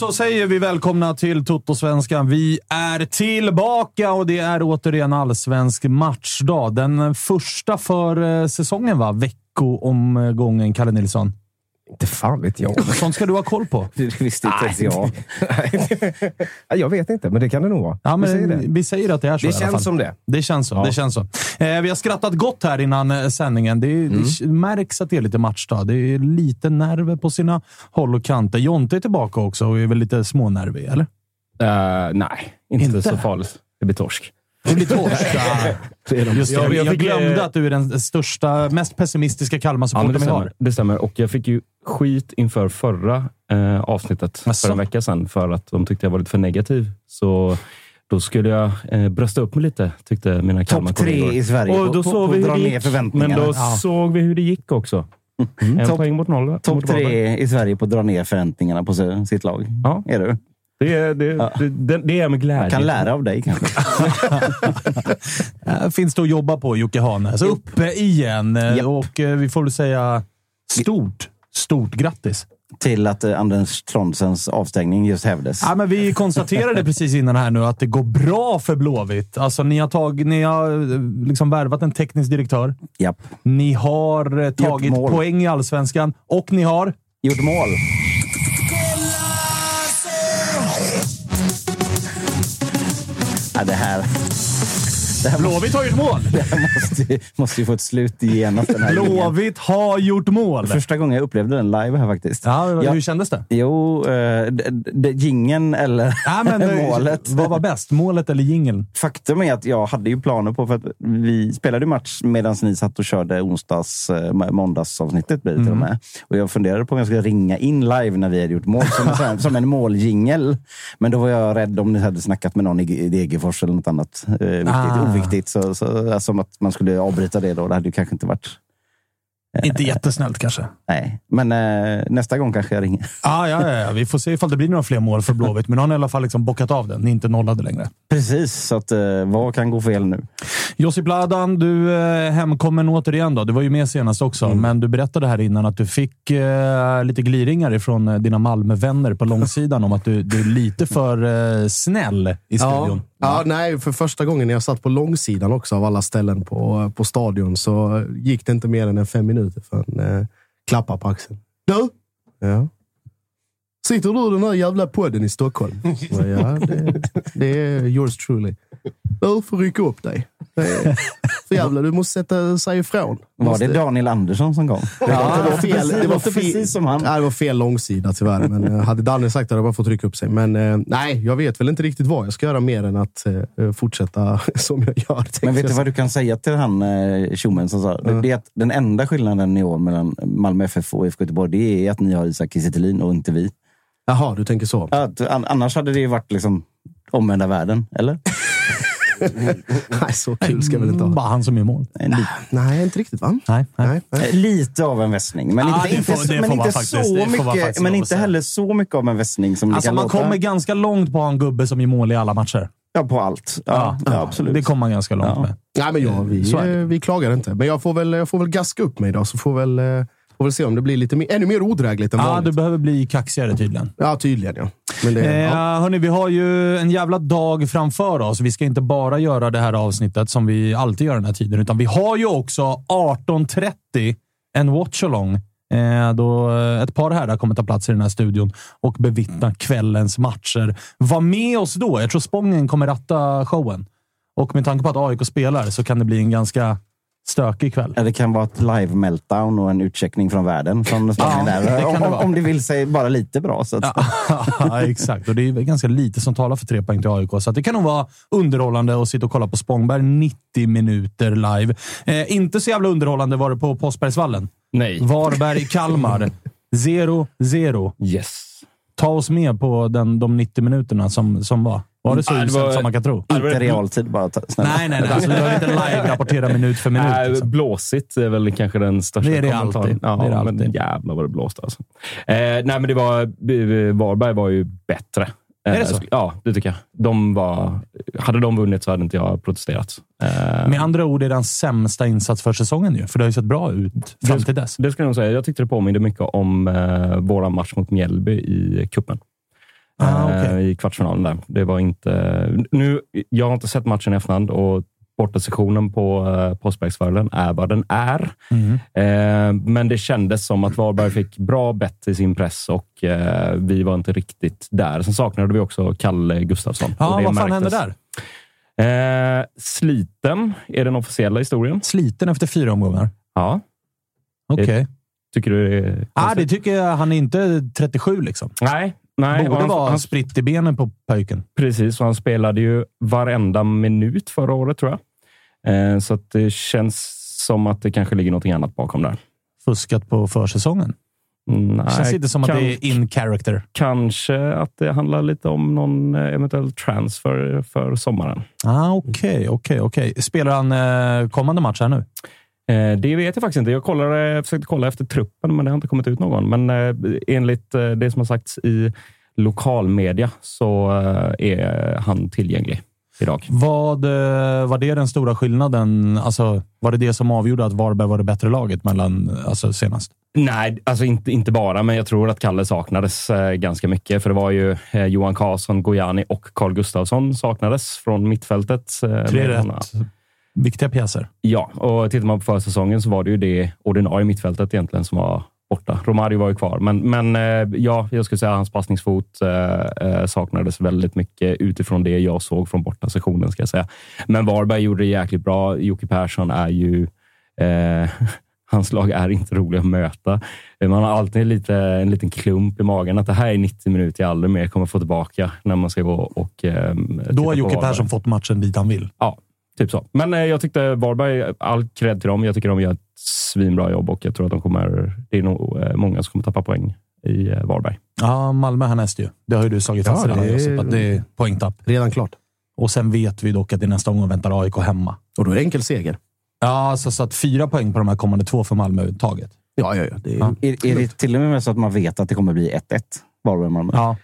så säger vi välkomna till Toto-svenskan. Vi är tillbaka och det är återigen allsvensk matchdag. Den första för eh, säsongen, va? Veckoomgången, Kalle Nilsson. Inte fan vet jag. Sånt ska du ha koll på. Det visste inte ens jag. Jag vet inte, men det kan det nog vara. Ja, Vi men säger det. vi säger att det är så Det i alla känns fall. som det. Det känns så. Ja. Det känns så. Eh, vi har skrattat gott här innan eh, sändningen. Det, Mm. det märks att det är lite matchdag. Det är lite nerver på sina håll och kanter. Jonte är tillbaka också och är väl lite smånervig, eller? Eh, nej, inte, Inte? så farligt. Det blir torsk. Det blir. Ja. Just det. Jag- Jag, jag glömde eh, att du är den största, mest pessimistiska Ja, men Kalmar-supporten det, vi har. det stämmer. Och jag fick ju skit inför förra eh, avsnittet Asså? för en vecka sedan för att de tyckte jag var lite för negativ. Så då skulle jag eh, brösta upp mig lite, tyckte mina Topp Kalmar-kollegor. tre i Sverige Och på- då på- såg på vi hur det gick. Men då Ja. såg vi hur det gick också. En Topp- poäng mot noll. Topp tre i Sverige på att dra ner förväntningarna på si- sitt lag. Ja. Är du? Det, är- det, Ja. det, det, det är med glädje. Kan lära av dig kanske. Finns det att jobba på, Jocke Hane. Så uppe igen. Japp. Och eh, vi får väl säga stort, stort grattis. Till att eh, Anders Tronsens avstängning just hävdes. Ja, men vi konstaterade precis innan här nu att det går bra för Blåvitt. Alltså, ni har, tag, ni har eh, liksom värvat en teknisk direktör. Japp. Ni har tagit poäng i allsvenskan och ni har... Gjort mål. Ja, det här... Måste, Blåvitt har gjort mål! det här måste, måste ju få ett slut genast. Den här linjen. Blåvitt har gjort mål! Första gången jag upplevde den live här faktiskt. Ja, Ja. hur kändes det? Jo, eh, gingen eller Ja, men, målet. Vad var bäst? Målet eller jingeln? Faktum är att jag hade ju planer på, för att vi spelade match medan ni satt och körde onsdags, eh, måndagsavsnittet blir det till och med. Och jag funderade på om jag skulle ringa in live när vi hade gjort mål, som, här- som en måljingel. Men då var jag rädd om ni hade snackat med någon i i Degerfors eller något annat eh, viktigt, Ah. Oviktigt. Så, så, alltså, att man skulle avbryta det då, det hade ju kanske inte varit... Inte jättesnällt kanske. Nej, men eh, nästa gång kanske jag ringer. Ah, ja, ja, ja, vi får se ifall det blir några fler mål för Blåvitt, men nu har ni i alla fall liksom bockat av den. Ni är inte nollade längre. Precis, så att, eh, vad kan gå fel nu? Josip Ladan, du är hemkommen återigen. Då. Du var ju med senast också, Mm. men du berättade här innan att du fick eh, lite gliringar ifrån eh, dina Malmövänner på långsidan om att du, du är lite för eh, snäll i studion. Ja, nej, för första gången när jag satt på långsidan också av alla ställen på, på stadion så gick det inte mer än fem minuter för en eh, klappa på axeln. Du! Ja. Sitter du i den här jävla podden i Stockholm? Ja, det, det är yours truly. Du får rycka upp dig. För jävla, du måste sätta sig ifrån. Var det Daniel Andersson som kom? Ja, det var fel. Det var precis som han. Nej, det var fel långsida tyvärr. Men eh, hade Danne sagt det hade jag bara fått trycka upp sig. Men eh, nej, jag vet väl inte riktigt vad jag ska göra mer än att eh, fortsätta som jag gör. Men vet du vad du kan säga till han tjommen som sa? Det- Det är att den enda skillnaden i år mellan Malmö FF och IFK Göteborg, det är att ni har Isak Kiese och inte vi. Jaha, du tänker så. Att, an, annars hade det ju varit liksom omvända världen, eller? Nej, så kul ska jag väl inte ha. Bara han som är mål. Li, Nej, inte riktigt va? Nej, nej. Nej, nej. eh, lite av en västning, men Ja, inte, inte, får- så, men inte faktiskt- så mycket. Men inte heller så mycket av en västning som Alltså det kan man låta. kommer ganska långt på en gubbe som gör mål i alla matcher. Ja, på allt. Ja, ja, absolut. Det kommer man ganska långt Ja. med. Nej, men ja, vi, vi klagar inte. Men jag får väl, jag får väl gaska upp mig idag, så får väl, eh, får väl se om det blir lite mer, ännu mer odrägligt än Ja, vanligt. du behöver bli kaxigare tydligen. Ja, tydligen ja. Men det, Eh, ja. hörni, vi har ju en jävla dag framför oss. Vi ska inte bara göra det här avsnittet som vi alltid gör den här tiden, utan vi har ju också 18.30 en watchalong. Eh, då ett par herrar kommer ta plats i den här studion och bevittna kvällens matcher. Var med oss då. Jag tror Spången kommer ratta showen. Och med tanke på att AIK spelar så kan det bli en ganska stökig kväll. Ja, det kan vara ett live meltdown och en utcheckning från världen. Från Spanien Ja, det där. kan Om, det om, vara. om det vill sig bara lite bra. Så att, ja, exakt. Och det är ganska lite som talar för tre poäng till AIK, så att det kan nog vara underhållande att sitta och kolla på Spångberg 90 minuter live. Eh, inte så jävla underhållande var det på Påsbergsvallen. Nej. Varberg-Kalmar. 0-0. Yes. Ta oss med på den, de 90 minuterna som, som var. Var det så det uselt var- som man kan tro? inte realtid bara. Ta, snälla. Nej, nej, nej. Alltså, vi behöver inte live-rapportera minut för minut. Nej, Liksom. blåsigt är väl kanske den största Det är det kommentaren. alltid. Ja, Det är det men alltid. jävlar vad det blåste alltså. Eh, nej, men det var... eh, Varberg var ju bättre. Eh, Är det så? Ja, det tycker jag. De var, hade de vunnit så hade inte jag protesterat. Eh, Med andra ord är det den sämsta insats för säsongen ju, för det har ju sett bra ut fram till dess. det ska jag nog säga. Jag tyckte det påminde mycket om eh, vår match mot Mjällby i kuppen. Ah, Eh, okej. I kvartsfinalen där. Det var inte... Nu, jag har inte sett matchen i efterhand och bortasessionen på eh, Påsbergsvallen är vad den är. Mm. Eh, men det kändes som att Varberg fick bra bett i sin press och eh, vi var inte riktigt där. Sen saknade vi också Kalle Gustafsson. Ja, vad fan hände märktes. där? Eh, sliten är den officiella historien. Sliten efter fyra omgångar. Ja. Okej. Tycker du det är Ah, det tycker jag. Han är inte 37 liksom. Nej. Nej, Borde han, vara han, spritt i benen på pojken. precis. Och han spelade ju varenda minut förra året, tror jag. Eh, så det känns som att det kanske ligger något annat bakom där. Fuskat på försäsongen. Nej, Det känns inte som kan- att det är in character. Kanske att det handlar lite om någon eh, eventuell transfer för sommaren. Ah, Okej, okej, okej. Spelar han eh, kommande match här nu? Eh, Det vet jag faktiskt inte. Jag kollade, försökte kolla efter truppen, men det har inte kommit ut någon. Men eh, enligt eh, det som har sagts i lokalmedia så är han tillgänglig idag. Vad, var det den stora skillnaden? Alltså, var det det som avgjorde att Varberg var det bättre laget mellan, alltså, senast? Nej, alltså inte, inte bara, men jag tror att Kalle saknades ganska mycket. För det var ju Johan Karlsson, Gojani och Carl Gustafsson saknades från mittfältet. Tre rätt. Viktiga pjäser. Ja, och tittar man på försäsongen så var det ju det ordinarie mittfältet egentligen som var borta. Romario var ju kvar, men, men eh, ja, jag skulle säga att hans passningsfot eh, eh, saknades väldigt mycket utifrån det jag såg från borta sessionen ska jag säga. Men Varberg gjorde det jäkligt bra. Jocke Persson är ju... Eh, hans lag är inte roliga att möta. Man har alltid lite, en liten klump i magen att det här är 90 minuter jag aldrig mer kommer få tillbaka när man ska gå och eh, Då har Jocke. Persson fått matchen dit han vill. Ja, typ så. Men eh, jag tyckte Varberg, all cred till dem. Jag tycker de gör ett svinbra jobb och jag tror att de kommer, det är nog eh, många som kommer tappa poäng i eh, Varberg. Ja, Malmö härnäst ju. Det har ju du slagit fast Ja, redan, det är- Josip, att det är poängtapp. Redan klart. Och sen vet vi dock att i nästa omgång väntar AIK hemma. Och då är det enkel seger. Ja, så, så att fyra poäng på de här kommande två för Malmö taget. Ja, ja, ja. Det är, ja. Är, är det till och med så att man vet att det kommer bli 1-1? Varberg-Malmö. Ja,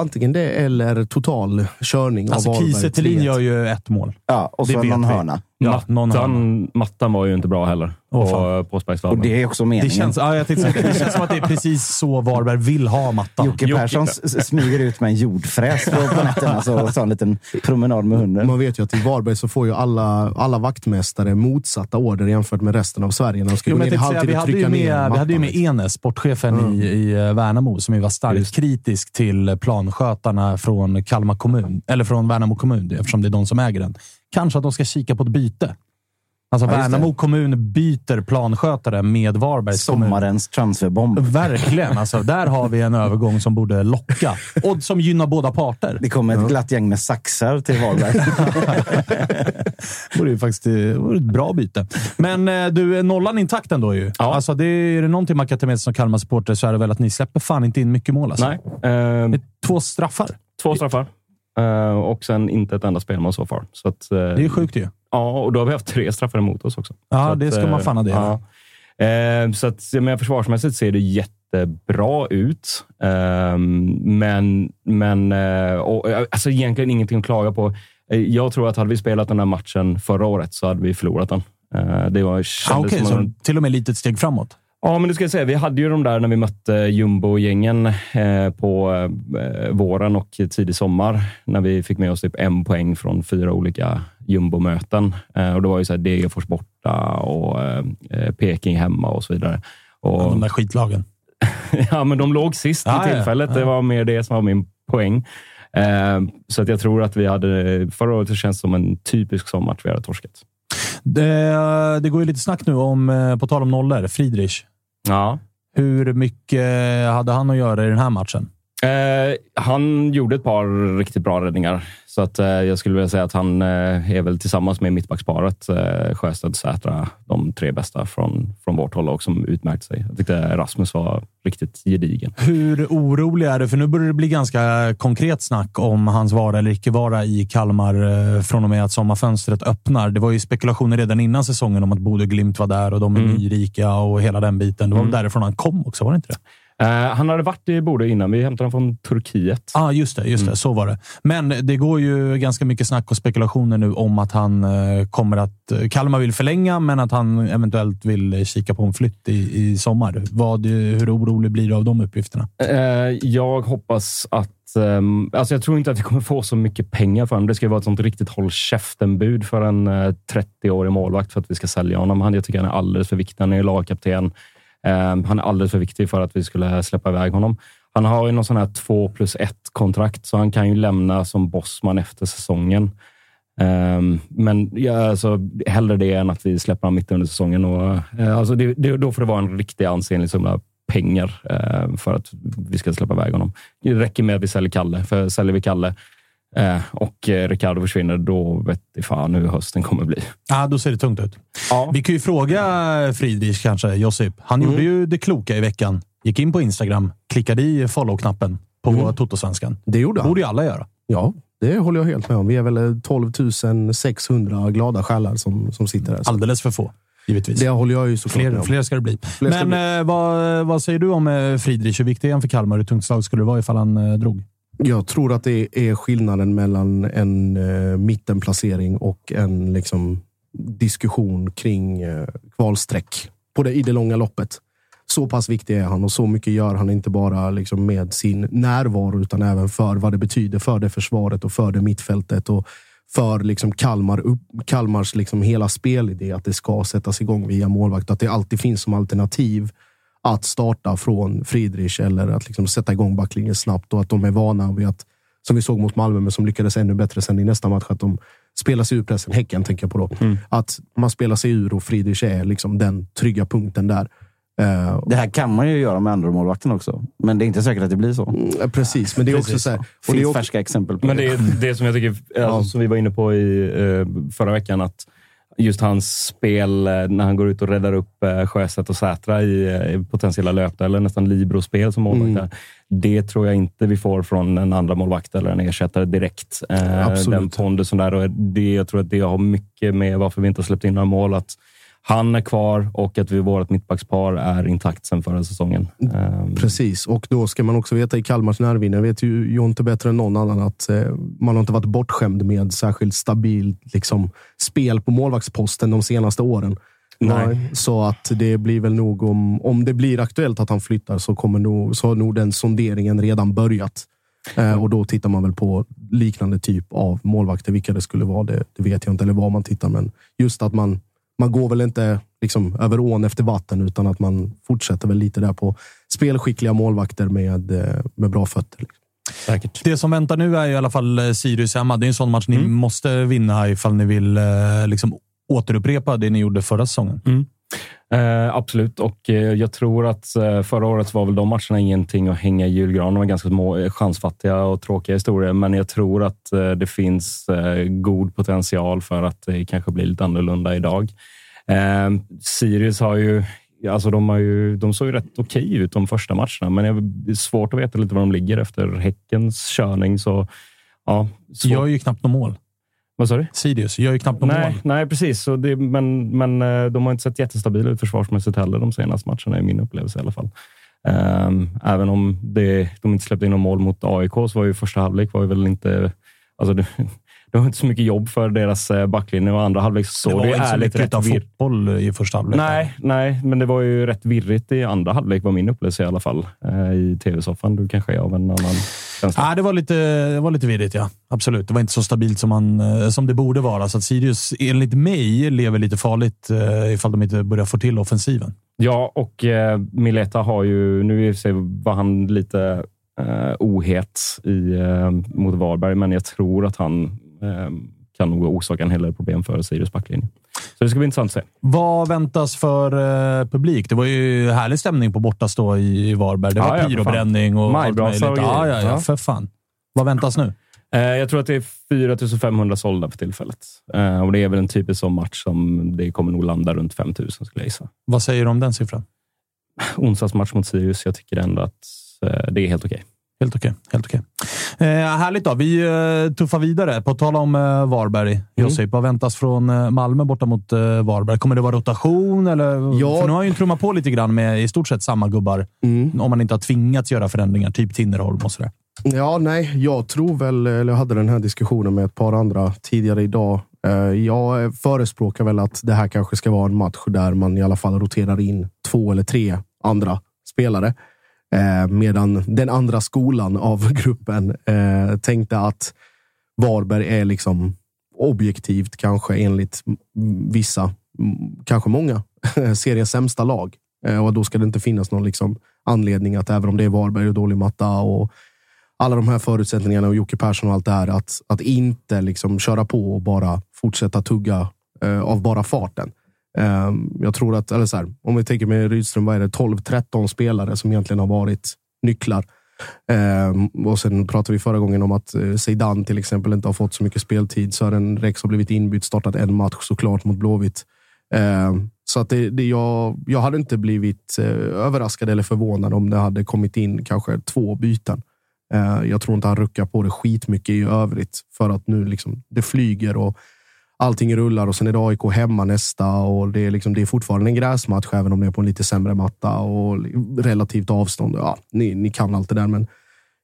antingen det eller total körning alltså. Kiese Thelin 3-1. gör ju ett mål. Ja, och Det så någon vi. hörna. Ja, mattan, mattan var ju inte bra heller på, fan. på Spexvallen. Och det är också meningen. Det känns, ja, jag tänkte det. känns som att det är precis så Varberg vill ha mattan. Jocke Jocke- Persson smyger ut med en jordfräs på nätterna så, och tar en liten promenad med hunden. Man vet ju att i Varberg så får ju alla, alla vaktmästare motsatta order jämfört med resten av Sverige. När de ska Jo, gå ner i halvtid vi och hade ju trycka ner med, vi hade ju med mattan. Enes, sportchefen i, i eh, Värnamo, som ju var starkt Just. kritisk till planskötarna från Kalmar kommun, eller från Värnamo kommun, eftersom det är de som äger den. Kanske att de ska kika på ett byte. Alltså Ja. Värnamo kommun byter planskötare med Varbergs kommun. Sommarens transferbomb. Verkligen. Alltså, där har vi en övergång som borde locka och som gynnar båda parter. Det kommer ett glatt gäng med saxar till Varberg. Det vore ju faktiskt det vore ett bra byte. Men eh, du, är nollan intakt ändå ju. Ja. Alltså, det är, är det någonting man kan ta med sig som Kalmar-supporter så är det väl att ni släpper fan inte in mycket mål. Alltså. Nej. Eh, är två straffar. två straffar. Eh, och sen inte ett enda spelmål so far. Så att, eh, Det är ju sjukt ju. Ja, och då har vi haft tre straffar emot oss också. Ja, Så det att, ska man fan addera. Ja. Eh, så att, menar, försvarsmässigt ser det jättebra ut. Eh, men men och, alltså egentligen ingenting att klaga på. Jag tror att hade vi spelat den här matchen förra året så hade vi förlorat den. Det var, Ah, Okej, som en- så till och med lite ett steg framåt. Ja, men det ska jag säga. Vi hade ju de där när vi mötte jumbo-gängen eh, på eh, våren och tidig sommar. När vi fick med oss typ en poäng från fyra olika jumbo-möten. Eh, och det var ju så här Degerfors borta och Peking hemma och så vidare. Och, De där skitlagen. ja, men de låg sist Ja, i ja, tillfället. ja. Det var mer det som var min poäng. Så att jag tror att vi hade... Förra året känns som en typisk sommarmatch vi hade torskat. Det, det går ju lite snack nu om, på tal om nollor, Friedrich. Ja. Hur mycket hade han att göra i den här matchen? Eh, han gjorde ett par riktigt bra räddningar. Så att, eh, jag skulle vilja säga att han eh, är väl tillsammans med mittbacksparet, eh, Sjöstedt, Sätra, de tre bästa från, från vårt håll och som utmärkt sig. Jag tyckte Rasmus var riktigt gedigen. Hur orolig är du? För nu börjar det bli ganska konkret snack om hans vara eller icke vara i Kalmar eh, från och med att sommarfönstret öppnar. Det var ju spekulationer redan innan säsongen om att Bodø Glimt var där och de är Mm. nyrika och hela den biten. Det var väl därifrån han kom också, var det inte det? Eh, han hade varit i Bodø innan. Vi hämtade honom från Turkiet. Ja, ah, just det. Just det. Så var det. Men det går ju ganska mycket snack och spekulationer nu om att han eh, kommer att... eh, Kalmar vill förlänga, men att han eventuellt vill kika på en flytt i, i sommar. Vad, hur orolig blir du av de uppgifterna? Eh, jag hoppas att... ehm, alltså jag tror inte att vi kommer få så mycket pengar för honom. Det ska vara ett sånt riktigt håll käften-bud för en eh, 30-årig målvakt för att vi ska sälja honom. Han, jag tycker han är alldeles för viktig. Han är lagkapten. Ehm, han är alldeles för viktig för att vi skulle släppa iväg honom. Han har ju någon sån här två plus ett kontrakt, så han kan ju lämna som bossman efter säsongen. Ehm, men ja, alltså, hellre det än att vi släpper honom mitt under säsongen. Och, eh, alltså det, det, då får det vara en riktig ansenlig summa pengar eh, för att vi ska släppa iväg honom. Det räcker med att vi säljer Kalle, för säljer vi Kalle eh, och eh, Ricardo försvinner, då vet fan hur hösten kommer bli. Ja, då ser det tungt ut. Ja. Vi kan ju fråga Friedrich kanske, Josip. Han gjorde ju det kloka i veckan. Gick in på Instagram, klickade i follow-knappen på mm. Totosvenskan. Det gjorde han. borde ju alla göra. Ja, det håller jag helt med om. Vi är väl eh, 12 600 glada själar som, som sitter. Så Alldeles för få, givetvis. det håller jag ju såklart med Fler, om. fler ska det bli. ska Men det eh, vad, vad säger du om eh, Friedrich? Hur viktig är han för Kalmar? Hur tungt slag skulle det vara ifall han eh, drog? Jag tror att det är skillnaden mellan en eh, mittenplacering och en liksom, diskussion kring eh, kvalstreck på det, i det långa loppet. Så pass viktig är han och så mycket gör han inte bara liksom, med sin närvaro utan även för vad det betyder för det försvaret och för det mittfältet och för liksom, Kalmar upp, Kalmars liksom, hela spelidé att det ska sättas igång via målvakt. Att det alltid finns som alternativ att starta från Friedrich eller att liksom sätta igång backlinjen snabbt och att de är vana vid att, som vi såg mot Malmö, men som lyckades ännu bättre sen i nästa match, att de spelar sig ur pressen. Häcken tänker jag på då. Att man spelar sig ur och Friedrich är liksom den trygga punkten där. Eh, Det här kan man ju göra med andra målvakten också. Men det är inte säkert att det blir så. mm, precis, men det är också Precis så här, och det är också, färska exempel på Men det. det är det som jag tycker, alltså, som vi var inne på i eh, förra veckan, att just hans spel eh, när han går ut och räddar upp eh, Sjöstedt och Sätra i, eh, potentiella löp, eller nästan libero-spel som målvakt. där. Det tror jag inte vi får från en andra målvakt eller en ersättare direkt. Absolut. Den pondusen där. Och det, jag tror att det har mycket med varför vi inte har släppt in några mål. Att han är kvar och att vi, vårt mittbackspar är intakt sen förra säsongen. Um, Precis, och då ska man också veta i Kalmars närvinde, vet ju Jonte bättre än någon annan, att eh, man har inte varit bortskämd med särskilt stabilt liksom, spel på målvaktsposten de senaste åren. Nej. Så att det blir väl nog om, om det blir aktuellt att han flyttar så, kommer nog, så har nog den sonderingen redan börjat. Eh, och då tittar man väl på liknande typ av målvakter. Vilka det skulle vara, det, det vet jag inte. Eller vad man tittar. Men just att man, man går väl inte liksom över ån efter vatten, utan att man fortsätter väl lite där på spelskickliga målvakter med, eh, med bra fötter. Liksom. säkert. Det som väntar nu är i alla fall eh, Sirius hemma. Det är en sån match ni Mm. måste vinna ifall ni vill eh, liksom, återupprepa det ni gjorde förra säsongen. Eh, absolut, och eh, jag tror att eh, förra året var väl de matcherna ingenting att hänga i julgranen. De var ganska små, eh, chansfattiga och tråkiga historier, men jag tror att eh, det finns eh, god potential för att det kanske blir lite annorlunda idag. Eh, Sirius har ju Alltså de, har ju, de såg ju rätt okej ut de första matcherna, men det är svårt att veta lite var de ligger efter Häckens körning. Så, ja, svårt. Gör ju knappt något mål. Vad sa du? Sirius gör ju knappt något Nej, mål. nej, precis. Så det, men, men eh, de har inte sett jättestabila ut försvarsmässigt heller de senaste matcherna, i min upplevelse i alla fall. Ehm, även om det, de inte släppte in någon mål mot AIK så var ju första halvlek var ju väl inte... Alltså det, det var inte så mycket jobb för deras eh, backlinje och andra halvlek så det såg det inte så ärligt mycket rätt vir- fotboll i första halvlek. Nej, nej, men det var ju rätt virrigt i andra halvlek var min upplevelse i alla fall. Eh, I tv-soffan. Du kanske är av en annan Nej, det var lite, det var lite virrigt, ja. Absolut. Det var inte så stabilt som, man, eh, som det borde vara. Så att Sirius, enligt mig, lever lite farligt eh, ifall de inte börjar få till offensiven. Ja, och eh, Mileta har ju... Nu var han lite eh, ohet i, eh, mot Varberg, men jag tror att han eh, kan nog orsaka en hel del problem för Sirius backlinje. Så det ska bli intressant att se. Vad väntas för eh, publik? Det var ju härlig stämning på bortastå i, i Varberg. Det var ja, pyrobränning och allt möjligt. och Ja, ja, ja, för fan. Vad väntas nu? Eh, jag tror att det är 4 500 sålda för tillfället. Eh, och det är väl en typisk sån match som det kommer nog landa runt 5 000 skulle jag gissa. Vad säger du om den siffran? Onsdagsmatch mot Sirius. Jag tycker ändå att eh, det är helt okej. Helt okej. Helt okej. Eh, härligt då. Vi eh, tuffar vidare. På tal om eh, Varberg. Josip, vad väntas från eh, Malmö borta mot eh, Varberg? Kommer det vara rotation? Eller? Ja. För nu har ju trummat på lite grann med i stort sett samma gubbar. Om man inte har tvingats göra förändringar, typ Tinnerholm och sådär. Ja, nej, jag tror väl, eller jag hade den här diskussionen med ett par andra tidigare idag. Eh, Jag förespråkar väl att det här kanske ska vara en match där man i alla fall roterar in två eller tre andra spelare. Eh, Medan den andra skolan av gruppen eh, tänkte att Varberg är liksom objektivt, kanske enligt vissa, kanske många, seriens sämsta lag. Eh, Och då ska det inte finnas någon liksom anledning att även om det är Varberg och dålig matta och alla de här förutsättningarna och Jocke Persson och allt det här, att, att inte liksom köra på och bara fortsätta tugga eh, av bara farten. Ehm, jag tror att, eller så här, om vi tänker med Rydström, vad är det, 12-13 spelare som egentligen har varit nycklar. Ehm, och sen pratade vi förra gången om att eh, Zeidan till exempel inte har fått så mycket speltid. Sören Rex har blivit inbytt, startat en match såklart mot Blåvitt. Ehm, så att det, det, jag, jag hade inte blivit eh, överraskad eller förvånad om det hade kommit in kanske två byten. Jag tror inte han ruckar på det skitmycket i övrigt för att nu liksom det flyger och allting rullar och sen är det AIK hemma nästa och det är, liksom, det är fortfarande en gräsmatch även om det är på en lite sämre matta och relativt avstånd. Ja, ni, ni kan allt det där, men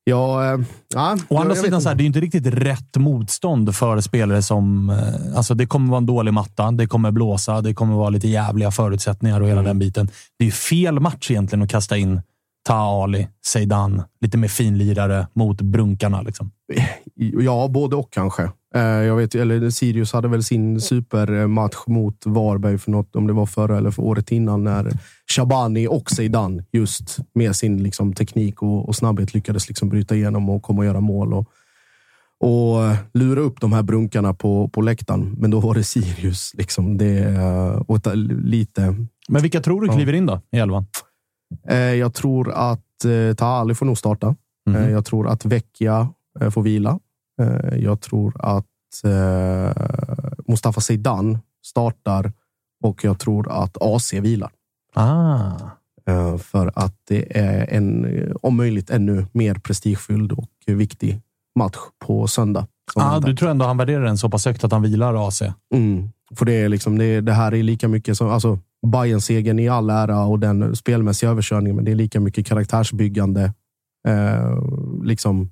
ja, eh, ja, Å andra sidan, så här, det är inte riktigt rätt motstånd för spelare som... eh, Alltså det kommer vara en dålig matta, det kommer blåsa, det kommer vara lite jävliga förutsättningar och hela den biten. Det är fel match egentligen att kasta in Ta Ali, Zeidan, lite mer finlirare mot brunkarna. Liksom. Ja, både och kanske. Eh, Jag vet, eller Sirius hade väl sin supermatch mot Varberg för något, om det var förra eller för året innan, när Shabani och Zeidan just med sin liksom, teknik och, och snabbhet lyckades liksom bryta igenom och komma och göra mål. Och, och eh, lura upp de här brunkarna på, på läktaren. Men då var det Sirius. Liksom. Det, eh, och lite, Men vilka tror du kliver in då i elvan? Jag tror att Taali får nog starta. Eh, jag tror att Vecchia får vila. Eh, jag tror att eh, Mustafa Zeidan startar och jag tror att AC vilar. Ah. Eh, för att det är en, om möjligt, ännu mer prestigefylld och viktig match på söndag. Ah, du tror ändå han värderar den så pass högt att han vilar AC? Mm. För det, är liksom, det, det här är lika mycket som... Alltså, bayern segern i all ära och den spelmässiga överkörningen, men det är lika mycket karaktärsbyggande. Eh, liksom,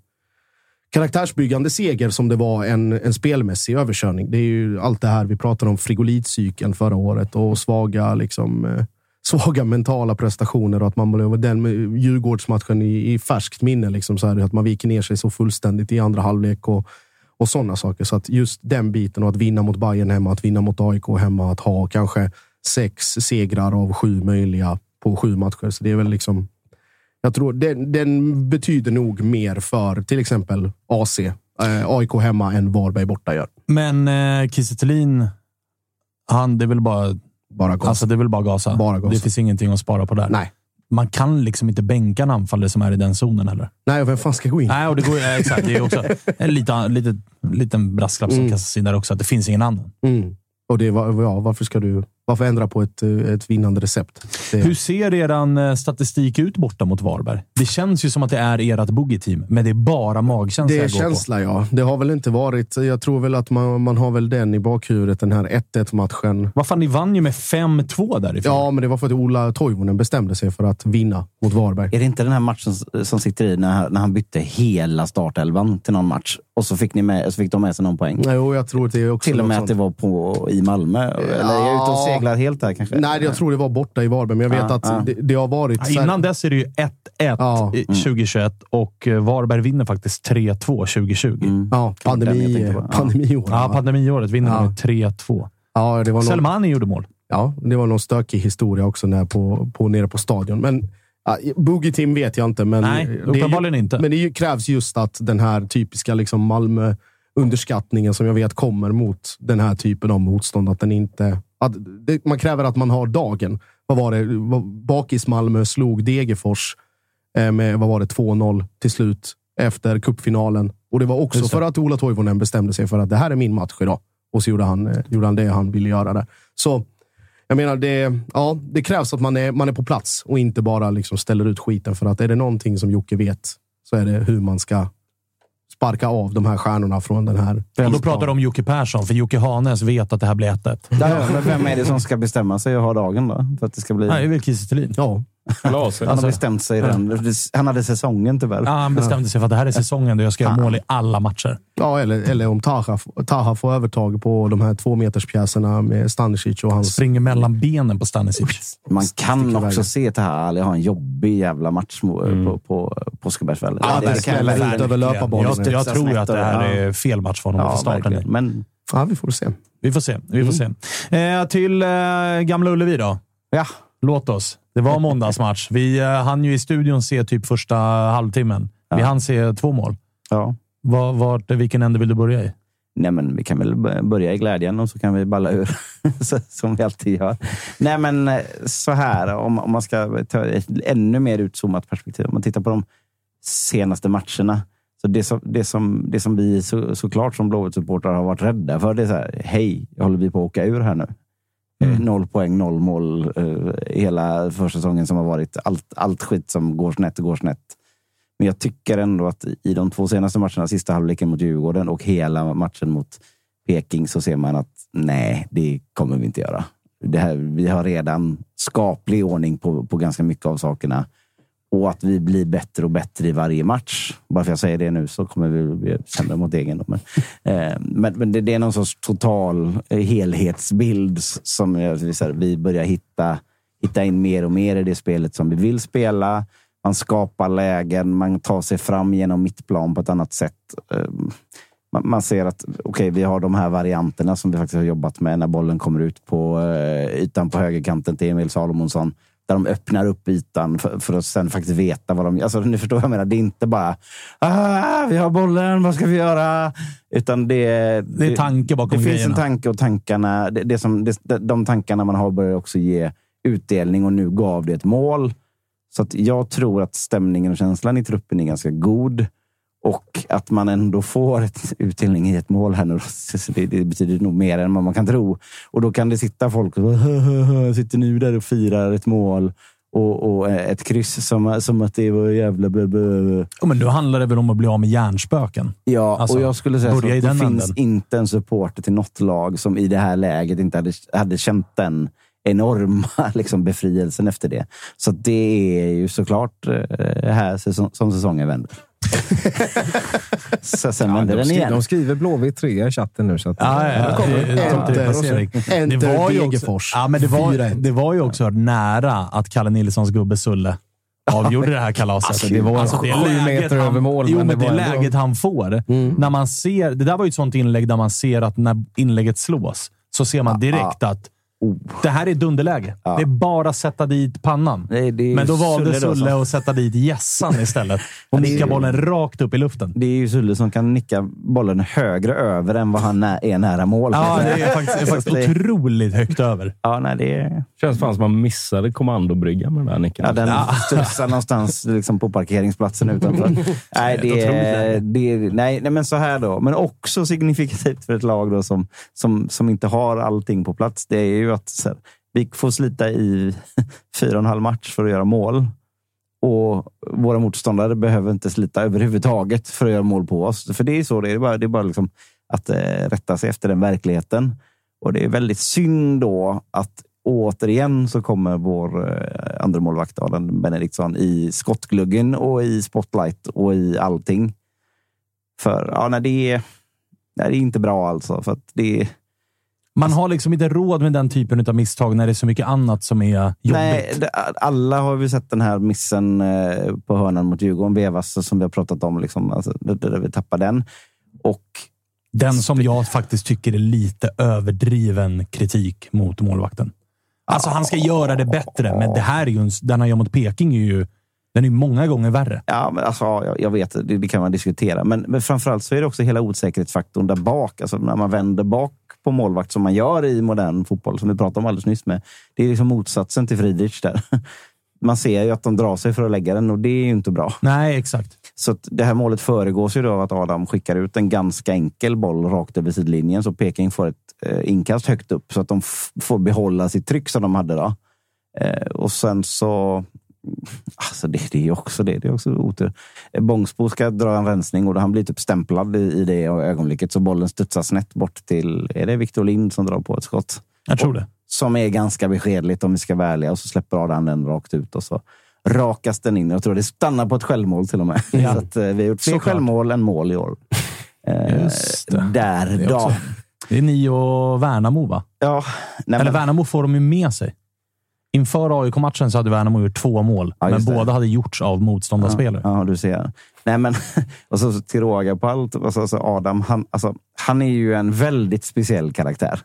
karaktärsbyggande seger som det var en, en spelmässig överkörning. Det är ju allt det här vi pratade om frigolitcykeln förra året och svaga, liksom, eh, svaga mentala prestationer och att man blev den med Djurgårdsmatchen i, i färskt minne. Liksom, så här, att man viker ner sig så fullständigt i andra halvlek och, och sådana saker. Så att just den biten och att vinna mot Bayern hemma, att vinna mot AIK hemma, att ha kanske sex segrar av sju möjliga på sju matcher. Så det är väl liksom jag tror den, den betyder nog mer för till exempel AC, eh, AIK hemma, än Varberg borta gör. Men eh, Kiese han, det är väl bara... Bara gasa. Alltså, det är väl bara gasa. Bara gasa. Det finns ingenting att spara på där. Nej. Man kan liksom inte bänka en anfallare som är i den zonen heller. Nej, vem fan ska gå in? Nej, och det går, ja, exakt. Det är också en liten, liten, liten brasklapp som Mm. kastas in där också. Att det finns ingen annan. Mm. Och det var, ja, varför ska du varför ändra på ett, eh, ett vinnande recept? Det, Hur ser eran eh, statistik ut borta mot Varberg? Det känns ju som att det är ert boogie-team, men det är bara magkänsla det är känsla, ja. Det har väl inte varit... Jag tror väl att man, man har väl den i bakhuvudet, den här 1-1 matchen. på. Vad fan, ni vann ju med 5-2 därifrån. Ja, men det var för att Ola Toivonen bestämde sig för att vinna mot Varberg. Är det inte den här matchen som sitter i när, när han bytte hela startelvan till någon match? Och så fick, ni med, så fick de med sig någon poäng? Nej, och jag tror att det är också Till och med att det var på, i Malmö? Eller är jag ute och seglar helt där kanske? Nej, jag tror det var borta i Varberg, men jag vet Ja, att ja. det, det har varit... Ja, Innan dess är det ju 1-1 Ja. i 2021 och eh, Varberg vinner faktiskt 3-2 2020. Mm. Ja, jag pandemi, pandemiåret. Ja, pandemiåret vinner Ja. de med 3-2. ja, det var någon, Selmani gjorde mål. ja, det var någon stökig historia också när på, på, nere på stadion. Men ja, Boogie Team vet jag inte. Men Nej, det är inte. Men det ju- krävs just att den här typiska liksom Malmö-underskattningen som jag vet kommer mot den här typen av motstånd, att den inte... Att det, man kräver att man har dagen. Vad var det? Bakis Malmö slog Degerfors eh, med vad var det, 2-0 till slut efter cupfinalen. Och det var också Just det. för att Ola Toivonen bestämde sig för att det här är min match idag. Och så gjorde han, eh, gjorde han det han ville göra där. Så jag menar, det, ja, det krävs att man är, man är på plats och inte bara liksom ställer ut skiten. För att är det någonting som Jocke vet så är det hur man ska sparka av de här stjärnorna från den här... Och då pratar du om Jocke Persson, för Jocke Hanes vet att det här blir 1-1. Ja, men vem är det som ska bestämma sig och ha dagen då? För att det ska bli... Nej, det är väl Kiese. Ja. Han har bestämt sig redan. Han hade säsongen tyvärr. Ja, han bestämde sig för att det här är säsongen då jag ska göra mål i alla matcher. ja eller, eller om Taha, Taha får övertag på de här tvåmeterspjäserna med Stanisic och hans... Springer mellan benen på Stanisic. Man kan också se Taha Ali ha en jobbig jävla match mo- på, på Påskebergsfällen. Ja, det kan jag ut över löparbanan. Jag, jag tror att det här är fel match för honom Ja, att verkligen. Men Ja, vi får se. Vi får se. Vi får se. Eh, till eh, Gamla Ullevi då. ja, Låt oss. Det var måndagsmatch. Vi eh, hann ju i studion se typ första halvtimmen. Vi Ja. hann se två mål. ja. Var, vart, vilken ände vill du börja i? Nej, men vi kan väl börja i glädjen och så kan vi balla ur. Som vi alltid gör. Nej, men eh, så här. Om, om man ska ta ett ännu mer utzoomat perspektiv. Om man tittar på de senaste matcherna. Så det, som, det, som, det som vi så, såklart som Blåvitt-supportrar har varit rädda för, det är så här. Hej, håller vi på att åka ur här nu? Mm. Eh, noll poäng, noll mål eh, hela försäsongen som har varit. Allt, allt skit som går snett går snett. Men jag tycker ändå att i de två senaste matcherna, sista halvleken mot Djurgården och hela matchen mot Peking, så ser man att nej, det kommer vi inte göra. Det här, vi har redan skaplig ordning på, på ganska mycket av sakerna. Och att vi blir bättre och bättre i varje match. Bara för att jag säger det nu så kommer vi bli sämre mot egen. Men, eh, men, men det, det är någon sorts total eh, helhetsbild som jag vi börjar hitta, hitta in mer och mer i det spelet som vi vill spela. Man skapar lägen, man tar sig fram genom mittplan på ett annat sätt. Eh, man, man ser att okay, vi har de här varianterna som vi faktiskt har jobbat med när bollen kommer ut på eh, ytan på högerkanten till Emil Salomonsson. Där de öppnar upp ytan för, för att sen faktiskt veta vad de... Alltså, ni förstår vad jag menar. Det är inte bara ah, vi har bollen, vad ska vi göra? Utan det, Det är tanke bakom Det finns grejerna. en tanke och tankarna, det, det som, det, de tankarna man har börjar också ge utdelning och nu gav det ett mål. Så jag tror att stämningen och känslan i truppen är ganska god. Och att man ändå får ett utdelning i ett mål här nu. Det, det betyder nog mer än vad man kan tro. Och då kan det sitta folk och "Hö, hö, hö, sitter nu där och firar ett mål. och, och ett kryss som, som att det var jävla... Blah, blah. Oh, men nu handlar det väl om att bli av med hjärnspöken. Ja, Alltså, och jag skulle säga så att det finns änden. inte en supporter till något lag som i det här läget inte hade, hade känt den enorma liksom, befrielsen efter det. Så det är ju såklart eh, här som säsongen vänder. så sen Ja, vänder de, den igen. de skriver Blåvitt 3 i chatten nu. Så att, Ja, ja, ja. kommer Det- det- var ju också-. Ja, men det var, 4-1. det var ju också nära att Kalle Nilssons gubbe Sulle avgjorde det här kalaset. Alltså, det var Alltså, det sju läget meter han- över mål, Jo, men det det, var ändå- läget han får. När man ser, det där var ju ett sånt inlägg där man ser att när inlägget slås så ser man direkt att det här är dunderläge. Det är bara att sätta dit pannan. Är men då valde Sulle Sulle att sätta dit gässan istället och det är- nicka bollen rakt upp i luften. Det är ju Sulle som kan nicka bollen högre över än vad han är, är nära mål. Ja, det är faktiskt, det är faktiskt det- otroligt högt över. Ja, nej, det är... Känns fan som man missade kommandobryggan med den där nicken. Ja, den studsar någonstans liksom på parkeringsplatsen utanför. nej, det är, det är, nej, nej, men så här då. Men också signifikativt för ett lag då som, som, som inte har allting på plats. Det är ju att så här, vi får slita i fyra och en halv match för att göra mål. Och våra motståndare behöver inte slita överhuvudtaget för att göra mål på oss. För det är så det är. Det är bara, det är bara liksom att eh, rätta sig efter den verkligheten. Och det är väldigt synd då att återigen så kommer vår eh, andra målvakt Adam Benediktsson i skottgluggen och i spotlight och i allting. För ja, nej, det, är, nej, det är inte bra alltså. För att det är, man har liksom inte råd med den typen av misstag när det är så mycket annat som är jobbigt. Nej, det, alla har vi sett den här missen eh, på hörnan mot Djurgården, Vevas, som vi har pratat om. Liksom, alltså, där vi tappar den. Och Den som jag faktiskt tycker är lite överdriven kritik mot målvakten. Alltså, han ska göra det bättre, men det här är ju en, den han gör mot Peking är ju den är många gånger värre. Ja, men alltså, ja, jag, jag vet, det, det kan man diskutera. Men, men framförallt så är det också hela osäkerhetsfaktorn där bak. Alltså när man vänder bak på målvakt som man gör i modern fotboll, som vi pratade om alldeles nyss med. Det är liksom motsatsen till Friedrich där. Man ser ju att de drar sig för att lägga den och det är ju inte bra. Nej, exakt. Så det här målet föregås ju då av att Adam skickar ut en ganska enkel boll rakt över sidlinjen så Peking får ett eh, inkast högt upp så att de får behålla sitt tryck som de hade. Då. Eh, och sen så... Alltså det, det är också det. Det är också otur. Eh, Bångsbo ska dra en rensning och då han blir typ stämplad i, i det ögonblicket så bollen studsar snett bort till... Är det Victor Lind som drar på ett skott? Jag tror det. som är ganska beskedligt om vi ska vara ärliga. Och så släpper Adam den rakt ut och så rakas den in. Jag tror det stannar på ett självmål till och med. Ja. Så att, eh, vi har gjort fler Såklart. självmål än mål i år. Just det. Där Det då. också, det är ni och Värnamo, va? Ja, nej, Eller men, Värnamo får de ju med sig. Inför AIK-matchen så hade Värnamo gjort två mål, Ja, men det. båda hade gjorts av motståndarspelare. Ja, du ser. Nej, men, och så till råga på allt, alltså, alltså Adam, han, alltså, han är ju en väldigt speciell karaktär.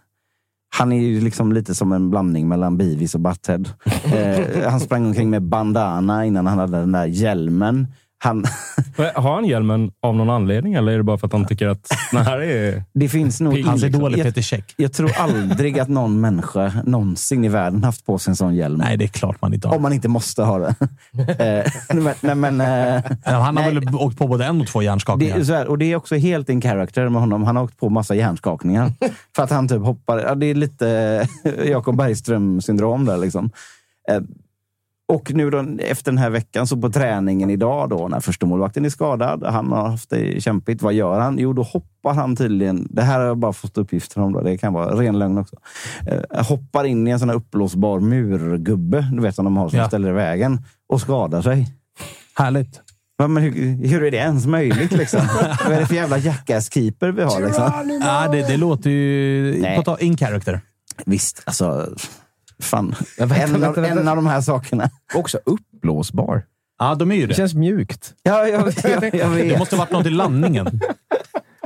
Han är ju liksom lite som en blandning mellan Beavis och Butthead. eh, han sprang omkring med bandana innan han hade den där hjälmen. Han, Har han hjälmen av någon anledning eller är det bara för att han tycker att det här är... det finns nog... Idol är jag, Peter Käck. jag tror aldrig att någon människa någonsin i världen haft på sig en sån hjälm. Nej, det är klart man inte har. Om man inte måste ha det. eh, men, nej, men, eh, Han har nej. väl åkt på både en och två Det hjärnskakningar. är så här, och det är också helt in character med honom. Han har åkt på massa hjärnskakningar. för att han typ hoppar. Ja, det är lite eh, Jakob Bergström-syndrom där. Liksom. Och nu då, efter den här veckan, så på träningen idag då, när första målvakten är skadad, han har haft det kämpigt. Vad gör han? Jo, då hoppar han tydligen. Det här har jag bara fått uppgifter om. Då. Det kan vara ren lögn också. Eh, hoppar in i en sån här uppblåsbar murgubbe, du vet som de har som Ja. ställer i vägen, och skadar sig. Härligt. Men hur, hur är det ens möjligt? Liksom? Vad är det för jävla jackass-keeper vi har? Liksom? Ja, det, det låter ju... Nej. In character. Visst, alltså... Fan. vänta, en, av, vänta, vänta. en av de här sakerna. Också uppblåsbar. Ja, de är ju Det det. känns mjukt. Ja, jag, jag, jag Det vet. måste varit något i landningen.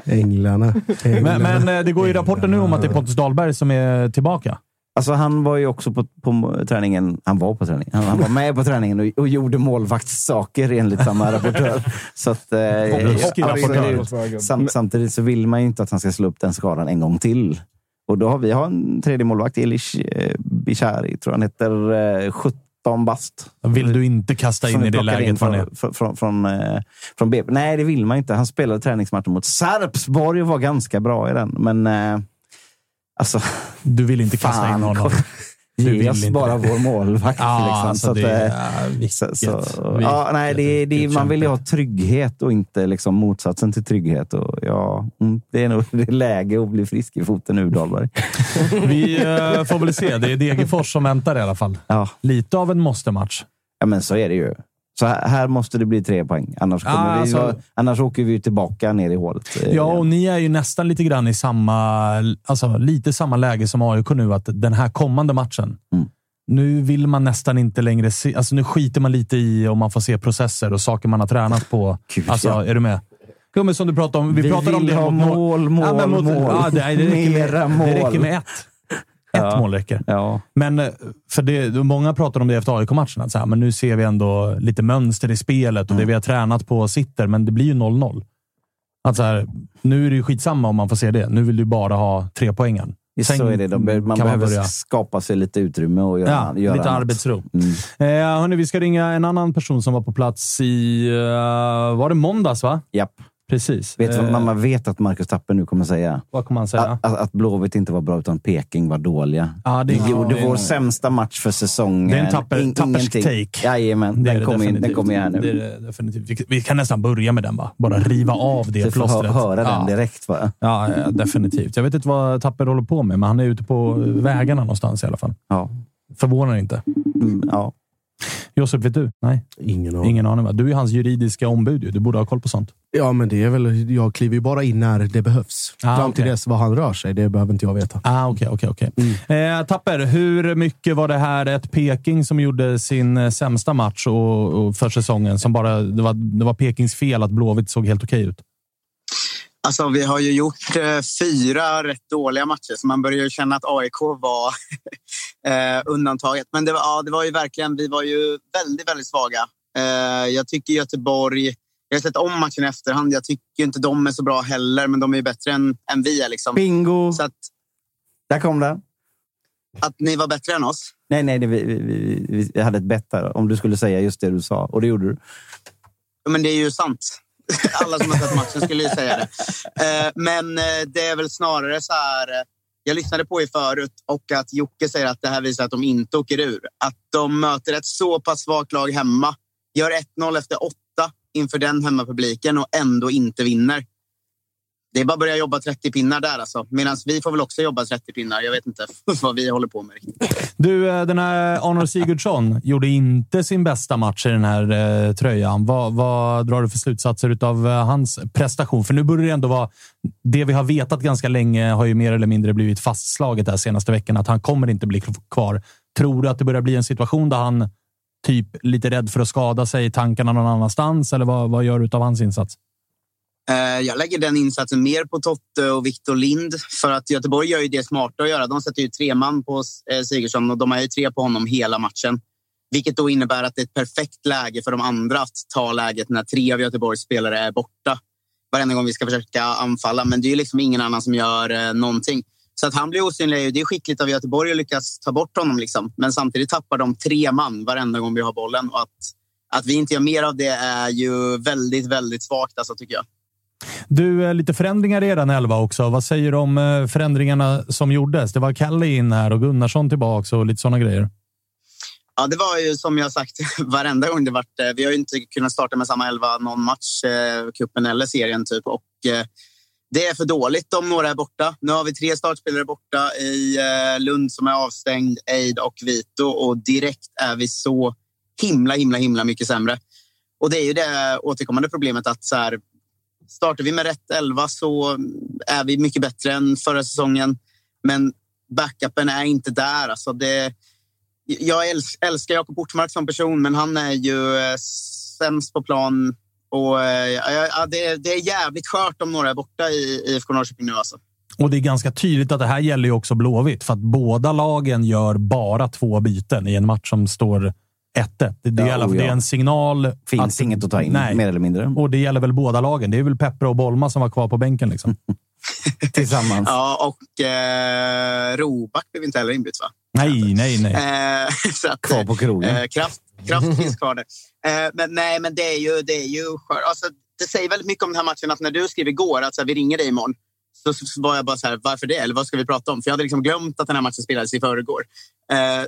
Änglarna. Men, Änglarna. men eh, det går ju rapporter nu om att det är Pontus Dahlberg som är tillbaka. Alltså, han var ju också på, på träningen. Han var på träningen. Han, han var med på träningen och, och gjorde målvaktssaker enligt samma rapportör. Så att, eh. Sam, samtidigt så vill man ju inte att han ska slå upp den skadan en gång till. Och då har vi har en tredje målvakt, Elish eh, Bishari, tror han heter. Eh, 17 bast. Vill du inte kasta in i det läget från, från, från, från, eh, från BP. Nej, det vill man inte. Han spelade träningsmatchen mot Sarpsborg och var ganska bra i den. Men eh, alltså, Du vill inte kasta fan. in honom. Kom, Du vill Ge oss inte bara vår målvakt. Ja, liksom. alltså så att, det är vilket, så, så, vilket- ja, nej, det, det, vilket man vill ju ha trygghet och inte liksom motsatsen till trygghet. Och, ja, mm, det är nog det är läge att bli frisk i foten nu, Dahlberg. Vi eh, får väl se. Det är Degerfors som väntar i alla fall. Ja. Lite av en måste-match. Ja, men så är det ju. Så här, måste det bli tre poäng. Annars, kommer Ja, vi, alltså- annars åker vi tillbaka ner i hålet. eh, Ja, och ni är ju nästan lite grann i samma, alltså lite samma läge som AIK nu. Att den här kommande matchen, Mm. nu vill man nästan inte längre se... Alltså nu skiter man lite i om man får se processer och saker man har tränat på. Gud, alltså, ja. är du med? Jo, men som du pratade om. Vi, Vi pratade om det ha mot- mål, mål, ja, mot, mål. Ja, det, det, räcker med, det mål. räcker med ett. Ett Ja. mål räcker. Ja. Men eh, för det, många pratar om det efter AIK-matchen. Så här, men nu ser vi ändå lite mönster i spelet och det vi har tränat på sitter, men det blir ju 0-0. Att så här, nu är det ju skitsamma om man får se det. Nu vill du bara ha tre poängen. Sen så är det. De, be- man behöver börja. skapa sig lite utrymme och göra, Ja, göra lite annat. arbetsro. Mm. Eh, hörni, vi ska ringa en annan person som var på plats i... eh, var det måndags, va? Japp. Precis. Vet du vad Eh, mamma vet att Marcus Tapper nu kommer säga? Vad kommer han säga? Att, att, att Blåvitt inte var bra, utan Peking var dåliga. Ja, det- vi ja, gjorde vår sämsta match för säsongen. Det är en tapper, In- tappers ingenting. take. Jajamän, Det den kommer in- här nu. Det det definitivt. Vi, vi kan nästan börja med den, va? Bara riva av det får hö- plåstret. höra Ja. den direkt. Va? Ja, ja, definitivt. Jag vet inte vad Tapper håller på med, men han är ute på vägarna någonstans i alla fall. Ja. Förvånar inte. Mm, ja. Josef, vet du? Nej, Ingen aning. ingen aning. Va? Du är hans juridiska ombud. ju. Du borde ha koll på sånt. Ja, men det är väl... Jag kliver ju bara in när det behövs. Ah, Fram till okej. dess vad han rör sig, det behöver inte jag veta. Ah, Okej, okej, okej. Eh, Tapper, hur mycket var det här ett Peking som gjorde sin eh, sämsta match och, och för säsongen? Som bara, det, var, det var Pekings fel att Blåvitt såg helt okej ut. Alltså, vi har ju gjort eh, fyra rätt dåliga matcher, så man börjar ju känna att AIK var eh, undantaget. Men det var, ja, det var ju verkligen, vi var ju väldigt, väldigt svaga. Eh, jag tycker Göteborg, jag har sett om matchen i efterhand. Jag tycker inte de är så bra heller, men de är ju bättre än, än vi är. Liksom. Bingo! Så att, Där kom den. att ni var bättre än oss. Nej, nej, vi, vi, vi, hade ett bett. Om du skulle säga just det du sa. Och det gjorde du. Men det är ju sant. Alla som har sett matchen skulle ju säga det. Eh, Men eh, det är väl snarare så här... Jag lyssnade på er förut och att Jocke säger att det här visar att de inte åker ur. Att de möter ett så pass svagt lag hemma, gör 1-0 efter åtta inför den hemmapubliken och ändå inte vinner. Det är bara att börja jobba 30 pinnar där alltså. Medan vi får väl också jobba 30 pinnar. Jag vet inte vad vi håller på med. Du, eh, den här Arnold Sigurdsson gjorde inte sin bästa match i den här eh, tröjan. Vad, vad drar du för slutsatser av eh, hans prestation? För nu börjar det ändå vara... Det vi har vetat ganska länge har ju mer eller mindre blivit fastslaget de senaste veckan att han kommer inte bli kvar. Tror du att det börjar bli en situation där han typ lite rädd för att skada sig, tankarna någon annanstans? Eller vad, vad gör du av hans insats? Eh, jag lägger den insatsen mer på Totte och Victor Lind. För att Göteborg gör ju det smarta att göra. De sätter ju tre man på eh, Sigurdsson och de har ju tre på honom hela matchen. Vilket då innebär att det är ett perfekt läge för de andra att ta läget när tre av Göteborgs spelare är borta. Varenda gång vi ska försöka anfalla. Men det är ju liksom ingen annan som gör eh, någonting. Så att han blir osynlig, det är skickligt av Göteborg att lyckas ta bort honom. Liksom. Men samtidigt tappar de tre man varenda gång vi har bollen. Och att, att vi inte gör mer av det är ju väldigt, väldigt svagt alltså, tycker jag. Du, eh, lite förändringar i eran elva också. Vad säger du om eh, förändringarna som gjordes? Det var Kalle in här och Gunnarsson tillbaka och lite sådana grejer. Ja, det var ju som jag sagt varenda gång det varit. Eh, vi har ju inte kunnat starta med samma elva någon match, kuppen eller serien typ. Och det är för dåligt om några är borta. Nu har vi tre startspelare borta i Lund som är avstängd, Eid och Vito och direkt är vi så himla, himla, himla mycket sämre. Och det är ju det återkommande problemet att så här, startar vi med rätt elva så är vi mycket bättre än förra säsongen. Men backupen är inte där. Alltså det, jag älskar Jakob Ortmark som person, men han är ju eh, sämst på plan. Och, eh, ja, ja, det, det är jävligt skört om några är borta i IFK Norrköping nu. Alltså. Och det är ganska tydligt att det här gäller ju också Blåvitt, för att båda lagen gör bara två byten i en match som står 1-1. Det, det, Ja, alla oh ja. det är en signal. Finns inget att ta in, nej. mer eller mindre. Och det gäller väl båda lagen. Det är väl Peppe och Bolma som var kvar på bänken. Liksom. Tillsammans. Ja, och eh, Roback blev inte heller inbytt, va? nej, nej, nej. Eh, att, Kvar på krogen. Eh, kraft, kraft finns kvar där. Eh, men, nej, men det är ju, det är ju skör. Alltså, det säger väldigt mycket om den här matchen att när du skrev igår att så här, vi ringer dig imorgon så, var jag bara så här, varför det? Eller vad ska vi prata om? För jag hade liksom glömt att den här matchen spelades i förrgår. Eh,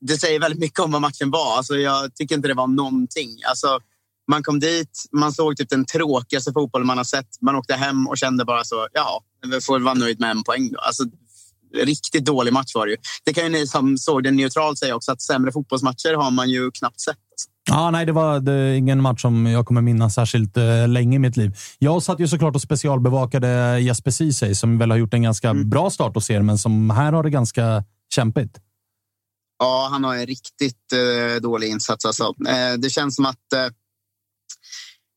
det säger väldigt mycket om vad matchen var. Alltså, jag tycker inte det var någonting. Alltså, man kom dit, man såg typ den tråkigaste fotbollen man har sett. Man åkte hem och kände bara så, ja, vi får väl vara nöjd med en poäng då. Alltså, riktigt dålig match var det ju. Det kan ju ni som såg den neutralt säga också, att sämre fotbollsmatcher har man ju knappt sett. Ja, nej, det var det, ingen match som jag kommer minnas särskilt eh, länge i mitt liv. Jag satt ju såklart och specialbevakade Jesper Ceesay som väl har gjort en ganska bra start hos er, men som här har det ganska kämpigt. Ja, han har en riktigt eh, dålig insats. Alltså. Eh, det känns som att... Eh,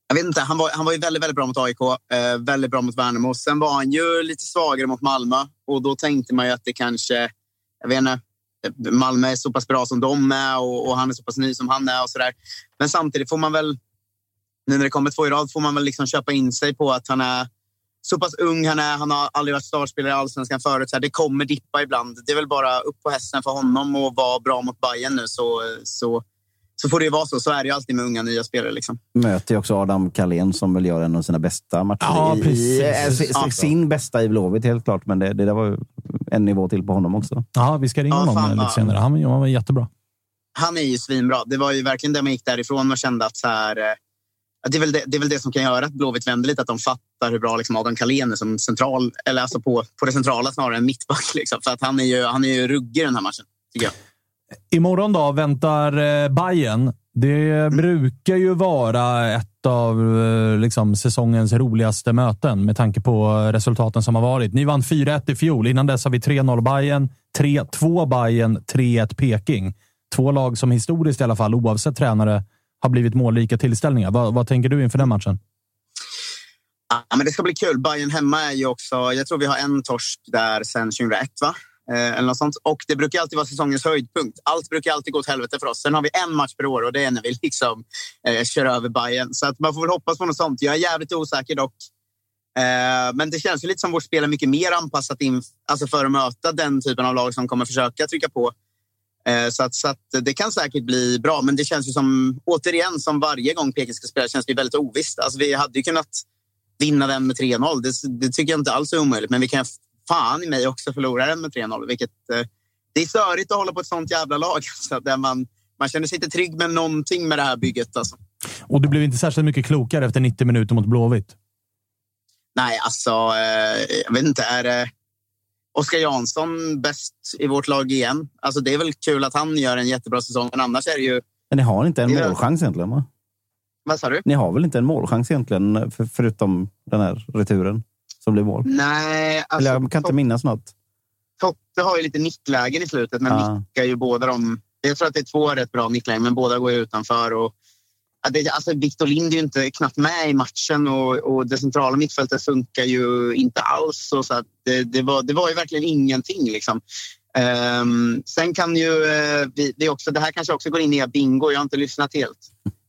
jag vet inte, han var, han var ju väldigt, väldigt bra mot AIK, eh, väldigt bra mot Värnamo. Sen var han ju lite svagare mot Malmö och då tänkte man ju att det kanske... Jag vet inte, Malmö är så pass bra som de är och, och han är så pass ny som han är och sådär. Men samtidigt får man väl, nu när det kommer två i rad, får man väl liksom köpa in sig på att han är så pass ung han är. Han har aldrig varit startspelare i allsvenskan förut. Så här, det kommer dippa ibland. Det är väl bara upp på hästen för honom och vara bra mot Bayern nu så, så, så får det ju vara så. Så är det ju alltid med unga nya spelare. Liksom. Möter ju också Adam Kalén som väl gör en av sina bästa matcher. Ja, precis. I, eh, Ja. Sin bästa i Blåvitt helt klart, men det, det där var ju en nivå till på honom också. Ja, vi ska ringa Ja, honom fan, lite ja. senare. Han, han var jättebra. Han är ju svinbra. Det var ju verkligen där man gick därifrån och kände att så här, eh, att det, är väl det, det är väl det som kan göra att Blåvitt vänder lite. Att de fattar hur bra liksom, Adam Kalén är som central, eller alltså på, på det centrala snarare än mittback. Liksom. För att han är ju, han är ju ruggig i den här matchen, tycker jag. Imorgon då väntar eh, Bayern. Det brukar ju vara ett av eh, liksom, säsongens roligaste möten med tanke på resultaten som har varit. Ni vann 4-1 i fjol. Innan dess har vi 3-0 Bayern, 3-2 Bayern, 3-1 Peking. Två lag som historiskt i alla fall, oavsett tränare, har blivit mållika tillställningar. Vad, vad tänker du inför den matchen? Ja, men det ska bli kul. Bayern hemma är ju också... Jag tror vi har en torsk där sen 2001, va? Eh, eller något sånt. Och det brukar alltid vara säsongens höjdpunkt. Allt brukar alltid gå åt helvete för oss. Sen har vi en match per år och det är när vi liksom eh, kör över Bayern. Så att man får väl hoppas på något sånt. Jag är jävligt osäker dock. Eh, men det känns ju lite som vårt spel är mycket mer anpassat in, alltså för att möta den typen av lag som kommer försöka trycka på. Eh, så att, så att det kan säkert bli bra. Men det känns ju som, återigen, som varje gång Peking ska spela, känns det väldigt ovisst. Alltså, vi hade ju kunnat vinna den med 3-0. Det, det tycker jag inte alls är omöjligt. Men vi kan fan i mig också förlora den med 3-0. Vilket, eh, det är störigt att hålla på ett sånt jävla lag. Så där man, man känner sig inte trygg med någonting med det här bygget. Alltså. Och du blev inte särskilt mycket klokare efter 90 minuter mot Blåvitt. Nej, alltså, eh, jag vet inte. Är det Oskar Jansson bäst i vårt lag igen? Alltså, det är väl kul att han gör en jättebra säsong, men annars är det ju... Men ni har inte en målchans egentligen? Va? Vad sa du? Ni har väl inte en målchans egentligen, för, förutom den här returen som blir mål? Nej, alltså, Eller jag kan inte minnas något. Totte har ju lite nicklägen i slutet, men Ja. nickar ju båda de... Jag tror att det är två rätt bra nicklägen, men båda går ju utanför. Och, det, alltså, Victor Lind är ju inte knappt med i matchen och, och det centrala mittfältet funkar ju inte alls. Och så att det, det, var, det var ju verkligen ingenting. Liksom. Ehm, sen kan ju... eh, vi, det, är också, det här kanske också går in i bingo. Jag har inte lyssnat helt.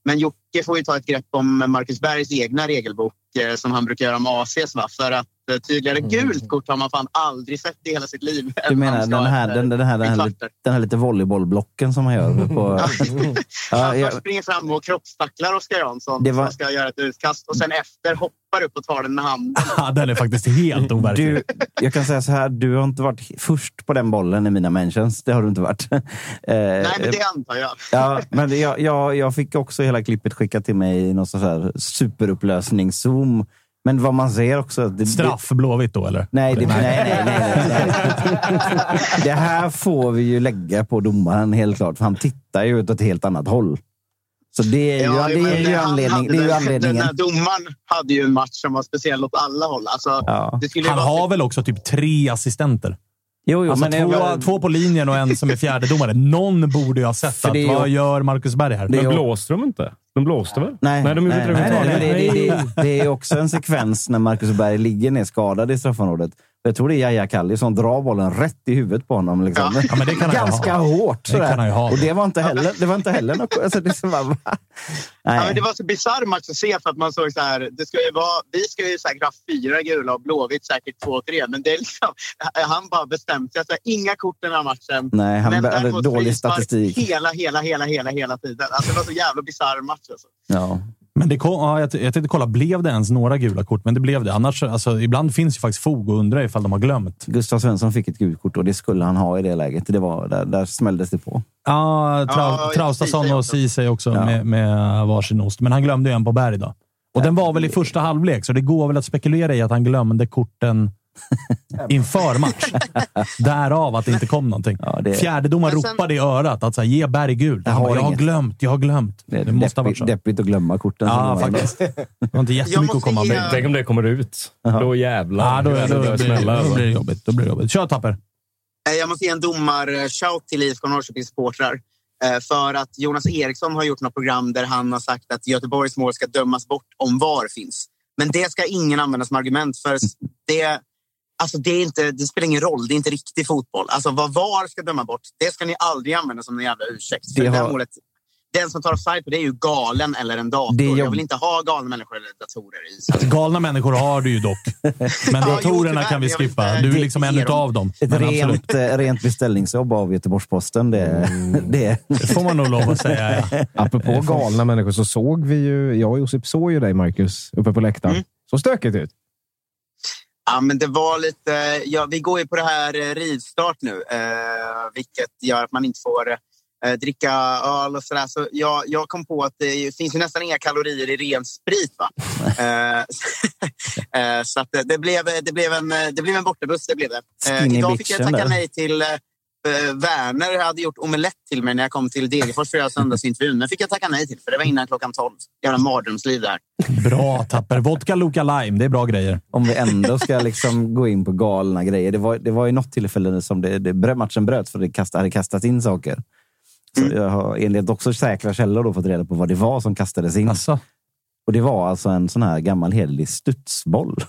Men Jocke får ju ta ett grepp om Marcus Bergs egna regelbok eh, som han brukar göra med ACs. Va? För att eh, tydligare gult kort har man fan aldrig sett i hela sitt liv. Mm. Du menar den här, den, den, här, den, en här, den här lite volleybollblocken som man gör? På, ja, jag, först springer fram och kroppstacklar Oskar Jansson var- som ska göra ett utkast och sen efter hoppar upp och tar den med handen. Ja, den är faktiskt helt overklig. du, jag kan säga så här, du har inte varit först på den bollen i mina mentions. Det har du inte varit. Eh, Nej, men det antar jag. Ja, men jag, jag, jag fick också hela klippet skickat till mig i någon sån här superupplösning-zoom. Men vad man ser också... Det, Straff Blåvitt då, eller? Nej, det, nej, nej, nej, nej. Det här får vi ju lägga på domaren helt klart, för han tittar ju åt ett helt annat håll. Så det är ju, Ja, det är men ju, anledning, hade det är ju den- anledningen. Den här domaren hade ju en match som var speciell åt alla håll. Alltså, Ja. det skulle ju Han vara- har väl också typ tre assistenter? Jo, jo, Alltså men två, jag- två på linjen och en som är fjärdedomare. Någon borde ju ha sett att ju- vad gör Marcus Berg här? Det är Men ju- blåste de inte? De blåste väl? Nej, nej de gjorde inte det nej, nej, överhuvudtaget. nej, det, det, det är också en sekvens när Marcus Berg ligger ner skadad i straffområdet. Jag tror det är Yahya Kalli som drar bollen rätt i huvudet på honom. Liksom. Ja, det ju Ganska hårt. Det sådär. ha. Och det var inte heller, det var inte heller något... Alltså, det så bara? Ja, Nej. det var så bisarr match att se för att man såg så här. Det ska ju vara, vi ska ju säkert ha fyra gula och Blåvitt säkert två, tre. Men det är liksom, han bara bestämt sig. Alltså, inga kort den här matchen. Nej, han Men hade dålig statistik. Hela, hela, hela, hela, hela tiden. Alltså, det var så jävla bisarr match. Alltså. Ja. Men det kom, ja, jag, jag tänkte kolla, blev det ens några gula kort? Men det blev det. Annars, alltså, ibland finns ju faktiskt fog att undra ifall de har glömt. Gustav Svensson fick ett gult kort och det skulle han ha i det läget. Det var, där, där smälldes det på. Ja, Trau, Ja, Traustason och. Ceesay också Ja. med, med varsin ost. Men han glömde ju en på Berg då. Och den var väl i första halvlek, så det går väl att spekulera i att han glömde korten inför match. Därav att det inte kom någonting. Ja, det- Fjärdedomaren sen- ropade i örat att så här, ge Berg gult. Jag har jag har glömt, jag har glömt. Det Det måste ha varit deppigt, så. deppigt att glömma korten. Ja, faktiskt. Det var inte jättemycket att måste komma ge- med. Tänk om det kommer ut. Då jävlar. Ja, då, då, Då då, då blir det jobbigt. Då blir det jobbigt. Kör Tapper! Eh, Jag måste ge en domar-shout till IFK Norrköpings supportrar. Eh, För att Jonas Eriksson har gjort något program där han har sagt att Göteborgs mål ska dömas bort om VAR finns. Men det ska ingen använda som argument för det, alltså det, är inte, det spelar ingen roll. Det är inte riktig fotboll. Alltså vad VAR ska döma bort, det ska ni aldrig använda som en jävla ursäkt. För Det har- målet, den som tar offside på det är ju galen eller en dator. Det jobb- Jag vill inte ha galna människor eller datorer i. Så. Galna människor har du ju dock. Men Ja, datorerna tyvärr, kan vi jag skippa. inte Du är liksom en ge dem. Ett rent, rent beställningsjobb av Göteborgs-Posten. Det, det, det får man nog lov att säga. Ja. Apropå galna människor så såg vi ju, jag och Josip såg ju dig, Marcus, uppe på läktaren. Mm. Så stökigt ut. Ja, men det var lite... Ja, vi går ju på det här eh, rivstart nu, eh, vilket gör att man inte får eh, dricka öl och sådär. Så jag, jag kom på att det finns ju nästan inga kalorier i ren sprit. Va? eh, eh, så det, det, blev, det, blev en, det blev en bortabuss. Det blev det. Eh, idag fick jag tacka nej till... Eh, Werner hade gjort omelett till mig när jag kom till Degerfors för att göra söndagsintervjun. Men fick jag tacka nej till, för det var innan klockan 12. Jävla mardrömsliv där. Bra Tapper. Vodka Loka Lime. Det är bra grejer. om vi ändå ska liksom gå in på galna grejer. Det var, det var ju något tillfälle som det, det, matchen bröt för det kast, hade kastats in saker. Så jag har enligt också säkra källor då fått reda på vad det var som kastades in. Alltså. Och det var alltså en sån här gammal hederlig studsboll.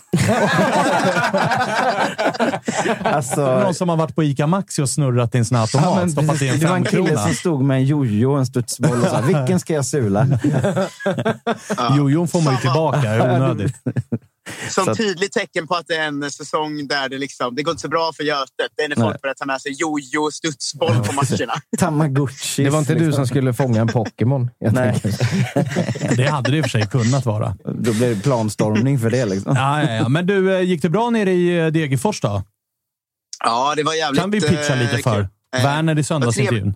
alltså, Någon som har varit på ICA Maxi och snurrat i en sån här automat. Ja, stoppat i en det var en kille som stod med en jojo och en studsboll och sa vilken ska jag sula? Jojon får man ju tillbaka. Onödigt. Som tydligt tecken på att det är en säsong där det, liksom, det går inte så bra för Götet. Det är när folk Nej. börjar ta med sig jojo och studsboll på matcherna. Tamagotchi. Det var inte du som skulle fånga en Pokémon. Nej. Det hade det i och för sig kunnat vara. då blev det planstormning för det. Liksom. Ja, ja, ja. Men du, eh, gick det bra nere i eh, Degerfors då? Ja, det var jävligt Kan vi pitcha eh, lite för? kul. Eh, Werner i söndagsintervjun.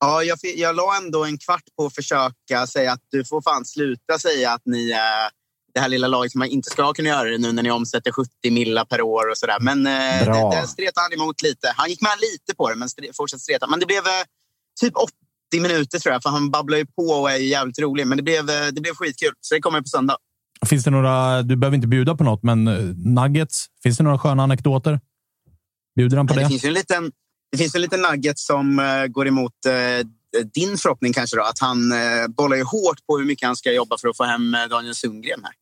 Ja, jag, jag la ändå en kvart på att försöka säga att du får fan sluta säga att ni är det här lilla laget som man inte ska kunna göra det nu när ni omsätter 70 millar per år och sådär. Men eh, det stretade han emot lite. Han gick med lite på det, men stre, fortsatte streta. Men det blev eh, typ 80 minuter tror jag, för han babblar ju på och är jävligt rolig. Men det blev, eh, det blev skitkul, så det kommer på söndag. Finns det några, du behöver inte bjuda på något, men eh, nuggets. Finns det några sköna anekdoter? Bjuder han på Det det? finns en liten, det finns en liten nugget som eh, går emot eh, din förhoppning kanske. Då, att han eh, bollar ju hårt på hur mycket han ska jobba för att få hem Daniel Sundgren här.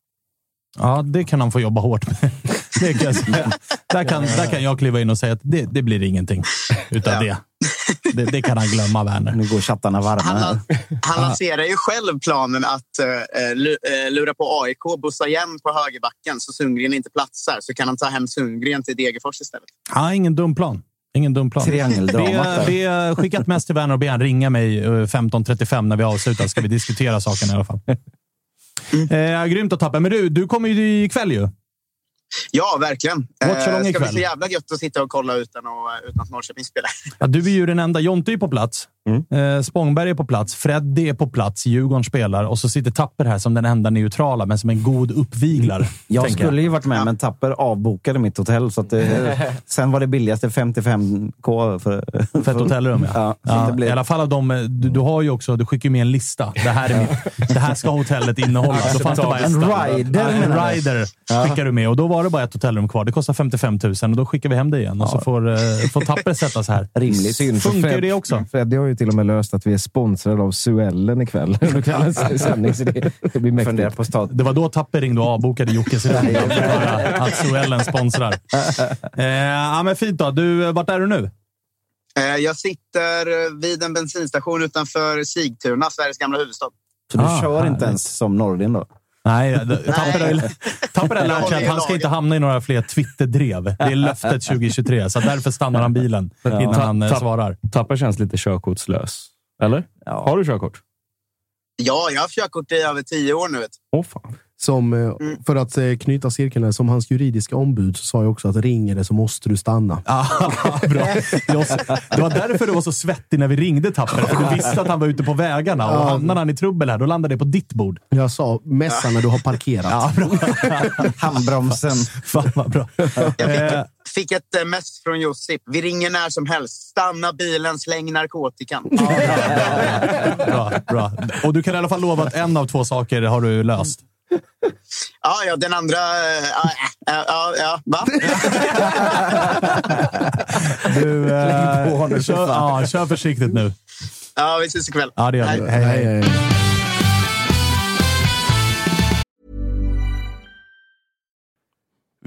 Ja, det kan han få jobba hårt med. Det kan jag säga. Där, kan, där kan jag kliva in och säga att det, det blir ingenting utav det. det. Det kan han glömma, Werner. Nu går chattarna varma Han, han lanserar ju själv planen att eh, lura på AIK, bussa igen på högerbacken så Sundgren inte platsar. Så kan han ta hem Sundgren till Degerfors istället. Ja, ingen dum plan. Ingen dum plan. Triangeldramat där. Be, be, skicka ett mess till Werner och be han ringa mig eh, 15.35 när vi avslutar, ska vi diskutera saken i alla fall. Eh, grymt att tappa. Men du, du kommer ju ikväll ju. Ja, verkligen. Det ska ikväll. bli så jävla gött att sitta och kolla utan, att, utan att Norrköping spelar. Ja, du är ju den enda. Jonte är på plats. Eh, Spångberg är på plats. Freddy är på plats. Djurgården spelar. Och så sitter Tapper här som den enda neutrala, men som en god uppviglare. Jag skulle ju varit med, men Tapper avbokade mitt hotell. Så att det, sen var det billigaste 55k för, För ett hotellrum, ja. Ja, så Ja, I alla fall av dem. eh, Du, du har ju också, du skickar ju med en lista. Det här, är mitt, det här ska hotellet innehålla. Då fanns det bara En rider, Ja, en rider skickar du med och då var det bara ett hotellrum kvar. Det kostar 55 000 och då skickar vi hem det igen och så får, eh, får Tapper sätta sig här. rimligt. Synd, Funkar ju Fred- det också? Freddy har ju till och med löst att vi är sponsrade av Suellen ikväll. Under kvällens sändning. Så det, det blir mäktigt. på stad. Det var då Tapper ringde och avbokade Jockes rum. att Suellen sponsrar. Eh, ja, men fint då. Du, vart är du nu? Eh, Jag sitter vid en bensinstation utanför Sigtuna, Sveriges gamla huvudstad. Så du Ah, kör härligt. inte ens som Nordin då? Nej, Tapper har, lärt sig att han ska inte hamna i några fler Twitter-drev. Det är löftet 2023, så därför stannar han bilen innan han eh, Tapp- svarar. Tapper känns lite körkortslös. Eller? Ja. Har du körkort? Ja, jag har körkort i över tio år nu. Åh fan. Som, eh, För att eh, knyta cirkeln, här, som hans juridiska ombud så sa jag också att ringer det så måste du stanna. Ah, bra. Jag, det var därför du var så svettig när vi ringde Tapper, för du visste att han var ute på vägarna. Och hamnade han i trubbel här, då landade det på ditt bord. Jag sa messa när du har parkerat. Ja, bra. Handbromsen. Fan vad bra. Jag fick, Eh, fick ett mess från Josip. Vi ringer när som helst. Stanna bilen, släng narkotikan. bra, bra. Och du kan i alla fall lova att en av två saker har du löst. Ja, ja, den andra... eh, Ja, ja, ja, va? Du, eh, kör, ja, kör försiktigt nu. Ja, vi ses ikväll. Ja, det gör Hej. vi. Hej, hej. hej.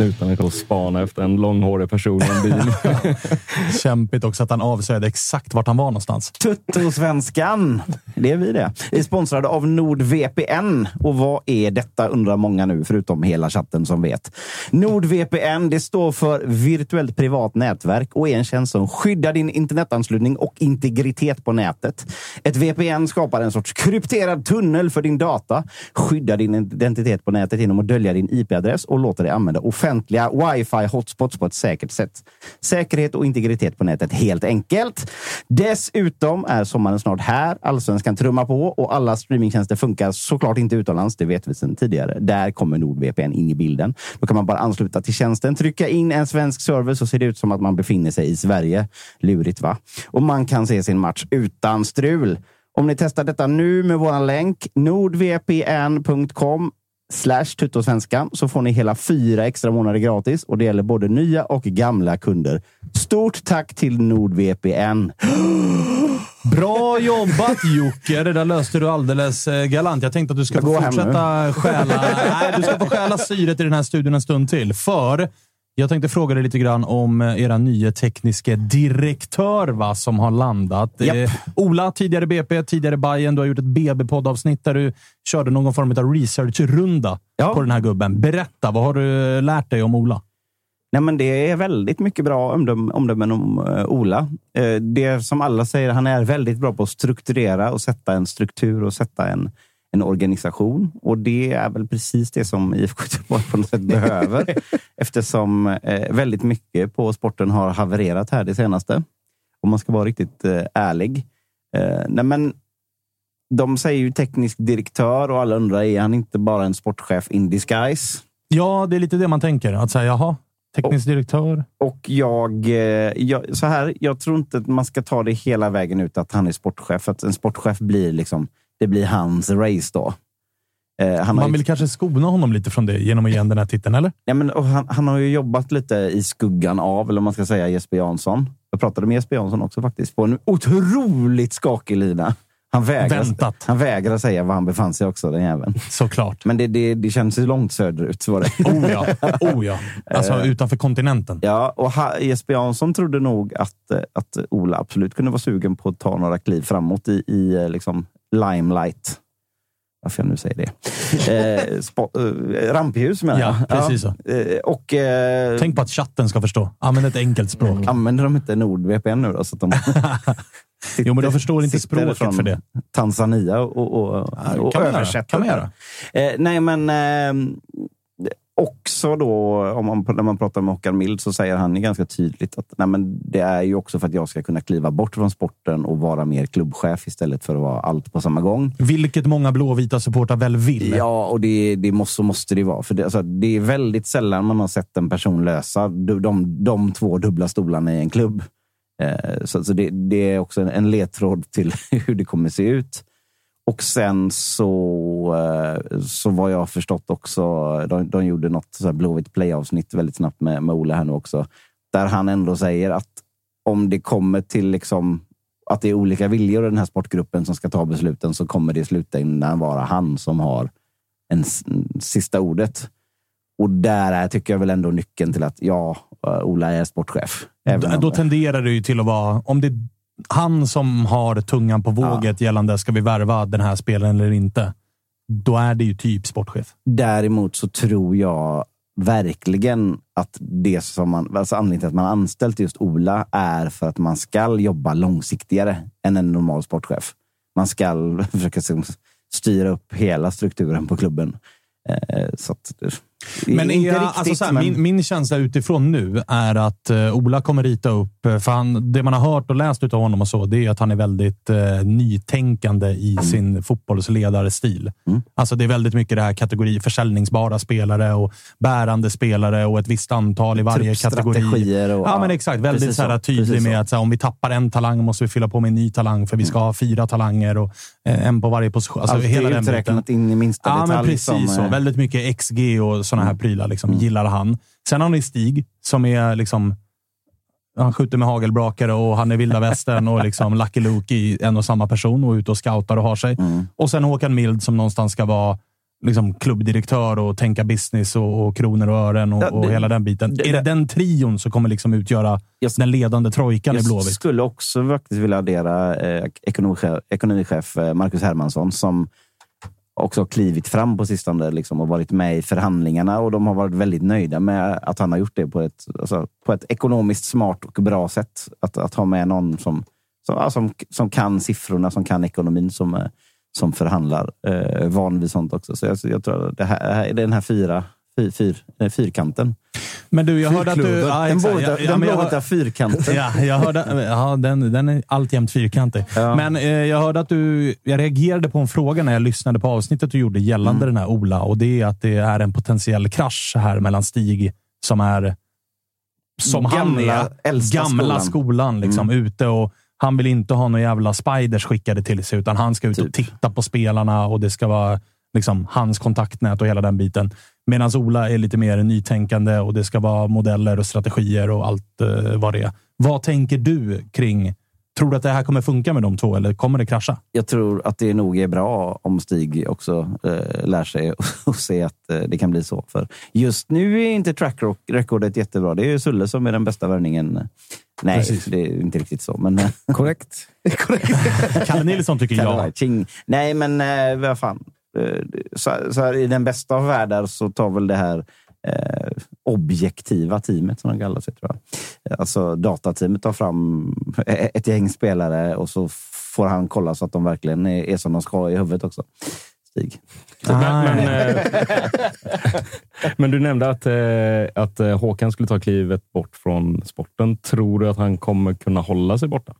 Snutarna kan spana efter en långhårig person i en bil. Kämpigt också att han avslöjade exakt vart han var någonstans. Tuttosvenskan. Det är vi det. Vi är sponsrade av NordVPN. Och vad är detta undrar många nu, förutom hela chatten som vet. NordVPN det står för virtuellt privat nätverk och är en tjänst som skyddar din internetanslutning och integritet på nätet. Ett VPN skapar en sorts krypterad tunnel för din data, skyddar din identitet på nätet genom att dölja din IP-adress och låter dig använda offentliga wifi hotspots på ett säkert sätt. Säkerhet och integritet på nätet helt enkelt. Dessutom är sommaren snart här. Allsvenskan trummar på och alla streamingtjänster funkar såklart inte utomlands. Det vet vi sedan tidigare. Där kommer NordVPN in i bilden. Då kan man bara ansluta till tjänsten, trycka in en svensk server så ser det ut som att man befinner sig i Sverige. Lurigt va? Och man kan se sin match utan strul. Om ni testar detta nu med vår länk nordvpn.com slash tuttosvenskan så får ni hela fyra extra månader gratis och det gäller både nya och gamla kunder. Stort tack till NordVPN! Bra jobbat Jocke! Det där löste du alldeles eh, galant. Jag tänkte att du ska få fortsätta stjäla, nej, du ska få stjäla syret i den här studion en stund till. För jag tänkte fråga dig lite grann om eh, era nya tekniska direktör va, som har landat. Japp. Eh, Ola, tidigare BP, tidigare Bayern. Du har gjort ett BB-poddavsnitt där du körde någon form av researchrunda Ja. på den här gubben. Berätta, vad har du eh, lärt dig om Ola? Nej, men det är väldigt mycket bra omdöm- omdömen om eh, Ola. Eh, det som alla säger, han är väldigt bra på att strukturera och sätta en struktur och sätta en, en organisation. Och det är väl precis det som IFK Göteborg på något sätt behöver. eftersom eh, väldigt mycket på sporten har havererat här det senaste. Om man ska vara riktigt eh, ärlig. Eh, nej, men de säger ju teknisk direktör och alla undrar, är han inte bara en sportchef in disguise? Ja, det är lite det man tänker. Att säga, jaha, teknisk direktör. Och jag, eh, jag, så här, jag tror inte att man ska ta det hela vägen ut att han är sportchef. För att en sportchef blir liksom, det blir hans race då. Eh, Man ju, vill kanske skona honom lite från det genom att ge den här titeln, eller? ja, men, han, han har ju jobbat lite i skuggan av, eller om man ska säga Jesper Jansson. Jag pratade med Jesper Jansson också faktiskt, på en otroligt skakig lina. Han vägrar, Väntat. han vägrar säga var han befann sig också, den jäveln. Såklart. Men det, det, det känns ju långt söderut. Så var det. Oh ja. Oh ja. Alltså utanför kontinenten. Ja, och ha, Jesper Jansson trodde nog att, eh, att Ola absolut kunde vara sugen på att ta några kliv framåt i, i eh, liksom limelight. Varför jag nu säger det. Eh, spo- eh, rampljus menar jag. Ja, precis så. Eh, och, eh, Tänk på att chatten ska förstå. Använd ett enkelt språk. Använder de inte NordVPN nu då? Så att de Jo, men de förstår inte sitter språket för det. Tanzania och, och, och kan man göra. översätter. Kan man göra. Eh, nej, men eh, också då, om man, när man pratar med Håkan Mild så säger han ju ganska tydligt att nej, men det är ju också för att jag ska kunna kliva bort från sporten och vara mer klubbchef istället för att vara allt på samma gång. Vilket många blåvita supportrar väl vill. Ja, och det, det måste, så måste det vara. För det, alltså, det är väldigt sällan man har sett en person lösa de, de, de två dubbla stolarna i en klubb. Eh, så så det, det är också en, en ledtråd till hur det kommer se ut. Och sen så, eh, så vad jag förstått också, de, de gjorde något så här Blåvitt play-avsnitt väldigt snabbt med, med Ola här nu också, där han ändå säger att om det kommer till liksom att det är olika viljor i den här sportgruppen som ska ta besluten så kommer det i slutändan vara han som har en, sista ordet. Och där är, tycker jag väl ändå nyckeln till att ja, eh, Ola är sportchef. Även Då, då tenderar det ju till att vara... Om det han som har tungan på våget gällande ska vi värva den här spelaren eller inte, då är det ju typ sportchef. Däremot så tror jag verkligen att det som man, alltså anledningen till att man anställt just Ola är för att man ska jobba långsiktigare än en normal sportchef. Man ska försöka styra upp hela strukturen på klubben. Eh, Så att, Men inte är, riktigt, alltså så här, men- min, min känsla utifrån nu är att eh, Ola kommer rita upp, eh, för han, det man har hört och läst av honom och så, det är att han är väldigt eh, nytänkande i Mm. sin fotbollsledarstil. Alltså det är väldigt mycket det här kategori försäljningsbara spelare och bärande spelare och ett visst antal i varje kategori. Truppstrategier och- ja, men exakt. Väldigt så här, tydlig med så. att så här, om vi tappar en talang måste vi fylla på med en ny talang för vi ska ha fyra talanger och eh, en på varje position. Alltså, Allt är hela biten. uträknat in i minsta Ja, men detalj. precis som, så. Väldigt mycket XG och sådana här prylar liksom, gillar han. Sen har ni Stig som är liksom... Han skjuter med hagelbrakare och han är vilda västern och liksom Lucky Luke i en och samma person och ute och scoutar och har sig. Och sen Håkan Mild som någonstans ska vara liksom klubbdirektör och tänka business och, och kronor och ören och, Ja, och det- hela den biten. det- är det den trion som kommer liksom utgöra den ledande trojkan i Jag Blåvitt? skulle också faktiskt vilja addera eh, ekonomichef, ekonomichef eh, Marcus Hermansson som också klivit fram på sistone liksom, och varit med i förhandlingarna. Och De har varit väldigt nöjda med att han har gjort det på ett, alltså, på ett ekonomiskt smart och bra sätt. Att, att ha med någon som, som, ja, som, som kan siffrorna, som kan ekonomin, som, eh, som förhandlar. Eh, van vid sånt också. Så jag, jag tror att det här, det är den här fyra, fyr, fyr, eh, fyrkanten. Men du, jag hörde att du... Ja, den blåvita, Ja, blåvita fyrkanten. Ja, jag hörde, ja den, den är alltjämt fyrkantig. Ja. Men eh, jag hörde att du... Jag reagerade på en fråga när jag lyssnade på avsnittet du gjorde gällande Mm. den här Ola. Och det är att det är en potentiell krasch här mellan Stig, som är... Som Gamla, han är. Gamla skolan. skolan. liksom, Mm. ute och Han vill inte ha några jävla spiders skickade till sig, utan han ska ut Typ. och titta på spelarna och det ska vara liksom, hans kontaktnät och hela den biten. Medan Ola är lite mer nytänkande och det ska vara modeller och strategier och allt eh, vad det är. Vad tänker du kring... Tror du att det här kommer funka med de två eller kommer det krascha? Jag tror att det nog är bra om Stig också eh, lär sig och se att eh, det kan bli så. För just nu är inte track recordet jättebra. Det är Sulle som är den bästa värvningen. Nej, Precis. det är inte riktigt så. Men, eh, Korrekt. Kalle Nilsson tycker jag. Ching. Nej, men eh, vad fan. Eh, Så, så här, I den bästa av världar så tar väl det här eh, objektiva teamet, som de kallar sig, tror jag. Alltså datateamet tar fram ett gäng spelare och så får han kolla så att de verkligen är, är som de ska i huvudet också. Stig. Ah, Men, men, eh, men du nämnde att, eh, att eh, Håkan skulle ta klivet bort från sporten. Tror du att han kommer kunna hålla sig borta?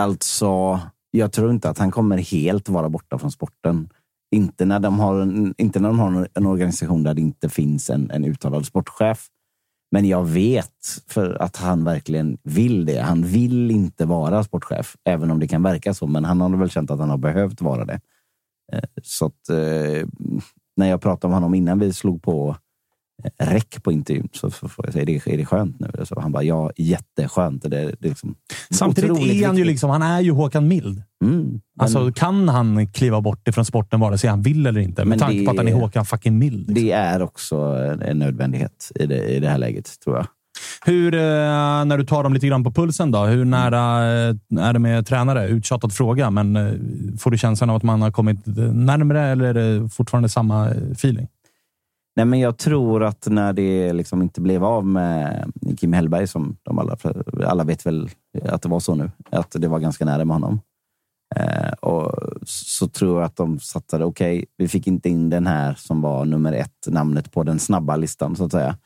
Alltså, jag tror inte att han kommer helt vara borta från sporten. Inte när de har en, inte när de har en organisation där det inte finns en, en uttalad sportchef. Men jag vet för att han verkligen vill det. Han vill inte vara sportchef, även om det kan verka så. Men han har väl känt att han har behövt vara det. Eh, så att, eh, när jag pratade om honom innan vi slog på räck på intervjun så får jag säga, är det, är det skönt nu? Så han bara, ja, jätteskönt. Det, det är liksom Samtidigt är han ju liksom, han är ju Håkan Mild. Mm, men- Alltså, kan han kliva bort ifrån sporten vare sig han vill eller inte? Med Men tanke på att han är Håkan fucking Mild. Det är också en- nödvändighet i det, i det här läget, tror jag. Hur, eh, när du tar dem lite grann på pulsen då, hur nära eh, är det med tränare? Uttjatad fråga, men eh, får du känslan av att man har kommit närmre eller är det fortfarande samma feeling? Nej, men jag tror att när det liksom inte blev av med Kim Hellberg, som de alla, alla vet väl att det var så nu, att det var ganska nära med honom. Eh, och så tror jag att de satsade, okej, okay, vi fick inte in den här som var nummer ett, namnet på den snabba listan så att säga.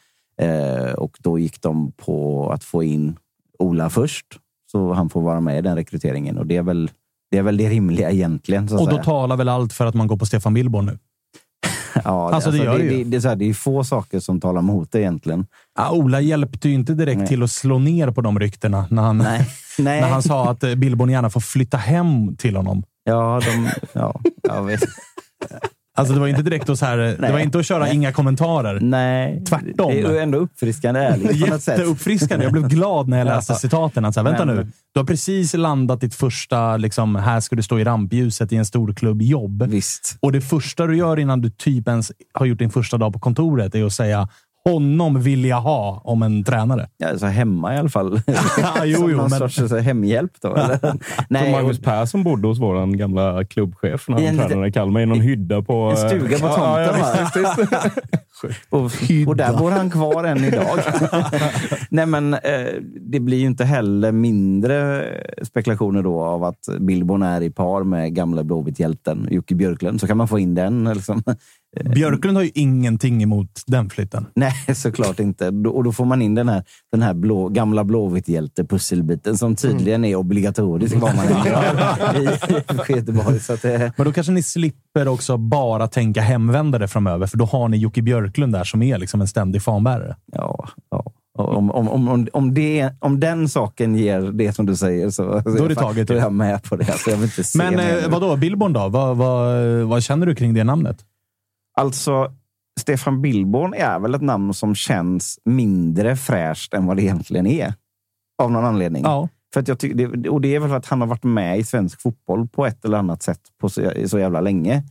Eh, och då gick de på att få in Ola först, så han får vara med i den rekryteringen. Och det är väl det, är väl det rimliga egentligen. och då säga. talar väl allt för att man går på Stefan Billborn nu? Ja, Alltså, det gör det ju. det, det, är så här, det är få saker som talar emot det egentligen. Ja, Ola hjälpte ju inte direkt Nej. till att slå ner på de ryktena när han, Nej. Nej. när han sa att eh, Billborn gärna får flytta hem till honom. Ja, de, ja, jag vet. Alltså det var inte direkt att, så här, det var inte att köra inga kommentarer. Nej. Tvärtom. Det är ändå uppfriskande ärligt. Jätteuppfriskande. Jag blev glad när jag läste citaten. Att så här, vänta Men- nu, du har precis landat ditt första, liksom, här ska du stå i rampljuset i en stor klubb jobb. Visst. Och det första du gör innan du typ ens har gjort din första dag på kontoret är att säga honom vill jag ha om en tränare. Ja, alltså hemma i alla fall. Ja, jo, Som jo, någon men- sorts alltså, hemhjälp då. Eller? Nej, Magnus Persson bodde hos vår gamla klubbchef när han en tränade i Kalmar i någon hydda på... En stuga på Ja, tomten, ja, visst. och, och där bor han kvar än idag. Nej, men eh, det blir ju inte heller mindre spekulationer då av att Billborn är i par med gamla Blåvitt-hjälten Jocke Björklund. Så kan man få in den. Liksom. Björklund har ju ingenting emot den flytten. Nej, såklart inte. Och då får man in den här, den här blå, gamla Blåvitt-hjälte-pusselbiten som tydligen är obligatorisk vad man i IFK Göteborg. Så att det, Men då kanske ni slipper också bara tänka hemvändare framöver, för då har ni Jocke Björklund där som är liksom en ständig fanbärare. ja, ja. Om, om, om, om, det, om den saken ger det som du säger så Då är det taget, Då är ja. jag med på det. Alltså, jag vill inte se Men eh, vadå, Billborn då? Vad, vad, vad känner du kring det namnet? Alltså, Stefan Billborn är väl ett namn som känns mindre fräscht än vad det egentligen är. Av någon anledning. Ja. För att jag ty- det, och det är väl för att han har varit med i svensk fotboll på ett eller annat sätt på så, så jävla länge.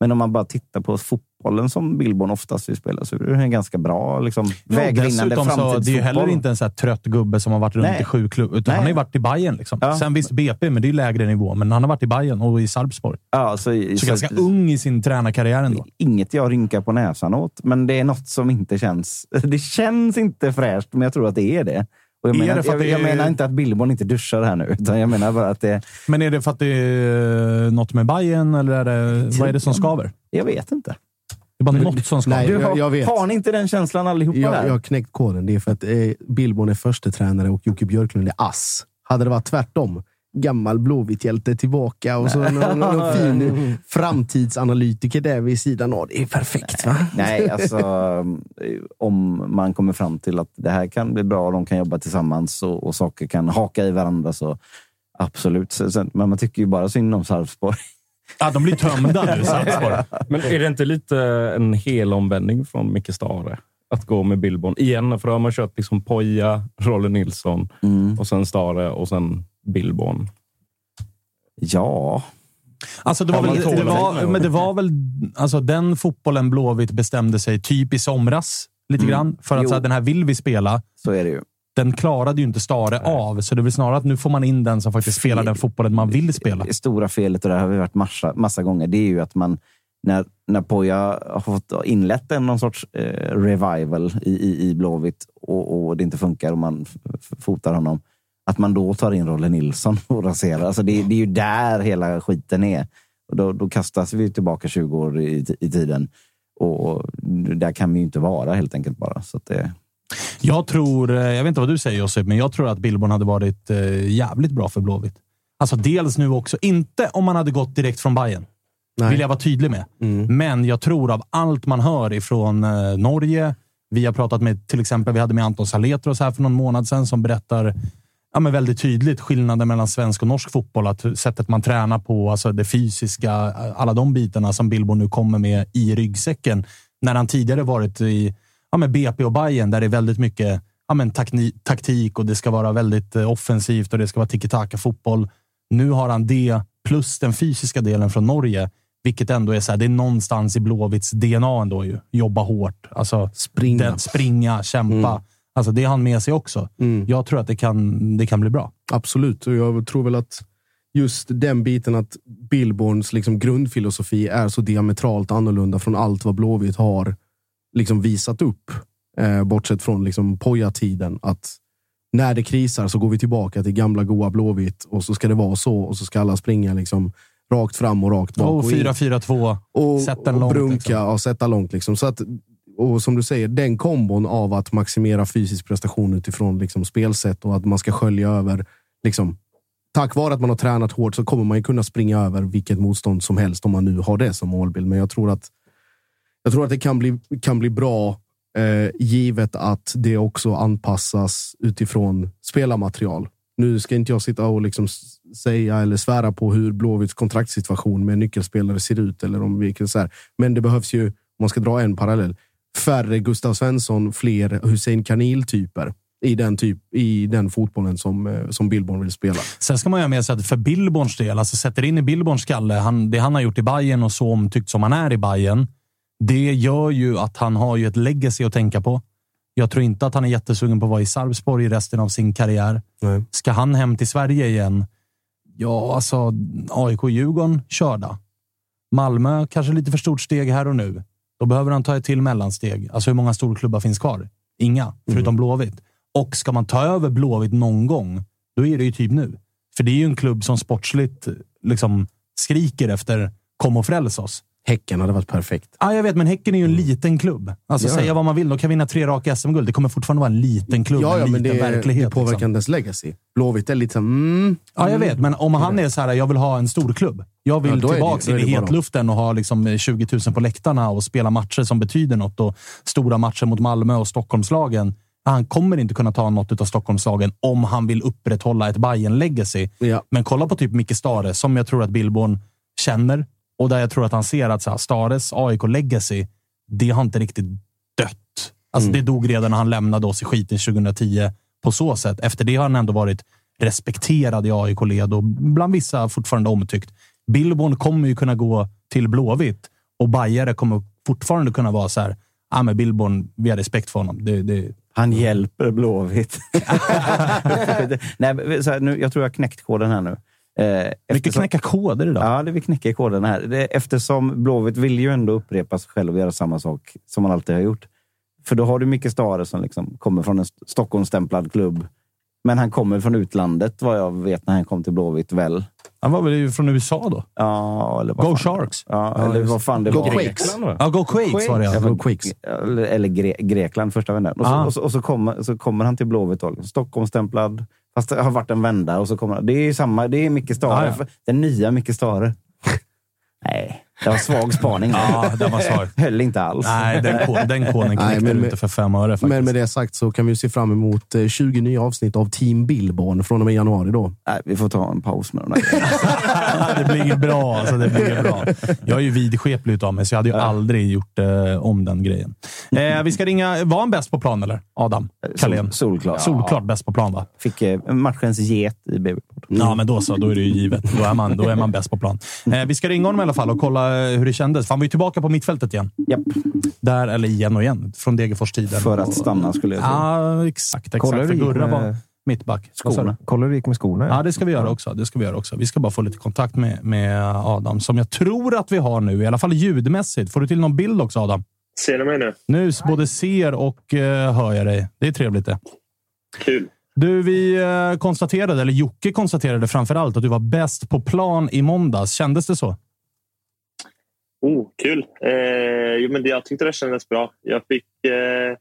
Men om man bara tittar på fotbollen som Billborn oftast vill spela så är det en ganska bra liksom, vägvinnande dessutom så, det är ju framtidsfotboll. heller inte en så trött gubbe som har varit runt Nej. i sju klubbar. Utan han har ju varit i Bayern liksom. Ja. Sen visst BP, men det är ju lägre nivå. Men han har varit i Bayern och i Sarpsborg. Ja, så, Så, så ganska ung i sin tränarkarriär ändå. Inget jag rynkar på näsan åt, men det är något som inte känns... Det känns inte fräscht, men jag tror att det är det. Jag, Är menar, jag, jag är- menar inte att Billborn inte duschar här nu, utan jag menar bara att det... Men är det för att det är något med Bayern eller är det, vad är det som skaver? Jag vet inte. Det är bara något som skaver. Nej, Du, jag, har, jag vet. har ni inte den känslan allihopa Jag, där? jag har knäckt koden. Det är för att eh, Billborn är första tränare och Jocke Björklund är ass. Hade det varit tvärtom, gammal Blåvitt-hjälte tillbaka och så någon, någon fin framtidsanalytiker där vid sidan av. Det är perfekt. Va? Nej, alltså om man kommer fram till att det här kan bli bra, de kan jobba tillsammans och, och saker kan haka i varandra så absolut. Så- Sen, men man tycker ju bara synd om Sarpsborg. Ja, de blir tömda nu. Men är det inte lite en hel omvändning från Micke Stare? Att gå med Billborn igen, för då har man kört liksom Poja, Rolle Nilsson Mm. och sen Stare och sen Billborn. Ja, Alltså det var, väl, det, var, men det var väl alltså den fotbollen Blåvitt bestämde sig typ i somras. Lite Mm. grann. För att Jo. så här, den här vill vi spela. så är det ju. Den klarade ju inte Stare av. Så det är väl snarare att nu får man in den som faktiskt spelar den fotbollen man vill spela. Det stora felet, och det har vi varit massa, massa gånger, det är ju att man när, när Poja har fått inlett en någon sorts eh, revival i, i, i Blåvitt och, och det inte funkar och man fotar honom, att man då tar in Rolle Nilsson och raserar. Alltså det, det är ju där hela skiten är. Och då, då kastas vi tillbaka 20 år i, i tiden. Och, och där kan vi ju inte vara helt enkelt bara. Så det, Jag tror, eh, jag vet inte vad du säger Josip, men jag tror att Billborn hade varit eh, jävligt bra för Blåvitt. Alltså dels nu också, inte om man hade gått direkt från Bayern. Nej. vill jag vara tydlig med. Mm. Men jag tror av allt man hör ifrån eh, Norge, vi har pratat med till exempel, vi hade med Anton Saletros här för någon månad sedan som berättar ja, men väldigt tydligt skillnaden mellan svensk och norsk fotboll. Att sättet man tränar på, alltså det fysiska, alla de bitarna som Billborn nu kommer med i ryggsäcken. När han tidigare varit i ja, men BP och Bayern där det är väldigt mycket ja, men taktik och det ska vara väldigt eh, offensivt och det ska vara tiki-taka-fotboll. Nu har han det plus den fysiska delen från Norge, vilket ändå är så här, det är någonstans i Blåvitts DNA ändå ju. Jobba hårt, alltså Springa. Den, springa, kämpa. Mm. Alltså det har han med sig också. Jag tror att det kan, det kan bli bra. Absolut, och jag tror väl att just den biten att Billborns liksom grundfilosofi är så diametralt annorlunda från allt vad Blåvitt har liksom visat upp. Eh, bortsett från liksom Poja-tiden. Att när det krisar så går vi tillbaka till gamla goa Blåvitt och så ska det vara så och så ska alla springa liksom rakt fram och rakt bak. In. 4-4-2. och, Sätt den och långt, brunka liksom. och sätta långt. Liksom. Så att, och som du säger, den kombon av att maximera fysisk prestation utifrån liksom, spelsätt och att man ska skölja över. Liksom, tack vare att man har tränat hårt så kommer man ju kunna springa över vilket motstånd som helst om man nu har det som målbild. Men jag tror att, jag tror att det kan bli, kan bli bra eh, givet att det också anpassas utifrån spelarmaterial. Nu ska inte jag sitta och liksom säga eller svära på hur Blåvitts kontraktssituation med nyckelspelare ser ut. Eller om vilken så här. Men det behövs ju, om man ska dra en parallell, färre Gustav Svensson, fler Hussein Kanil-typer i den, typ, i den fotbollen som, eh, som Billborn vill spela. Sen ska man ju ha med sig att för Billborns del, alltså sätter in i Billborns skalle, han, det han har gjort i Bayern och så omtyckt som han är i Bayern, det gör ju att han har ju ett legacy att tänka på. Jag tror inte att han är jättesugen på att vara i Sarpsborg i resten av sin karriär. Nej. Ska han hem till Sverige igen? Ja, alltså AIK-Djurgården, körda. Malmö, kanske lite för stort steg här och nu. Då behöver han ta ett till mellansteg. Alltså hur många storklubbar finns kvar? Inga, förutom Blåvitt. Och ska man ta över Blåvitt någon gång, då är det ju typ nu. För det är ju en klubb som sportsligt liksom skriker efter kom och fräls oss. Häcken hade varit perfekt. Ja, jag vet, men Häcken är ju en liten klubb. Alltså, Ja. säga vad man vill, de kan vinna tre raka SM-guld. Det kommer fortfarande vara en liten klubb, Ja, ja, en liten det, verklighet. det påverkar liksom. dess legacy. Blåvitt är lite så, mm, Ja, jag vet, men om han är så här, jag vill ha en stor klubb. Jag vill Ja, tillbaka in i hetluften och ha liksom 20 000 på läktarna och spela matcher som betyder något och stora matcher mot Malmö och Stockholmslagen. Han kommer inte kunna ta något av Stockholmslagen om han vill upprätthålla ett bayern legacy Ja. Men kolla på typ Micke Stare, som jag tror att Billborn känner och där jag tror att han ser att så här, Stares AIK legacy, det har inte riktigt dött. Alltså, Det dog redan när han lämnade oss i skiten 2010 på så sätt. Efter det har han ändå varit respekterad i AIK-led och bland vissa fortfarande omtyckt. Billborn kommer ju kunna gå till Blåvitt och Bajare kommer fortfarande kunna vara så här. Ja, men Billborn, vi har respekt för honom. Det, det, Han hjälper Blåvitt. Nej, så här, nu, jag tror jag har knäckt koden här nu. Eh, mycket knäcka koder idag. Ja, det vi knäcker koden här. Det, eftersom Blåvitt vill ju ändå upprepa sig själv och göra samma sak som man alltid har gjort. För då har du Micke Stare som liksom kommer från en St- Stockholmsstämplad klubb. Men han kommer från utlandet vad jag vet när han kom till Blåvitt väl. Han var väl från USA då? Ja, eller vad Go fan. Sharks! Ja, eller vad fan det Go var. Quakes. Ja, Go Quakes var det ja. Go Quakes. Eller, eller Gre Grekland, första vändan. Och så, Ah. och så, och så, kommer, så kommer han till Blåvitt. Stockholmsstämplad. Fast det har varit en vända. Och så kommer, det är samma. Det är Micke Stare. Ah, ja. Den nya Micke Stare. Nej, det var svag spaning. Ja, den var svag. Höll inte alls. Nej, den, ko- den koden Nej, knäckte du inte för fem öre faktiskt. Men med det sagt så kan vi se fram emot eh, 20 nya avsnitt av Team Billborn från och med januari. Då. Nej, vi får ta en paus med de där det blir inget bra. Alltså, det blir bra. Jag är ju vidskeplig utav mig, så jag hade ju aldrig gjort eh, om den grejen. Eh, vi ska ringa... Var han bäst på plan, eller? Adam Carlén? Sol, solklart. Solklart bäst på plan, va? Fick eh, matchens get i Babypod. Ja, men då så. Då är det ju givet. Då är man, då är man bäst på plan. Eh, vi ska ringa honom i alla fall och kolla eh, hur det kändes. För han var ju tillbaka på mittfältet igen. Japp. Där, eller igen och igen. Från Degerfors-tiden. För att stanna skulle jag tro. Ja, exakt. exakt. Kolla hur För Gurra var med mittback. Du? Skorna. Kolla hur det gick med skorna. Ja, det ska vi göra också. Det ska vi göra också. Vi ska bara få lite kontakt med, med Adam, som jag tror att vi har nu. I alla fall ljudmässigt. Får du till någon bild också, Adam? Ser ni mig nu? Nu både ser och eh, hör jag dig. Det är trevligt det. Kul. Du, vi eh, konstaterade, eller Jocke konstaterade framför allt, att du var bäst på plan i måndags. Kändes det så? Oh, kul. Eh, jo, men det, jag tyckte det kändes bra. Jag fick, eh,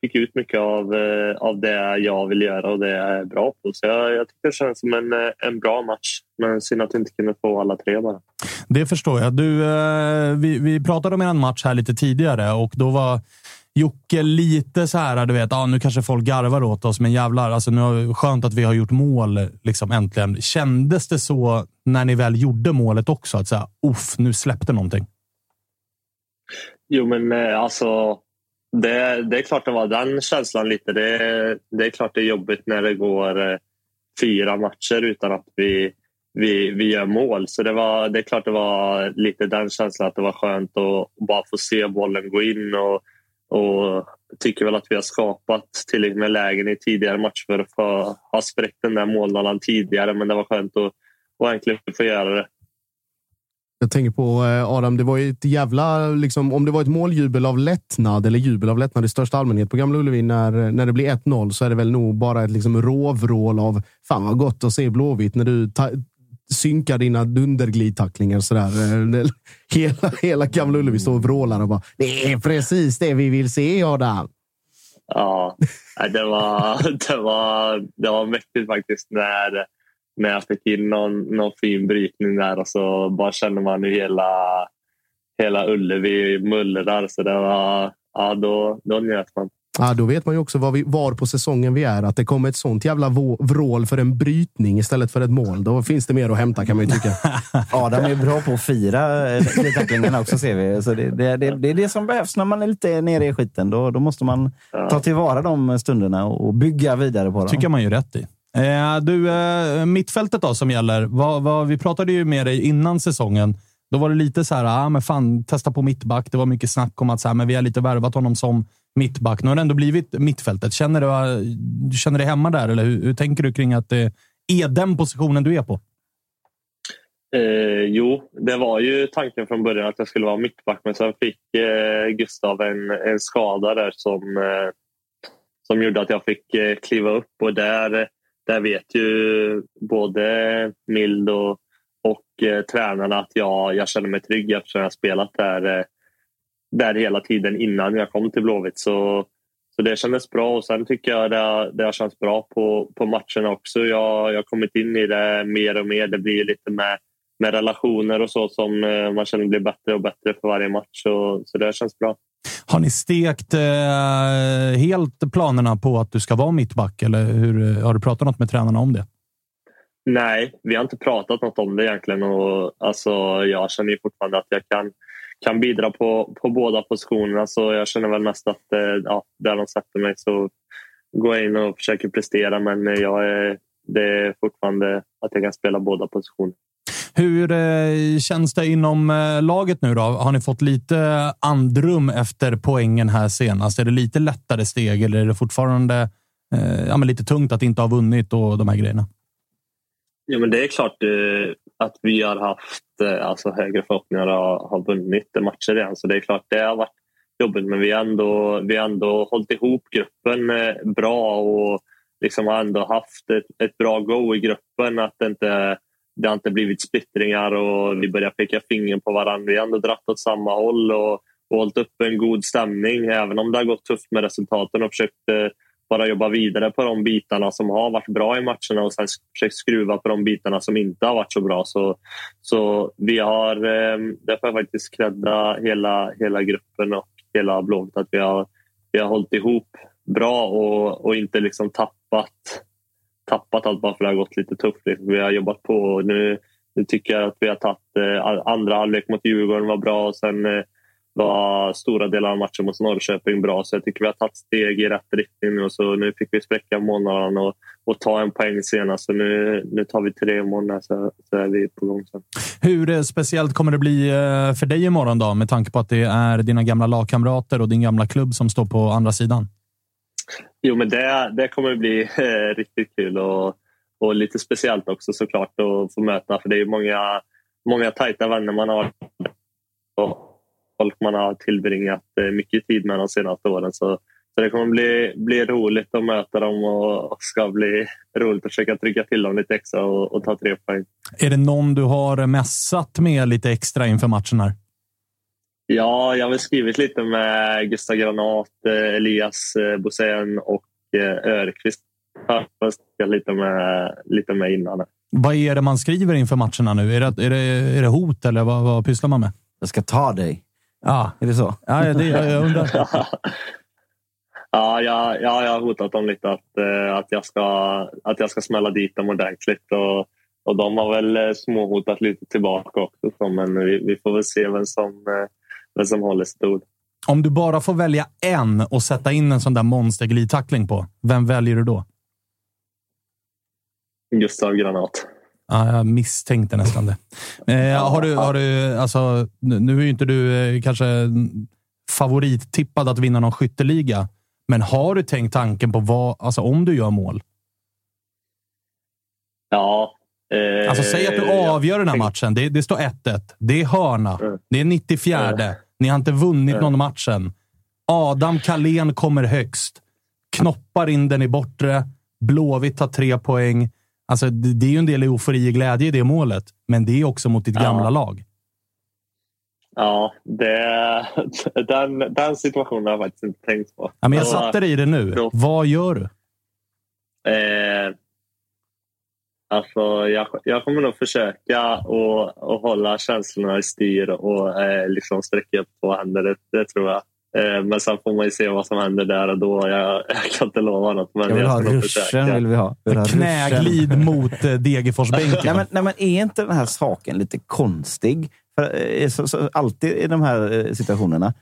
fick ut mycket av, eh, av det jag vill göra och det jag är bra på. Så jag, jag tyckte det kändes som en, eh, en bra match. Men synd att vi inte kunde få alla tre bara. Det förstår jag. Du, eh, vi, vi pratade om en match här lite tidigare och då var Jocke lite så här, du vet, ah, nu kanske folk garvar åt oss, men jävlar, alltså, nu har, skönt att vi har gjort mål liksom, äntligen. Kändes det så när ni väl gjorde målet också? Att säga, uff, nu släppte någonting? Jo, men eh, alltså... Det, det är klart det var den känslan lite. Det, det är klart det är jobbigt när det går eh, fyra matcher utan att vi, vi, vi gör mål. Så det, var, det är klart det var lite den känslan att det var skönt att bara få se bollen gå in och, och tycker väl att vi har skapat tillräckligt med lägen i tidigare matcher för att få ha spräckt den där målnollan tidigare. Men det var skönt att, att äntligen få göra det. Jag tänker på eh, Adam, det var ju ett jävla... Liksom, om det var ett måljubel av lättnad eller jubel av lättnad i största allmänhet på Gamla Ullevi när, när det blir 1-0 så är det väl nog bara ett liksom råvrål av fan vad gott att se Blåvitt när du synka synkar dina dunderglidtacklingar sådär. Eh, hela, hela Gamla Ullevi står och vrålar och bara det är precis det vi vill se Adam. Ja, det var, det var, det var mäktigt faktiskt när, när jag fick in någon, någon fin brytning där och så bara känner man hur hela, hela Ullevi mullrar. Så det var, ja, då, då njöt man. Ja, då vet man ju också var, vi, var på säsongen vi är. Att det kommer ett sånt jävla vrål för en brytning istället för ett mål. Då finns det mer att hämta kan man ju tycka. Adam är bra på att fira eh, tacklingarna också ser vi. Så det, det, det, det är det som behövs när man är lite nere i skiten. Då, då måste man ta tillvara de stunderna och bygga vidare på dem. tycker man ju rätt i. Eh, du, eh, mittfältet då som gäller. Vad, vad, vi pratade ju med dig innan säsongen. Då var det lite så här, ah, men fan, testa på mittback. Det var mycket snack om att så här, men vi har lite värvat honom som mittback. Nu har det ändå blivit mittfältet. Känner du, du känner dig hemma där, eller hur, hur tänker du kring att det är den positionen du är på? Eh, jo, det var ju tanken från början att jag skulle vara mittback men sen fick eh, Gustav en, en skada där som, eh, som gjorde att jag fick eh, kliva upp och där, där vet ju både Mild och, och eh, tränarna att jag, jag känner mig trygg eftersom jag spelat där, eh, där hela tiden innan jag kom till Blåvitt. Så, så det kändes bra och sen tycker jag det, har- det har känts bra på, på matcherna också. Jag, jag har kommit in i det mer och mer. Det blir lite med, med relationer och så som eh, man känner blir bättre och bättre för varje match. Så, så det känns bra. Har ni stekt eh, helt planerna på att du ska vara mittback? Eller hur, har du pratat något med tränarna om det? Nej, vi har inte pratat något om det egentligen. Och, alltså, jag känner fortfarande att jag kan, kan bidra på, på båda positionerna. Så jag känner väl mest att eh, ja, där de sätter mig så går jag in och försöker prestera. Men eh, jag är, det är fortfarande att jag kan spela båda positionerna. Hur eh, känns det inom eh, laget nu då? Har ni fått lite andrum efter poängen här senast? Är det lite lättare steg eller är det fortfarande eh, ja, men lite tungt att inte ha vunnit och de här grejerna? Ja, men det är klart eh, att vi har haft eh, alltså, högre förhoppningar och har vunnit matcher redan. Så det är klart det har varit jobbigt. Men vi har ändå, vi har ändå hållit ihop gruppen eh, bra och liksom har ändå haft ett, ett bra go i gruppen. Att det inte det har inte blivit splittringar och vi börjar peka finger på varandra. Vi har ändå dratt åt samma håll och, och hållit upp en god stämning. Även om det har gått tufft med resultaten och försökt eh, bara jobba vidare på de bitarna som har varit bra i matcherna och sen försökt skruva på de bitarna som inte har varit så bra. Så, så vi har, där får jag faktiskt credda hela, hela gruppen och hela Blåvitt att vi har, vi har hållit ihop bra och, och inte liksom tappat tappat allt bara för att det har gått lite tufft. Liksom, vi har jobbat på och nu, nu tycker jag att vi har tagit eh, andra halvlek mot Djurgården var bra och sen eh, var stora delar av matchen mot Norrköping bra. Så jag tycker vi har tagit steg i rätt riktning nu. Så nu fick vi spräcka månaden och, och ta en poäng senast. Så nu, nu tar vi tre månader så, så är vi på gång sen. Hur eh, speciellt kommer det bli eh, för dig imorgon då? Med tanke på att det är dina gamla lagkamrater och din gamla klubb som står på andra sidan. Jo, men det, det kommer bli eh, riktigt kul och, och lite speciellt också såklart att få möta. För det är många, många tajta vänner man har och folk man har tillbringat eh, mycket tid med de senaste åren. Så, så det kommer bli, bli roligt att möta dem och, ska bli roligt att försöka trycka till dem lite extra och, och ta tre poäng. Är det någon du har mässat med lite extra inför matchen här? Ja, jag har väl skrivit lite med Gustav Granat, eh, Elias eh, Bosén och Örqvist. Jag lite med, lite med innan. Vad är det man skriver inför matcherna nu? Är det, är det, är det hot eller vad, vad pysslar man med? Jag ska ta dig. Ja, är det så? Ja, det, jag, jag undrar. ja, jag, ja, jag har hotat dem lite att, eh, att, jag, ska, att jag ska smälla dit dem ordentligt. Och, och de har väl eh, småhotat lite tillbaka också. Så, men vi, vi får väl se vem som, eh, vem som håller sitt ord. Om du bara får välja en och sätta in en sån där monsterglidtackling på, vem väljer du då? Gustav Granat. Ja, jag misstänkte nästan det. Eh, har du, har du, alltså, nu är ju inte du eh, kanske favorittippad att vinna någon skytteliga. Men har du tänkt tanken på vad, alltså om du gör mål? Ja. Eh, Alltså säg att du avgör den här matchen. Det, det står 1-1. Det är hörna. Det är 94. Ni har inte vunnit någon matchen. Adam Kalén kommer högst. Knoppar in den i bortre. Blåvitt tar tre poäng. Alltså, det, det är ju en del eufori och glädje i det målet, men det är också mot ditt Ja. gamla lag. Ja, det, den, den situationen har jag faktiskt inte tänkt på. Ja, men jag satte dig i det nu. då- Vad gör du? Eh, alltså, jag, jag kommer nog försöka att hålla känslorna i styr och eh, liksom sträcka upp två händer. Det, det tror jag. Eh, men sen får man ju se vad som händer där och då. Jag, jag kan inte lova något. Men Jag vill ha ska nog ruschen. Vill vi ha. Vi vill ha Knäglid mot eh, Degerforsbänken. Nej, men, nej, men är inte den här saken lite konstig? För, eh, så, så, alltid i de här situationerna.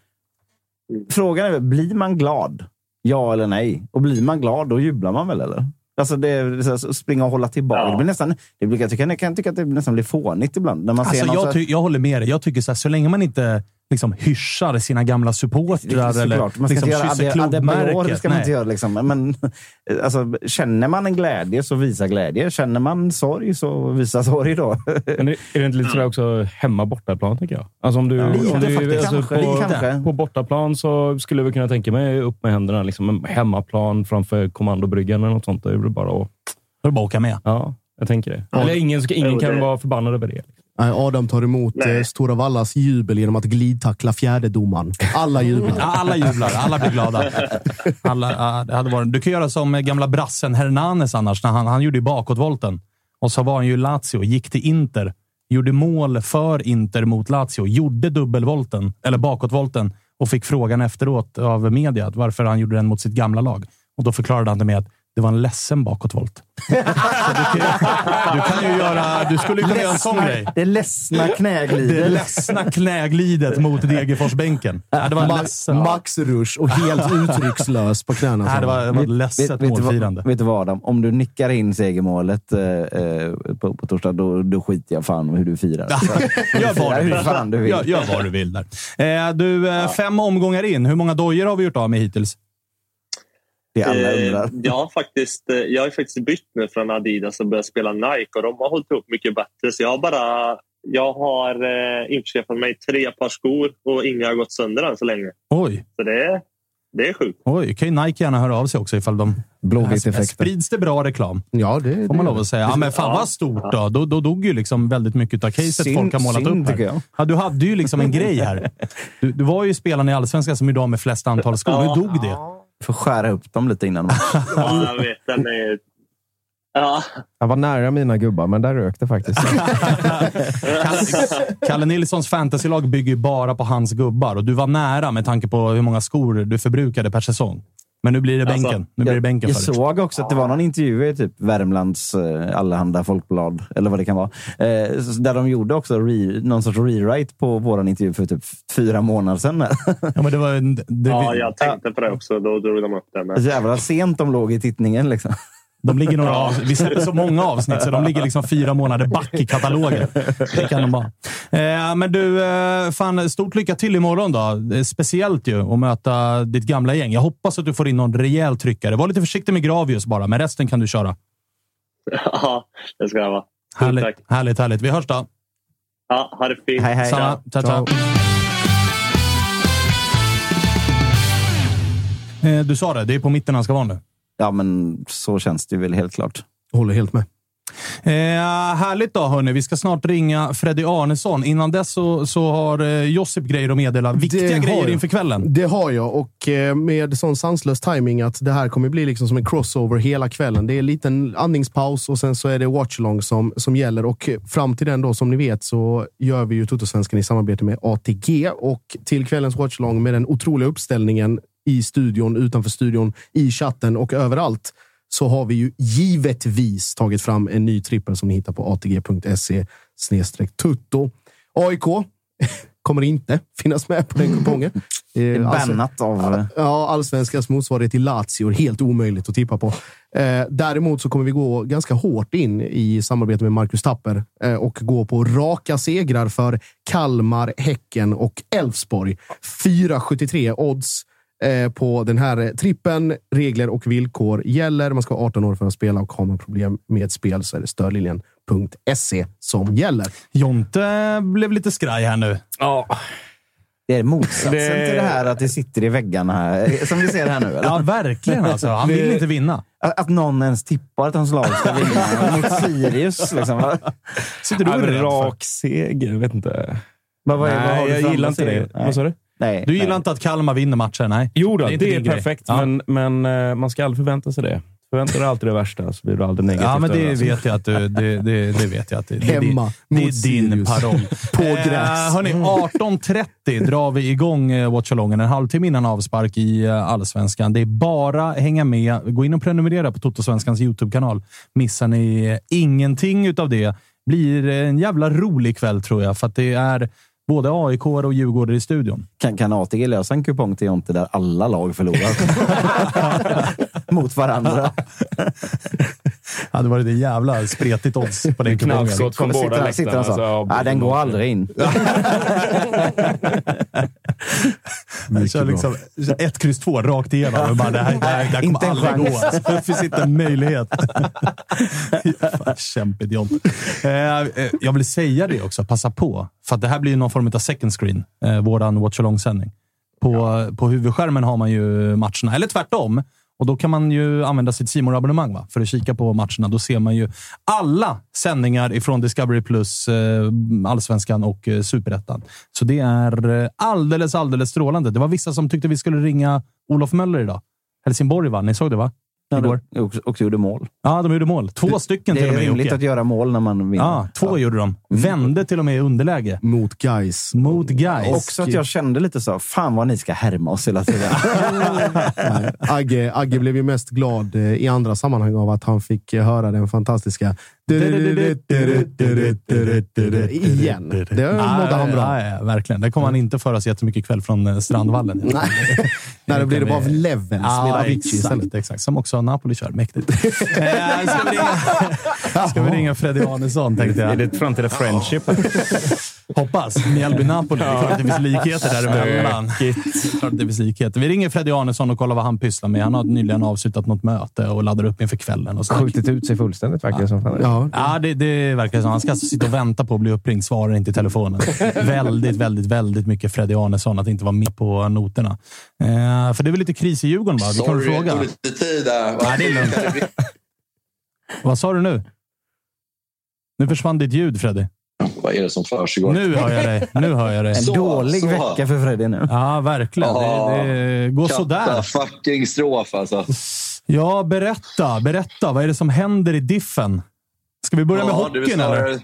Frågan är blir man glad? Ja eller nej? Och blir man glad, då jublar man väl, eller? Alltså det, är så, så springa och hålla tillbaka. Det blir nästan, det blir, jag, tycker, jag kan tycka att det nästan blir fånigt ibland. När man Alltså, ser så jag, här- ty- jag håller med dig. Jag tycker så, här, så länge man inte liksom hyschar sina gamla supportrar eller. Man ska liksom inte göra kysser Adebayor, det klubbmärket. ska man inte göra. Liksom. Men, alltså, känner man en glädje så visa glädje. Känner man sorg så visa sorg då. Men är det inte lite sådär också hemma bortaplan, tycker jag? Alltså om du, Ja, lite om du, faktiskt. alltså Kanske, på, kanske. på bortaplan så skulle vi kunna tänka mig upp med händerna. Liksom, hemmaplan framför kommandobryggan eller något sånt. Då är det bara att... Då är det bara att åka med. Ja, jag tänker det. Ja. Eller ingen, ingen Jo, kan det- vara förbannad över det. Nej, Adam tar emot eh, Stora Vallas jubel genom att glidtackla fjärdedomaren. Alla jublar. Alla jublar. Alla blir glada. Alla, det hade varit, du kan göra som gamla brassen Hernanes annars. När han, han gjorde ju bakåtvolten. Och så var han ju Lazio, gick till Inter. Gjorde mål för Inter mot Lazio. Gjorde dubbelvolten, eller bakåtvolten. Och fick frågan efteråt av media varför han gjorde den mot sitt gamla lag. Och då förklarade han det med att det var en ledsen bakåtvolt. Du, kan, du kan ju göra... Du skulle ju kunna göra en sån grej. Det ledsna knäglidet. Det ledsna knäglidet mot Degerforsbänken. Ja, det var Ma- ledsen. Max-rush och helt uttryckslös på knäna. Nej, det var, det var ett ledset vet, vet, målfirande. vet du vad Adam? Om du nickar in segermålet eh, eh, på, på torsdag, då, då skiter jag fan hur du firar. Gör vad du vill. fan du vill. Gör, gör vad du vill där. Eh, du, eh, fem omgångar in. Hur många dojor har vi gjort av med hittills? Det alla Eh, undrar. Jag har, faktiskt, eh, jag har faktiskt bytt nu från Adidas och börjat spela Nike och de har hållit ihop mycket bättre. Så jag har bara jag har eh, införskaffat mig tre par skor och inga har gått sönder än så länge. Oj. Så det är, det är sjukt. Oj, kan ju Nike gärna höra av sig också ifall de... Blåvitt-effekten. Sprids det bra reklam? Ja, det får man lov att säga. Ja, men fan vad stort då. Då, då dog ju liksom väldigt mycket av caset Synd- folk har målat synd, upp här. Ja, du hade ju liksom en grej här. Du, du var ju spelaren i Allsvenskan som idag med flest antal skor. Hur dog det? Får skära upp dem lite innan match. Ja, jag vet. Den är... Ja. Jag var nära mina gubbar, men där rök det faktiskt. Kalle Nilssons fantasylag bygger ju bara på hans gubbar och du var nära med tanke på hur många skor du förbrukade per säsong. Men nu blir det Alltså, bänken. Nu blir det bänken jag såg också att det var någon intervju i typ Värmlands eh, Allehanda Folkblad, eller vad det kan vara. Eh, där de gjorde också re, någon sorts rewrite på vår intervju för typ fyra månader sedan. Ja, men det var, en- det, ja, jag tänkte på det också. Då drog de upp det. Jävlar sent de låg i tittningen. Liksom. De ligger några av, vi släpper så många avsnitt så de ligger liksom fyra månader back i katalogen. Det kan de vara. Eh, men du, eh, fan, stort lycka till imorgon då. Speciellt ju att möta ditt gamla gäng. Jag hoppas att du får in någon rejäl tryckare. Var lite försiktig med Gravius bara, men resten kan du köra. Ja, det ska jag vara. Härligt, Tack. härligt, härligt. Vi hörs då. Ja, ha det fint. Samma. Ciao, ciao. Eh, Du sa det, det är på mitten han ska vara nu. Ja, men så känns det väl helt klart. Håller helt med. Eh, härligt då, hörni. Vi ska snart ringa Freddy Arnesson. Innan dess så, så har eh, Josip grejer att meddela. Viktiga Det grejer inför kvällen. Det har jag och eh, med sån sanslös timing att det här kommer bli liksom som en crossover hela kvällen. Det är en liten andningspaus och sen så är det watchalong som, som gäller. Och eh, fram till den då, som ni vet, så gör vi ju Totosvenskan i samarbete med ATG. Och till kvällens watchalong med den otroliga uppställningen i studion, utanför studion, i chatten och överallt så har vi ju givetvis tagit fram en ny trippel som ni hittar på atg.se tutto. AIK kommer inte finnas med på den kupongen. Eh, alltså- Bannat av... Ja, allsvenskans motsvarighet till Lazio. Helt omöjligt att tippa på. Eh, däremot så kommer vi gå ganska hårt in i samarbete med Marcus Tapper eh, och gå på raka segrar för Kalmar, Häcken och Elfsborg. 4,73 odds eh, på den här trippen. Regler och villkor gäller. Man ska vara 18 år för att spela och har man problem med spel så är det stödlinjen.se som gäller. Jonte blev lite skraj här nu. Ja. Det är motsatsen Det- till det här att det sitter i väggarna här, som vi ser här nu. Eller? Ja, verkligen. Alltså. Han vill inte vinna. Att att någon ens tippar att hans lag ska vinna mot Sirius. Liksom. Sitter du Ja, men rak seger, jag vet inte. Vad- vad är- vad har Nej, du jag gillar inte det. Vad sa du? Nej, Du gillar nej. inte att Kalmar vinner matcher? Nej. Jo då, Det är det är, perfekt, Ja. men, men eh, man ska aldrig förvänta sig det. Förväntar dig alltid det värsta så blir du aldrig negativt Ja, men det vet jag att du... Det, det, det vet jag att det, det, Hemma det, det mot är din paroll. På gräs. Eh, hörni, 18.30 drar vi igång eh, Watchalongen. En halvtimme innan avspark i eh, Allsvenskan. Det är bara hänga med. Gå in och prenumerera på Totosvenskans YouTube-kanal. Missar ni eh, ingenting utav det blir eh, en jävla rolig kväll tror jag. För att det är både AIK och Djurgården i studion. Kan, kan ATG lösa en kupong till Jonte där alla lag förlorar? Mot varandra. Det hade varit ett jävla spretigt odds på den kupongen. Knallskott från Sitter båda sitter läktarna. så? alltså, ja, Nej, den går aldrig in. Jag kör liksom ett kryss två rakt igenom. Och bara, det här, det här, det här kommer Inte aldrig gå. chans. Det finns inte en möjlighet. Kämpigt John. Eh, eh, jag vill säga det också, passa på. För att det här blir någon form av second screen, eh, våran watch along-sändning. På, på huvudskärmen har man ju matcherna, eller tvärtom. Och Då kan man ju använda sitt simor abonnemang va? för att kika på matcherna. Då ser man ju alla sändningar ifrån Discovery Plus, eh, Allsvenskan och eh, Superettan. Så det är eh, alldeles, alldeles strålande. Det var vissa som tyckte vi skulle ringa Olof Möller idag. Helsingborg va? Ni såg det va? Ja, Igår. de också, också gjorde mål. Ja, de gjorde mål. Två stycken Det till och är med. rimligt Jocke. att göra mål när man vinner. Ja, två gjorde de. Vände till och med i underläge. Mot Gais. Mot Gais. Också att jag kände lite så, fan vad ni ska härma oss hela tiden. Nej, Agge, Agge blev ju mest glad eh, i andra sammanhang av att han fick eh, höra den fantastiska igen. Det mådde han bra. Ja, verkligen. Det kommer han inte föra sig jättemycket kväll från eh, Strandvallen. Nej. Nej, då blir det bara levels med Avicii istället. exakt. Som också Napoli kör. Mäktigt. Eh, ska, vi ringa, ska vi ringa Freddy Arnesson, tänkte jag. Är det ett framtida friendship? Hoppas. Mjällby-Napoli. Det är klart att det finns likheter däremellan. Klart att det finns likheter. Vi ringer Freddy Arnesson och kollar vad han pysslar med. Han har nyligen avslutat något möte och laddar upp inför kvällen. Och så. Skjutit ut sig fullständigt verkar det som. Ja, Ja, det, det verkar som. Han ska alltså sitta och vänta på att bli uppringd. Svarar inte i telefonen. väldigt, väldigt, väldigt mycket Freddy Arnesson att inte vara med på noterna. Eh, för det är väl lite kris i Djurgården, va? Vi kan väl fråga. lite tid där. Nej, det är lugnt. Vad sa du nu? Nu försvann ditt ljud, Freddy. Vad är det som försiggår? Nu hör jag dig. Nu hör jag dig. En Så, dålig så. vecka för Freddy nu. Ja, verkligen. Det, det går sådär. Katastrof alltså. Ja, berätta. Berätta. Vad är det som händer i diffen? Ska vi börja med Ja, det, är väl hockeyn, eller? snarare,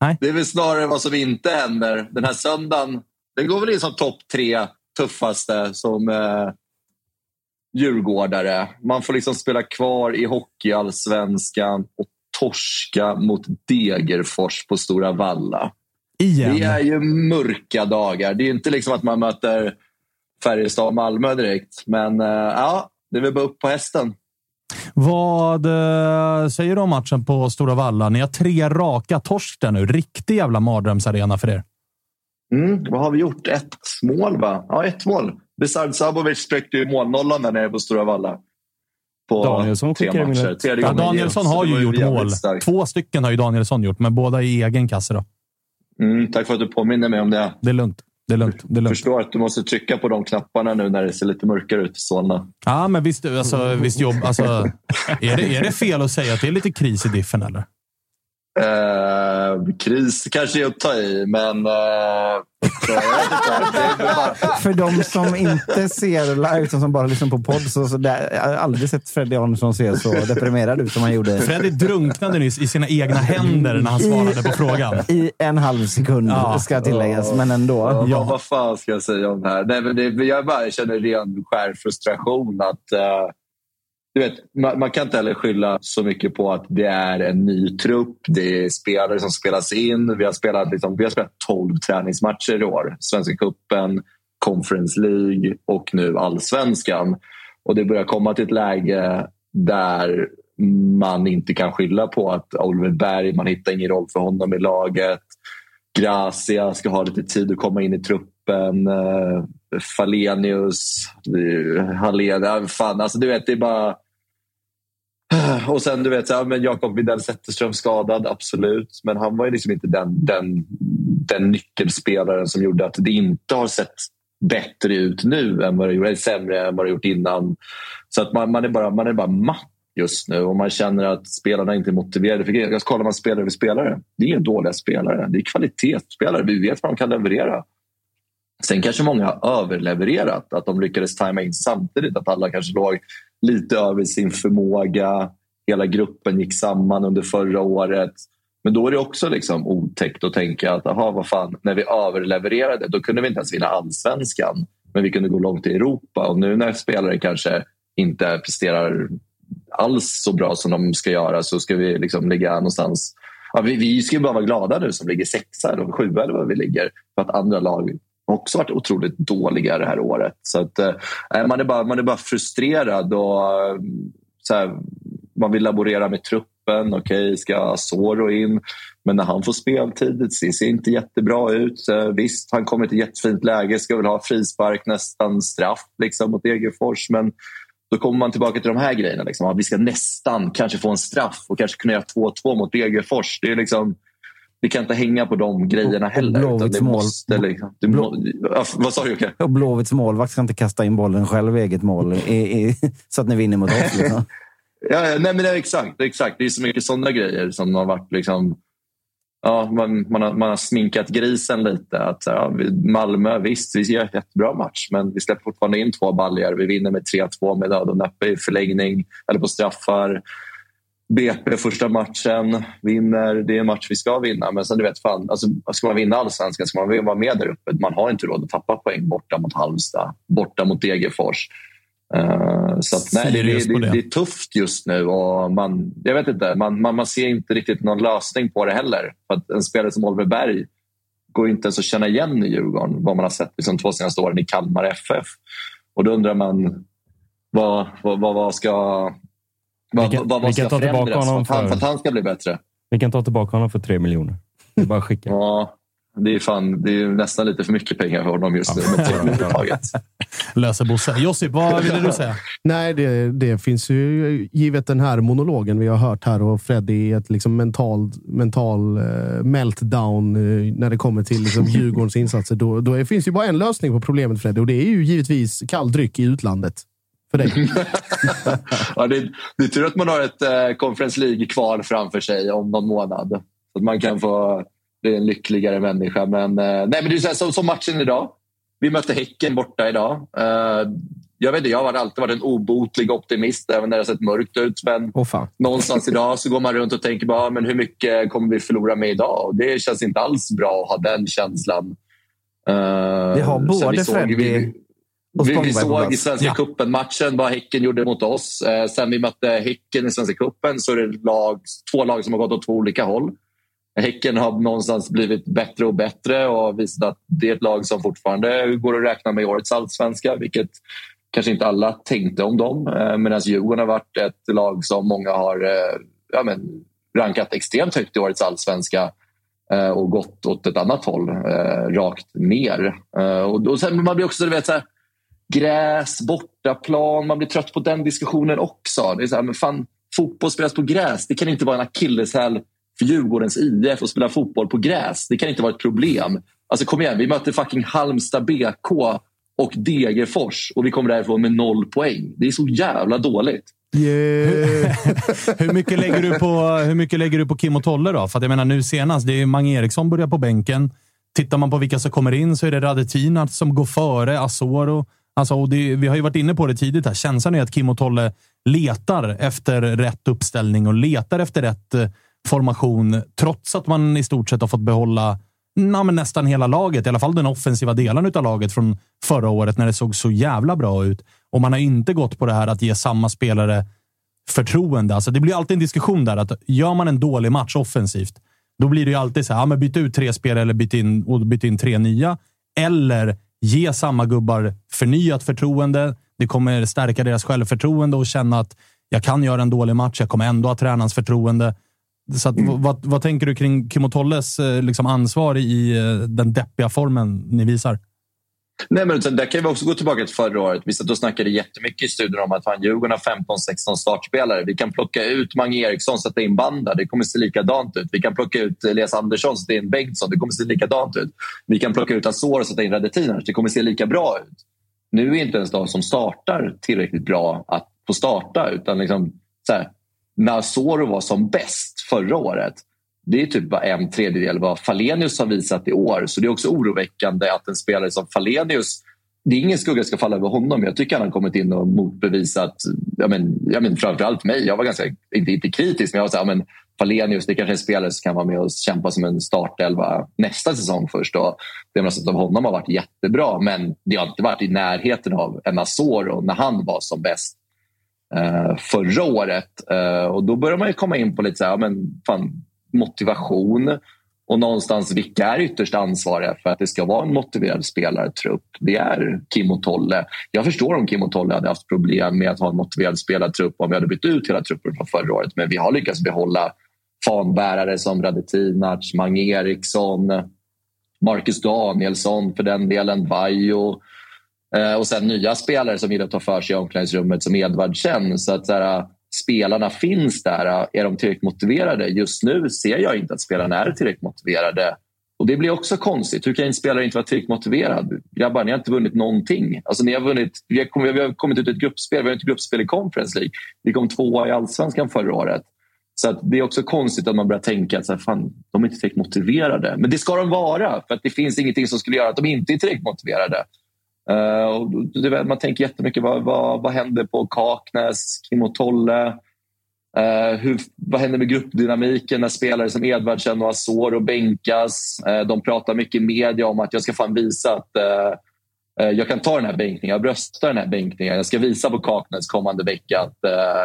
Nej. det är väl snarare vad som inte händer. Den här söndagen, den går väl in som topp tre tuffaste som eh, djurgårdare. Man får liksom spela kvar i hockeyallsvenskan och torska mot Degerfors på Stora Valla. Igen. Det är ju mörka dagar. Det är inte liksom att man möter Färjestad och Malmö direkt. Men eh, ja, det är väl bara upp på hästen. Vad eh, säger du om matchen på Stora Valla? Ni har tre raka torsk där nu. Riktig jävla mardrömsarena för er. Mm, vad har vi gjort? Ett mål, va? Ja, ett mål. Besard Sabovic spräckte ju målnollan där nere på Stora Valla. På Danielsson tre matcher. Tredje Ja, Danielsson har ju gjort mål. starkt. Två stycken har ju Danielsson gjort, men båda i egen kasse. Då. Mm, tack för att du påminner mig om det. Det är lugnt. Det är lugnt. Det är Jag lugnt. förstår att du måste trycka på de knapparna nu när det ser lite mörkare ut i Solna. Ja, men visst, alltså, visst jobb. Alltså, är, det, är det fel att säga att det är lite kris i diffen, eller? Eh, kris kanske är att ta i, men... Eh, bara- För de som inte ser live, utan som bara lyssnar på podd, så, så där, jag har aldrig sett Freddy Arnesson se så deprimerad ut som han gjorde. Freddy drunknade nyss i sina egna händer när han svarade på frågan. I en halv sekund, Ja. ska tilläggas, men ändå. Ja, vad, vad fan ska jag säga om det här? Nej, men det, jag bara känner ren skär frustration. att eh, du vet, man, man kan inte heller skylla så mycket på att det är en ny trupp. Det är spelare som spelas in. Vi har spelat, liksom, vi har spelat 12 träningsmatcher i år. Svenska cupen, Conference League och nu allsvenskan. Och det börjar komma till ett läge där man inte kan skylla på att Oliver Berg, man hittar ingen roll för honom i laget. Gracia ska ha lite tid att komma in i truppen. Uh, eh, Falenius, Hallén, ja, fan alltså du vet det är bara... Och sen du vet, ja, men Jakob Widell Zetterström skadad, absolut. Men han var ju liksom inte den, den, den nyckelspelaren som gjorde att det inte har sett bättre ut nu än vad det gjorde, eller sämre än vad det gjort innan. Så att man, man, är bara, man är bara matt just nu och man känner att spelarna inte är motiverade. För kollar man spelare för spelare. Det är dåliga spelare. Det är kvalitetsspelare. Vi vet vad de kan leverera. Sen kanske många har överlevererat. Att de lyckades tajma in samtidigt. Att alla kanske låg lite över sin förmåga. Hela gruppen gick samman under förra året. Men då är det också liksom otäckt att tänka att aha, vad fan, när vi överlevererade då kunde vi inte ens vinna allsvenskan. Men vi kunde gå långt i Europa. Och nu när spelare kanske inte presterar alls så bra som de ska göra så ska vi liksom ligga någonstans... Ja, vi, vi ska bara vara glada nu som ligger sexa eller sjua eller vad vi ligger. För att andra lag också varit otroligt dåliga det här året. Så att, eh, eh man, är bara, man är bara frustrerad och eh, så här, man vill laborera med truppen. Okej, okay, ska Soro in? Men när han får speltid, det ser inte jättebra ut. Eh, visst, han kommer till ett jättefint läge, ska väl ha frispark, nästan straff liksom, mot Degerfors. Men då kommer man tillbaka till de här grejerna. Liksom. vi ska nästan kanske få en straff och kanske kunna göra 2-2 mot Degerfors. Det är liksom, vi kan inte hänga på de grejerna heller. Blåvitts mål. Måste, liksom, du, Blå... ja, vad sa du Jocke? Och Blåvitts målvakt ska inte kasta in bollen själv i eget mål så att ni vinner mot oss. Liksom. ja, nej, men det är exakt, exakt. Det är så mycket sådana grejer som har varit liksom, ja, man, man, har, man har sminkat grisen lite. Att, ja, Malmö, visst, vi gör en jättebra match men vi släpper fortfarande in två baljor. Vi vinner med 3-2 med död och näppe i förlängning eller på straffar. BP första matchen, vinner. Det är en match vi ska vinna. Men sen du vet, fan, alltså, ska man vinna allsvenskan ska man vara med där uppe. Man har inte råd att tappa poäng borta mot Halmstad, borta mot Degerfors. Uh, så att, nej, det, det, det, det, är tufft just nu och man, jag vet inte, man, man, man ser inte riktigt någon lösning på det heller. För att en spelare som Oliver Berg går inte ens att känna igen i Djurgården vad man har sett liksom, två senaste åren i Kalmar FF. Och då undrar man vad, vad, vad, vad ska, vad, vi kan, vad, vad ska förändras för att, han, för att han ska bli bättre? Vi kan ta tillbaka honom för tre miljoner. Det är bara att skicka. ja, det är, fan, det är nästan lite för mycket pengar för honom just nu. Löser Bosse. Josip, vad ville du säga? Nej, det, det, finns ju, givet den här monologen vi har hört här och Freddy i ett liksom mental, mental uh, meltdown uh, när det kommer till liksom Djurgårdens insatser. Då, då finns ju bara en lösning på problemet Freddy och det är ju givetvis kall dryck i utlandet. För dig. ja, det, det är tur att man har ett uh, Conference League-kval framför sig om någon månad. Så att man kan få bli en lyckligare människa. Men, uh, nej, men det är så här, som, som matchen idag. Vi mötte Häcken borta idag. Uh, jag vet inte, jag har alltid varit en obotlig optimist även när det har sett mörkt ut. Men oh, någonstans idag så går man runt och tänker bara, men hur mycket kommer vi förlora med idag? Och det känns inte alls bra att ha den känslan. Uh, vi har både Freddy vi, vi, vi såg i Svenska ja. cupen-matchen vad Häcken gjorde mot oss. Eh, sen vi mötte Häcken i Svenska cupen så är det lag, två lag som har gått åt två olika håll. Häcken har någonstans blivit bättre och bättre och visat att det är ett lag som fortfarande går att räkna med i årets allsvenska, vilket kanske inte alla tänkte om dem. Eh, Medan Djurgården har varit ett lag som många har eh, ja, men, rankat extremt högt i årets allsvenska eh, och gått åt ett annat håll, rakt ner. Och, och sen, man blir också, du vet, så här, gräs, bortaplan, man blir trött på den diskussionen också. Det är så här, men fan, fotboll spelas på gräs, det kan inte vara en akilleshäl för Djurgårdens IF att spela fotboll på gräs. Det kan inte vara ett problem. Alltså kom igen, vi möter fucking Halmstad BK och Degerfors och vi kommer därifrån med noll poäng. Det är så jävla dåligt. Yeah. hur, mycket lägger du på, hur mycket lägger du på Kim och Tolle då? För att jag menar nu senast, det är Mange Eriksson börjar på bänken. Tittar man på vilka som kommer in så är det Radetina som går före Asoro. Alltså, och det, vi har ju varit inne på det tidigt här. Känslan är att Kim och Tolle letar efter rätt uppställning och letar efter rätt eh, formation, trots att man i stort sett har fått behålla na, men nästan hela laget, i alla fall den offensiva delen av laget från förra året när det såg så jävla bra ut. Och man har inte gått på det här att ge samma spelare förtroende. Alltså det blir alltid en diskussion där att gör man en dålig match offensivt, då blir det ju alltid så här, ja, men byt ut tre spelare eller byt in, och byt in tre nya. Eller ge samma gubbar förnyat förtroende. Det kommer stärka deras självförtroende och känna att jag kan göra en dålig match. Jag kommer ändå ha tränarens förtroende. Så att, vad, vad tänker du kring Kim och Tolles eh, liksom ansvar i eh, den deppiga formen ni visar? Nej, men där kan vi också gå tillbaka till förra året. Vi satt och snackade jättemycket i studion om att fan, Djurgården har 15-16 startspelare. Vi kan plocka ut Mange Eriksson och sätta in Banda. Det kommer se likadant ut. Vi kan plocka ut Elias Andersson och sätta in Bengtsson. Det kommer se likadant ut. Vi kan plocka ut Azor och sätta in Radetinac. Det kommer se lika bra ut. Nu är inte ens de som startar tillräckligt bra att få starta. Utan liksom, så här, när Azor var som bäst förra året det är typ bara en tredjedel vad Falenius har visat i år. Så det är också oroväckande att en spelare som Falenius det är ingen skugga ska falla över honom. Jag tycker han har kommit in och motbevisat, jag men, jag men framförallt mig. Jag var ganska, inte, inte kritisk, men jag var så här, men Falenius, det kanske är en spelare som kan vara med och kämpa som en startelva nästa säsong först. Och det man har sett av honom har varit jättebra, men det har inte varit i närheten av en Azor när han var som bäst eh, förra året. Eh, och då börjar man ju komma in på lite så här, men fan, motivation och någonstans vilka är ytterst ansvariga för att det ska vara en motiverad spelartrupp? Det är Kim och Tolle. Jag förstår om Kim och Tolle hade haft problem med att ha en motiverad spelartrupp om vi hade bytt ut hela truppen från förra året. Men vi har lyckats behålla fanbärare som Radetinac, Mange Eriksson, Marcus Danielsson för den delen, Bajo. Eh, och sen nya spelare som gillar att ta för sig i omklädningsrummet som Edvardsen. Så att, så här, spelarna finns där. Är de tillräckligt motiverade? Just nu ser jag inte att spelarna är tillräckligt motiverade. Och Det blir också konstigt. Hur kan en spelare inte vara tillräckligt motiverad? Grabbar, ni har inte vunnit någonting. Alltså, ni har vunnit, vi, har kommit, vi har kommit ut i ett gruppspel. Vi har inte gruppspel i Conference League. Vi kom tvåa i allsvenskan förra året. Så det är också konstigt att man börjar tänka att så här, fan, de är inte tillräckligt motiverade. Men det ska de vara, för att det finns ingenting som skulle göra att de inte är tillräckligt motiverade. Eh, och det, man tänker jättemycket vad, vad, vad händer på Kaknäs, Kim och Tolle? Uh, hur, vad händer med gruppdynamiken när spelare som Edvardsen och Azor och bänkas? Uh, eh, de pratar mycket i media om att jag ska fan visa att jag kan ta den här bänkningen, jag bröstar den här bänkningen. Jag ska visa på Kaknäs kommande vecka att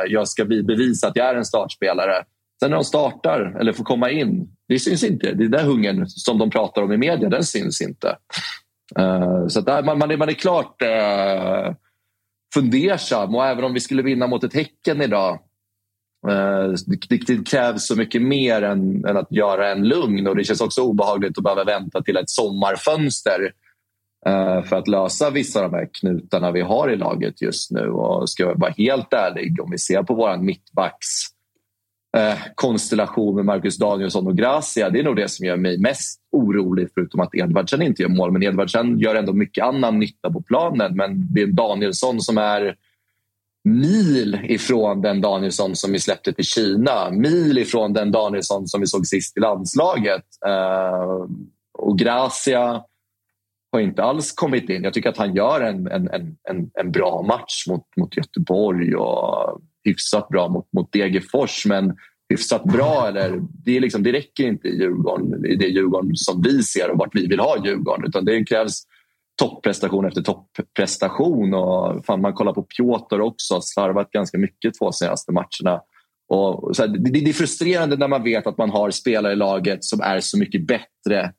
jag ska bevisa att jag är en startspelare. Sen när de startar eller får komma in, det syns inte. Det är där hungern som de pratar om i media, den syns inte. Uh, så där, man, man, är, man är klart uh, fundersam och även om vi skulle vinna mot ett Häcken idag uh, det, det, krävs så mycket mer än, än, att göra en lugn och det känns också obehagligt att behöva vänta till ett sommarfönster för att lösa vissa av de här knutarna vi har i laget just nu. Och ska jag vara helt ärlig, om vi ser på vår mittbacks eh, konstellation med Marcus Danielsson och Gracia. Det är nog det som gör mig mest orolig förutom att Edvardsen inte gör mål. Men Edvardsen gör ändå mycket annan nytta på planen. Men det är Danielsson som är mil ifrån den Danielsson som vi släppte till Kina. Mil ifrån den Danielsson som vi såg sist i landslaget. Eh, och Gracia har inte alls kommit in. Jag tycker att han gör en, en, en, en bra match mot, mot Göteborg och hyfsat bra mot, mot Degerfors. Men hyfsat bra, eller, det, är liksom, det räcker inte i Djurgården, i det Djurgården som vi ser och vart vi vill ha Djurgården. Utan det krävs topprestation efter topprestation. Och fan, man kollar på Piotr också, har slarvat ganska mycket två senaste matcherna. Och, så här, det, det, är frustrerande när man vet att man har spelare i laget som är så mycket bättre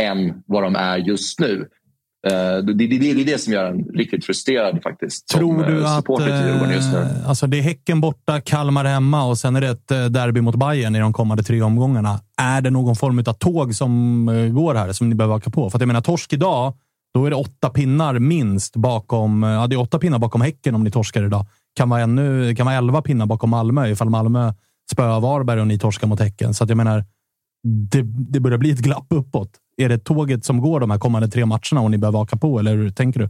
än vad de är just nu. Uh, det, det, det, är det som gör en riktigt frustrerad faktiskt. Tror du uh, att. Uh, alltså det är Häcken borta, Kalmar hemma och sen är det ett derby mot Bayern i de kommande tre omgångarna. Är det någon form av tåg som går här som ni behöver haka på? För att jag menar, torsk idag, då är det åtta pinnar minst bakom. Ja, det är åtta pinnar bakom Häcken om ni torskar idag. Kan vara, ännu, kan vara elva pinnar bakom Malmö ifall Malmö spöar Varberg och ni torskar mot Häcken. Så att jag menar, det, det börjar bli ett glapp uppåt. Är det tåget som går de här kommande tre matcherna och ni behöver haka på, eller hur tänker du?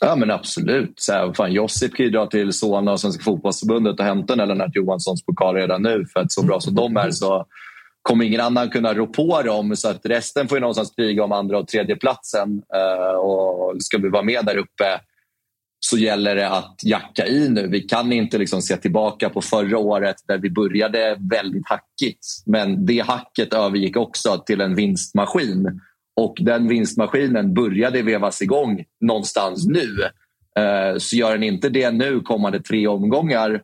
Ja, men absolut. Så här, fan, Josip kan ju dra till Solna och Svenska fotbollsförbundet och hämta en Lennart Johanssons pokal redan nu. För att så bra som de är så kommer ingen annan kunna rå på dem. Så att resten får ju någonstans kriga om andra och tredje platsen. Uh, och Ska vi vara med där uppe så gäller det att jacka i nu. Vi kan inte liksom se tillbaka på förra året där vi började väldigt hackigt. Men det hacket övergick också till en vinstmaskin. Och den vinstmaskinen började vevas igång någonstans nu. Eh, så gör den inte det nu kommande tre omgångar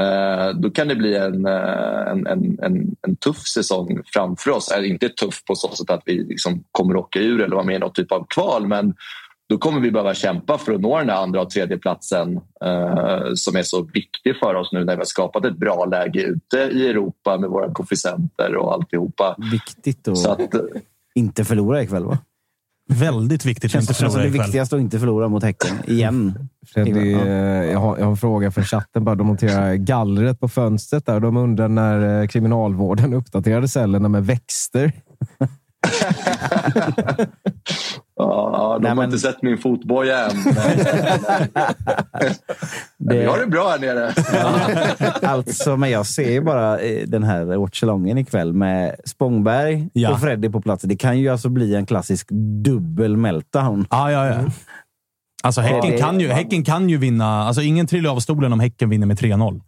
eh, då kan det bli en, eh, en, en, en, en tuff säsong framför oss. Inte tuff på så sätt att vi liksom kommer åka ur eller vara med i någon typ av kval men då kommer vi behöva kämpa för att nå den där andra och tredje platsen eh, som är så viktig för oss nu när vi har skapat ett bra läge ute i Europa med våra koefficienter och alltihopa. Viktigt att Så att, eh, inte förlora ikväll, va? Väldigt viktigt att inte det förlora det ikväll. viktigaste att inte förlora mot Häcken. Igen. Freddy, Ja. eh, jag, har, jag har en fråga från chatten. Bara, de monterar gallret på fönstret. där. De undrar när eh, kriminalvården uppdaterade cellerna med växter. ja, de har inte sett min fotboja än. Men, men vi har det bra här nere. Alltså, men jag ser ju bara eh, den här watchalongen ikväll med Spångberg Ja. och Freddy på plats. Det kan ju alltså bli en klassisk dubbel meltdown. Ja, ja, ja. Alltså, häcken, det- kan ju, häcken kan ju vinna. Alltså, ingen trillar av stolen om Häcken vinner med 3-0.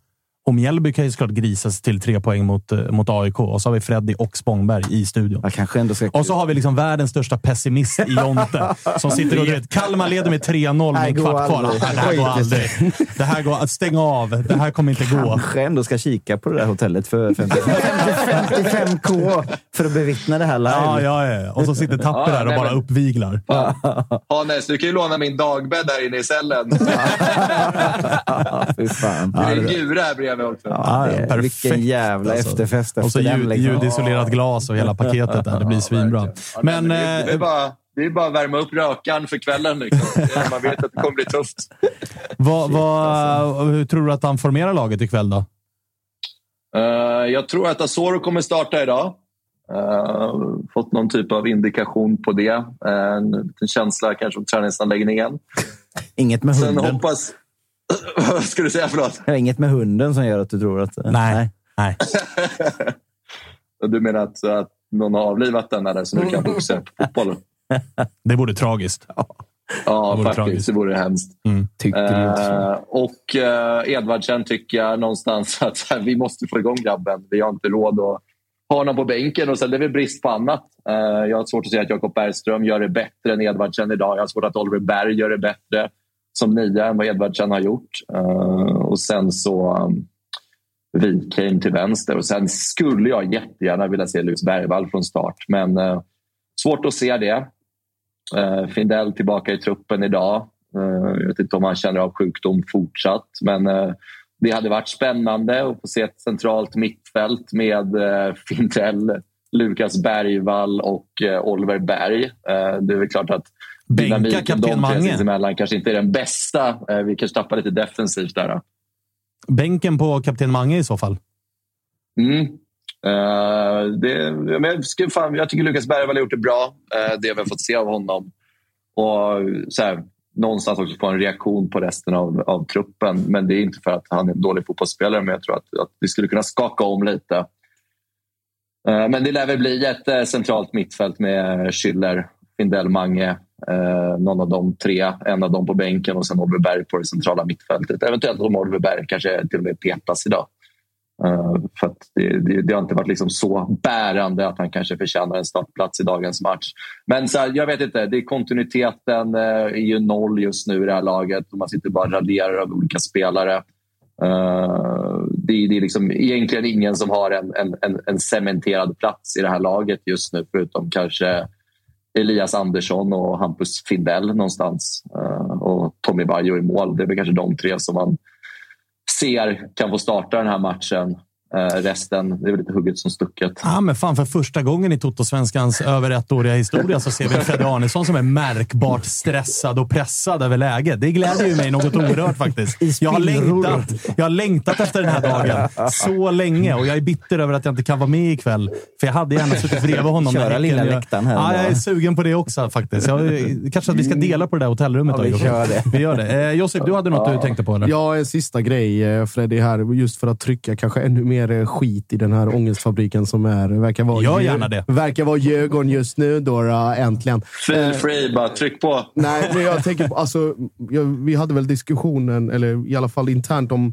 Och Mjällby kan ju såklart grisas till tre poäng mot, eh, mot AIK. Och så har vi Freddy och Spångberg i studion. Jag kanske ändå ska... Och så har vi liksom världens största pessimist i Jonte. som sitter och du vet, Kalmar leder med 3-0 med en kvart kvar. Det här går aldrig. Det här går... Stäng av. Det här kommer inte gå. kanske ändå ska kika på det där hotellet för 50 55k för att bevittna det här live. Ja, ja, ja. Och så sitter Tapper Ja, där och nej, bara men- uppviglar. Hannes, du kan ju låna min dagbädd där inne i cellen. Fy fan. Det är en gura här bredvid också. Ja, Ja, det- vilken jävla alltså. efterfest Och så efter ljud, Liksom. ljudisolerat glas och hela paketet där. Det blir svinbra. Ja, Men, det, är- det, är eh, bara, det är bara att värma upp rökan för kvällen. Liksom. Man vet att det kommer bli tufft. vad, vad, hur tror du att han formerar laget ikväll då? Eh, jag tror att Asoro kommer starta idag. Eh, fått någon typ av indikation på det. Uh, en liten känsla kanske om träningsanläggningen. Inget med Sen hunden. hoppas... Vad ska du säga? Förlåt. Det är inget med hunden som gör att du tror att... Nej. Nej. Du menar att, att någon har avlivat den eller så nu kan fokusera på fotboll? Det vore tragiskt. Ja, Det faktiskt. tragiskt. Det vore hemskt. Mm. Eh, och uh, Edvardsen tycker jag någonstans att så här, vi måste få igång grabben. Vi har inte råd att ha honom på bänken. Och sen det är väl brist på annat. Eh, jag har svårt att se att Jakob Bergström gör det bättre än Edvardsen idag. Jag har svårt att Oliver Berg gör det bättre som nia än vad Edvardsen har gjort. Eh, och sen så um, Wikheim till vänster. Och sen skulle jag jättegärna vilja se Luis Bergvall från start. Men eh, svårt att se det. Uh, Findell tillbaka i truppen idag. Jag vet inte om han känner av sjukdom fortsatt. Men det hade varit spännande att få se ett centralt mittfält med uh, Findell, Lukas Bergvall och Oliver Berg. Det är väl klart att Bänka kapten Mange. sinsemellan kanske inte är den bästa. Eh, vi kanske tappar lite defensivt där. Bänken på kapten Mange i så fall. Mm. Eh, det, men fan, jag tycker Lukas Bergvall har gjort det bra, uh, det vi har fått se av honom. Och så här, Någonstans också få en reaktion på resten av, av truppen. Men det är inte för att han är en dålig fotbollsspelare, men jag tror att, att vi skulle kunna skaka om lite. Eh, men det lär väl bli ett centralt mittfält med Schüller, Findell, Mange. Eh, någon av de tre, en av dem på bänken och sen Oliver Berg på det centrala mittfältet. Eventuellt om Oliver Berg kanske till och med petas idag. Uh, för att det, det, det har inte varit liksom så bärande att han kanske förtjänar en startplats i dagens match. Men så här, jag vet inte, det är kontinuiteten uh, är ju noll just nu i det här laget. Man sitter bara och raderar över olika spelare. Uh, det, det är liksom egentligen ingen som har en, en, en, en cementerad plats i det här laget just nu förutom kanske Elias Andersson och Hampus Findell någonstans. Eh, och Tommy Vaiho i mål. Det är väl kanske de tre som man ser kan få starta den här matchen. Eh, resten, det är väl lite hugget som stucket. Ja, men fan, för första gången i Toto-svenskans över ettåriga historia så ser vi Freddy Arnesson som är märkbart stressad och pressad över läget. Det gläder ju mig något oerhört faktiskt. Jag har, längtat, jag har längtat efter den här dagen så länge och jag är bitter över att jag inte kan vara med ikväll. För jag hade gärna suttit bredvid honom. Köra lilla läktaren här Ja, jag är sugen på det också faktiskt. Jag, kanske att vi ska dela på det där hotellrummet. Ja, då, vi Josef. kör det. Vi gör det. Eh, Josip, du hade något du tänkte på? Eller? Ja, en sista grej eh, Freddy här. Just för att trycka kanske ännu mer eh, skit i den här ångestfabriken som är, verkar vara, Gör gärna det. Verkar vara Djurgården just nu då, äntligen. Feel free, bara tryck på. Nej, men jag tänker på, alltså, jag, vi hade väl diskussionen, eller i alla fall internt, om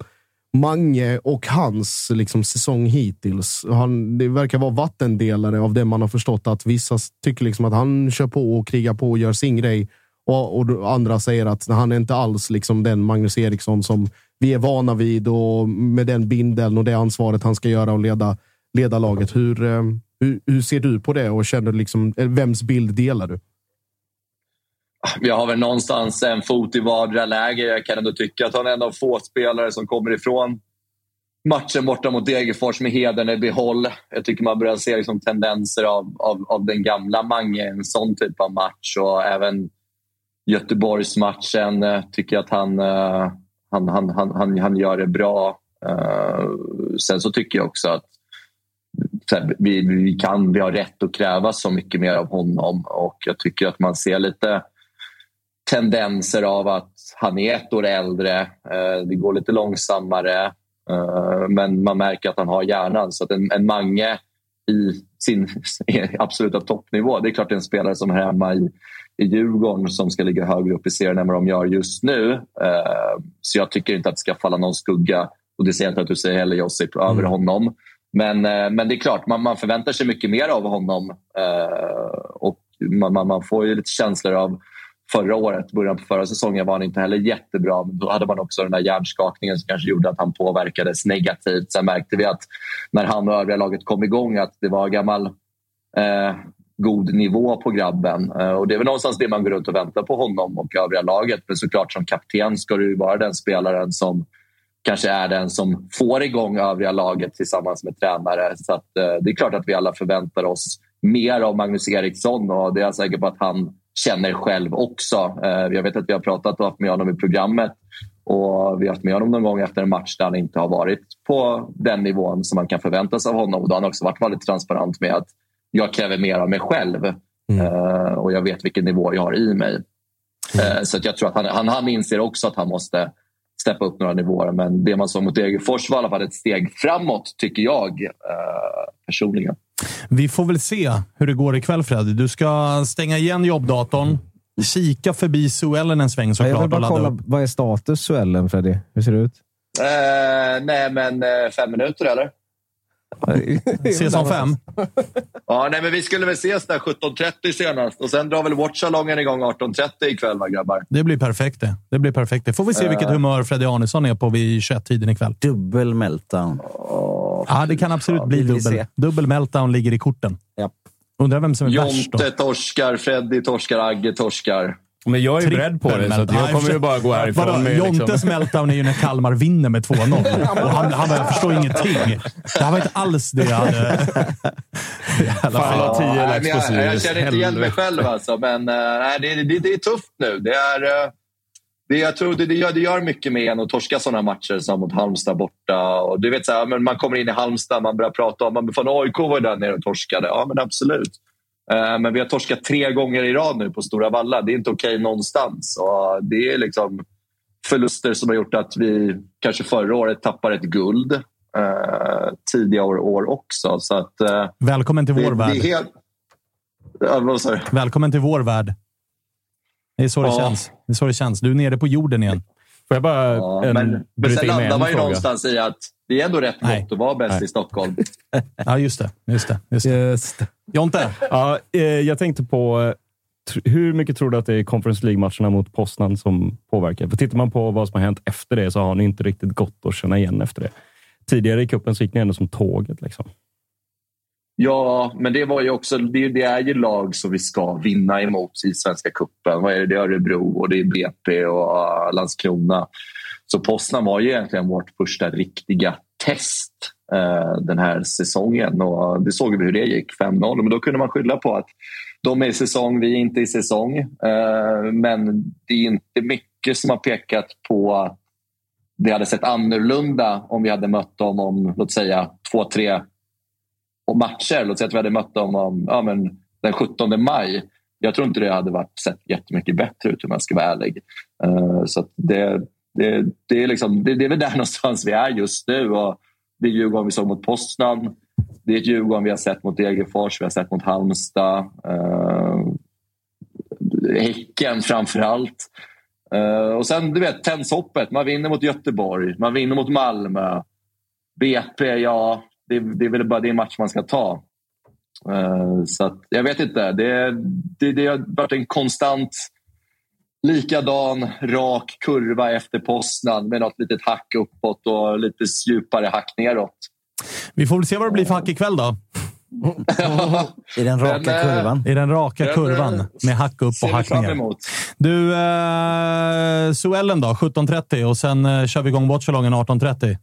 Mange och hans liksom, säsong hittills. Han, det verkar vara vattendelare av det man har förstått. Att vissa tycker liksom att han kör på och krigar på och gör sin grej. Och, och andra säger att han är inte alls liksom den Magnus Eriksson som vi är vana vid och med den bindeln och det ansvaret han ska göra och leda, leda laget. Hur, eh, hur, hur ser du på det och känner liksom, eh, vems bild delar du? jag har väl någonstans en fot i vardera läger. Jag kan ändå tycka att han är en av få spelare som kommer ifrån matchen borta mot Degerfors med hedern i behåll. Jag tycker man börjar se liksom tendenser av, av, av den gamla Mange en sån typ av match. Och även Göteborgsmatchen eh, tycker jag att han, han, han, han, han, han gör det bra. Eh, sen så tycker jag också att så här, vi, vi, kan, vi har rätt att kräva så mycket mer av honom och jag tycker att man ser lite tendenser av att han är ett år äldre. Eh, det går lite långsammare. Eh, men man märker att han har hjärnan. Så att en, en Mange i sin absoluta toppnivå. Det är klart det är en spelare som är hemma i, i Djurgården som ska ligga högre upp i serien än vad de gör just nu. Så jag tycker inte att det ska falla någon skugga, och det ser jag inte att du säger heller Josip, över Mm. honom. Men, men det är klart, man, man förväntar sig mycket mer av honom. Och man, man, man får ju lite känslor av förra året, början på förra säsongen var han inte heller jättebra. Men då hade man också den där hjärnskakningen som kanske gjorde att han påverkades negativt. Sen märkte vi att när han och övriga laget kom igång att det var gammal eh, god nivå på grabben. Eh, och Det är väl någonstans det man går runt och väntar på honom och övriga laget. Men såklart som kapten ska du ju vara den spelaren som kanske är den som får igång övriga laget tillsammans med tränare. Så att, eh, det är klart att vi alla förväntar oss mer av Magnus Eriksson och det är jag säker på att han känner själv också. Eh, jag vet att vi har pratat och haft med honom i programmet och vi har haft med honom någon gång efter en match där han inte har varit på den nivån som man kan förvänta sig av honom. Och då har han också varit väldigt transparent med att jag kräver mer av mig själv eh, och jag vet vilken nivå jag har i mig. Eh, så att jag tror att han, han, han inser också att han måste steppa upp några nivåer. Men det man såg mot Degerfors var i alla fall ett steg framåt, tycker jag eh, personligen. Vi får väl se hur det går ikväll, Freddy. Du ska stänga igen jobbdatorn, kika förbi Suellen en sväng Jag såklart vill och bara ladda kolla, upp. vad är status Suellen, Freddy? Hur ser det ut? Eh, nej, men eh, fem minuter eller? Ses om fem? Ja, nej, men vi skulle väl ses där 17.30 senast och sen drar väl Watchalongen igång 18.30 ikväll, va, grabbar? Det blir perfekt det. Det blir perfekt. Det får vi se Eh. vilket humör Freddy Arnesson är på vid 21-tiden ikväll. Dubbel meltdown. Ja, det kan absolut bli vill vi dubbel. se. Dubbel meltdown ligger i korten. Japp. Undrar vem som är värst då. Jonte torskar, Freddy torskar, Agge torskar. Men jag är beredd på det, så att jag kommer ju bara gå härifrån Vadå? med... Jontes Liksom, meltdown är ju när Kalmar vinner med 2-0. Och han, han bara, jag förstår ingenting. Det här var inte alls det jag hade... Fan, jag la tio på jag, jag känner inte igen mig själv alltså, men eh, nej, det, det, det är tufft nu. Det är, eh, det, jag tror det, det, gör, det gör mycket med en att torska sådana matcher som mot Halmstad borta. Och du vet, så här, men man kommer in i Halmstad, man börjar prata om att AIK var där nere och torskade. Ja, men absolut. Eh, Men vi har torskat tre gånger i rad nu på Stora Valla. Det är inte okej någonstans. Och det är liksom förluster som har gjort att vi kanske förra året tappade ett guld. Eh, tidiga år, också. Så att, eh, Välkommen till vår det, värld. det helt... Ja? Välkommen till vår värld. Det är så det Ja. känns. Det är så det känns. Du är nere på jorden igen. Får jag bara Ja, en, men, men sen landar man ju fråga? någonstans i att det är ändå rätt Nej. gott att vara bäst Nej. i Stockholm. Ja, just det. Just det. Just det. Just det. Jonte, Ja, eh, jag tänkte på eh, hur mycket tror du att det är Conference League-matcherna mot Poznan som påverkar? För tittar man på vad som har hänt efter det så har ni inte riktigt gått att känna igen efter det. Tidigare i cupen så gick ni ändå som tåget. Liksom. Ja, men det var ju också det, det är ju lag som vi ska vinna emot i Svenska cupen. Vad är det? Det är Örebro och det är BP och eh, Landskrona. Så Poznan var ju egentligen vårt första riktiga test eh, den här säsongen. Och det såg vi hur det gick, 5-0. Men då kunde man skylla på att de är i säsong, vi är inte i säsong. Eh, men det är inte mycket som har pekat på att det hade sett annorlunda om vi hade mött dem om, låt säga, två, tre och matcher. Låt säga att vi hade mött dem om, ja, men den 17 maj. Jag tror inte det hade varit sett jättemycket bättre ut om jag ska vara ärlig. Uh, så att det, det, det, är liksom, det, det är väl där någonstans vi är just nu. Och det är Djurgården vi såg mot Poznan. Det är ett Djurgården vi har sett mot Degerfors, vi har sett mot Halmstad. Uh, häcken framför allt. Uh, eh, och sen, du vet, tennshoppet. Man vinner mot Göteborg, man vinner mot Malmö. BP, ja, det, det är väl bara det match man ska ta. Eh, så att, jag vet inte. Det, det, det har varit en konstant likadan rak kurva efter Poznan med något litet hack uppåt och lite djupare hack neråt. vi får väl se vad det blir för hack ikväll då. I den raka Men, eh, kurvan. I den raka Den, kurvan eh, med hack upp och hack ner. Du, eh, Suellen då? 17.30 och sen eh, kör vi igång Watchalongen 18.30.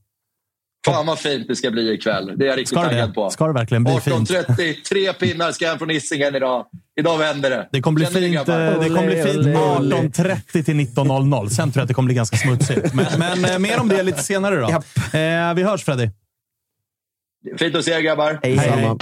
Fan vad fint det ska bli ikväll. Det är jag riktigt Ska det taggad det? på. Ska det verkligen bli fint? 18.30, tre pinnar ska hem från Hisingen idag. Idag vänder det. Det kommer bli Känner fint, grabbar? eh, det kommer bli fint 18.30 till 19.00. Sen tror jag att det kommer bli ganska smutsigt. Men, men eh, mer om det lite senare då. Eh, vi hörs Freddy. Fint att se er grabbar. Hej, hej.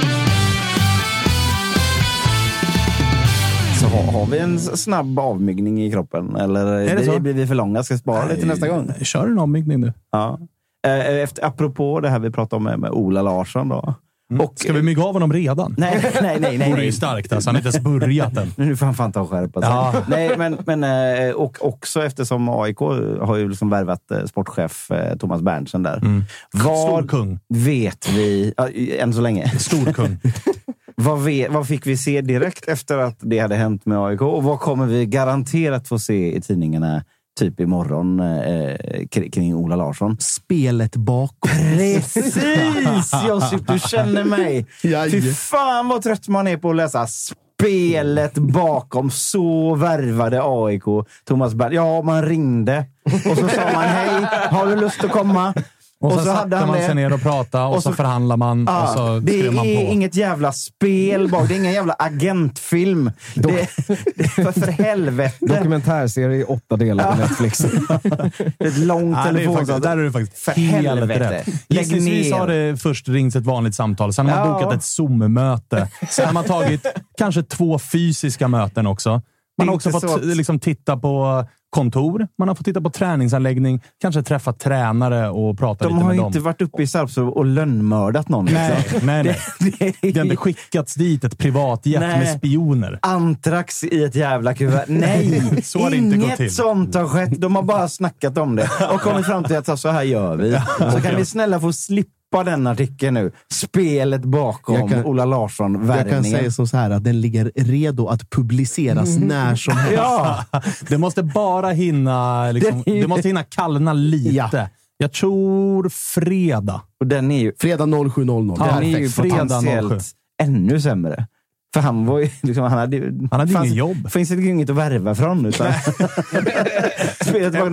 Så har, har vi en snabb avmygning i kroppen? Eller det blir, så? blir vi för långa? Ska spara lite nästa gång? Kör en avmygning du. Ja. Eh, Efter, apropå det här vi pratade om med, med Ola Larsson. Då. Och, Ska vi mygga av honom redan? Nej, nej, nej. nej, Det nej. ju starkt alltså. Han har inte ens börjat än. Nu får han fan ta och skärpa sig. Ja. Nej, men, men, eh, och också eftersom AIK har ju liksom värvat eh, sportchef eh, Thomas Berntsen där. Mm. Stor Vad kung. vet vi, än så länge, Stor kung. vad, vet, vad fick vi se direkt efter att det hade hänt med AIK? Och vad kommer vi garanterat få se i tidningarna typ imorgon eh, kring, Ola Larsson? Spelet bakom. Precis Josip, du känner mig. Fy fan vad trött man är på att läsa spelet bakom. Så värvade AIK Thomas Berg. Ja, man ringde och så sa man hej, har du lust att komma? Och, så, satte man sig ner och pratade och, Och så, så- förhandlar man Ja, och så det skrev man är på. inget jävla spel bak. Det är ingen jävla agentfilm. Det, det, för, för helvete. Dokumentärserie i åtta delar på Netflix. Ett långt det är faktiskt, telefonsamtal. där är du faktiskt För helt helvete. rätt. Lägg Gissningsvis ner. har det först ringts ett vanligt samtal, sen har man Ja. bokat ett Zoom-möte. Sen har man tagit kanske två fysiska möten också. Man har också fått så att- liksom, titta på kontor, man har fått titta på träningsanläggning, kanske träffa tränare och prata De lite har med dem. inte varit uppe i Sarpsborg och lönnmördat någon. Nej, liksom. nej, nej. Det, det, Det har inte skickats dit ett privatjet Nej. med spioner. Antrax i ett jävla kuvert. Nej! Så har det inte gått till. Inget sånt har skett. De har bara snackat om det och kommit fram till att så här gör vi. Så kan vi snälla få slippa den artikeln nu. Spelet bakom Jag kan- Ola Larsson, Jag kan säga så här att den ligger redo att publiceras när som helst. Ja! Det måste bara hinna, liksom, Det det måste hinna kallna lite. Ja. Jag tror fredag. Och den är ju, Fredag 07.00. Ja, den är ju fredag 07. potentiellt ännu sämre. För han var ju liksom, han hade, ju- Han hade fanns, ingen jobb. finns det inget att värva från. Utan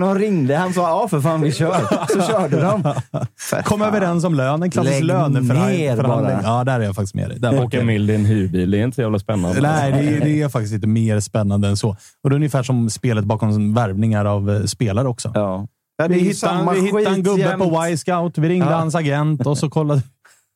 de ringde. Han sa ja för fan vi kör. Så körde de. Kom överens om lön. En klassisk löneförhandling. Ja, där är jag faktiskt med dig. Där Åka mild i en hyrbil, det är inte så jävla spännande. Nej, det är, det är faktiskt lite mer spännande än så. Och det är ungefär som spelet bakom värvningar av eh, spelare också. Ja. Vi hittade, vi hittade en gubbe jämt. på Y-scout. Vi ringde Ja. hans agent och så kollade.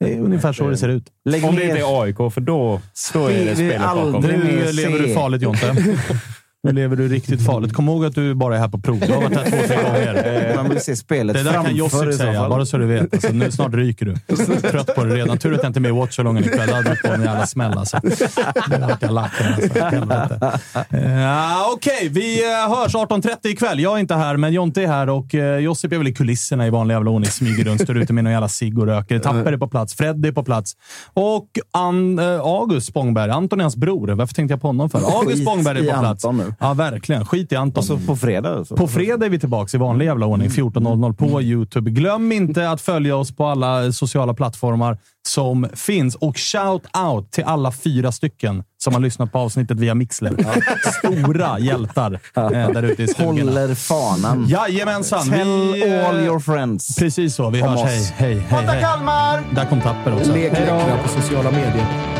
Det är ungefär så det ser ut. Lägg Om det ner. inte är AIK, för då, då är det spelet bakom. Nu lever du farligt, Jonte. Nu lever du riktigt farligt. Kom ihåg att du bara är här på prov. Du har varit här två, tre gånger. Man vill se spelet Det där kan Josip säga, bara så du vet. Alltså, nu, snart ryker du. Trött på det redan. Tur att jag inte är med i Watchalongen ikväll. Då hade du på en jävla smäll alltså. Nu vart jag lack. Alltså. Helvete. Ja, Okej, vi eh, hörs 18.30 ikväll. Jag är inte här, men Jonte är här och eh, Josip är väl i kulisserna i vanlig jävla ordning. Smyger runt, står ute med någon jävla cigg och röker. Tapper är på plats. Fred är på plats. Och An, eh, August Spångberg, Anton är hans bror. Varför tänkte jag på honom för? August Spångberg är på plats. Nu. Ja, verkligen. Skit i Anton. Och så på fredag. Alltså. På fredag är vi tillbaka i vanlig jävla ordning. 14.00 på YouTube. Glöm inte att följa oss på alla sociala plattformar som finns. Och shout out till alla fyra stycken som har lyssnat på avsnittet via Mixler. Stora hjältar eh, där ute i stugorna. Håller fanan. Jajamensan. Tell Vi, eh, all your friends. Precis så. Vi Om hörs. oss. Hej, hej, hej. hej. Kalmar! Där kom Tapper också. Lek på sociala medier.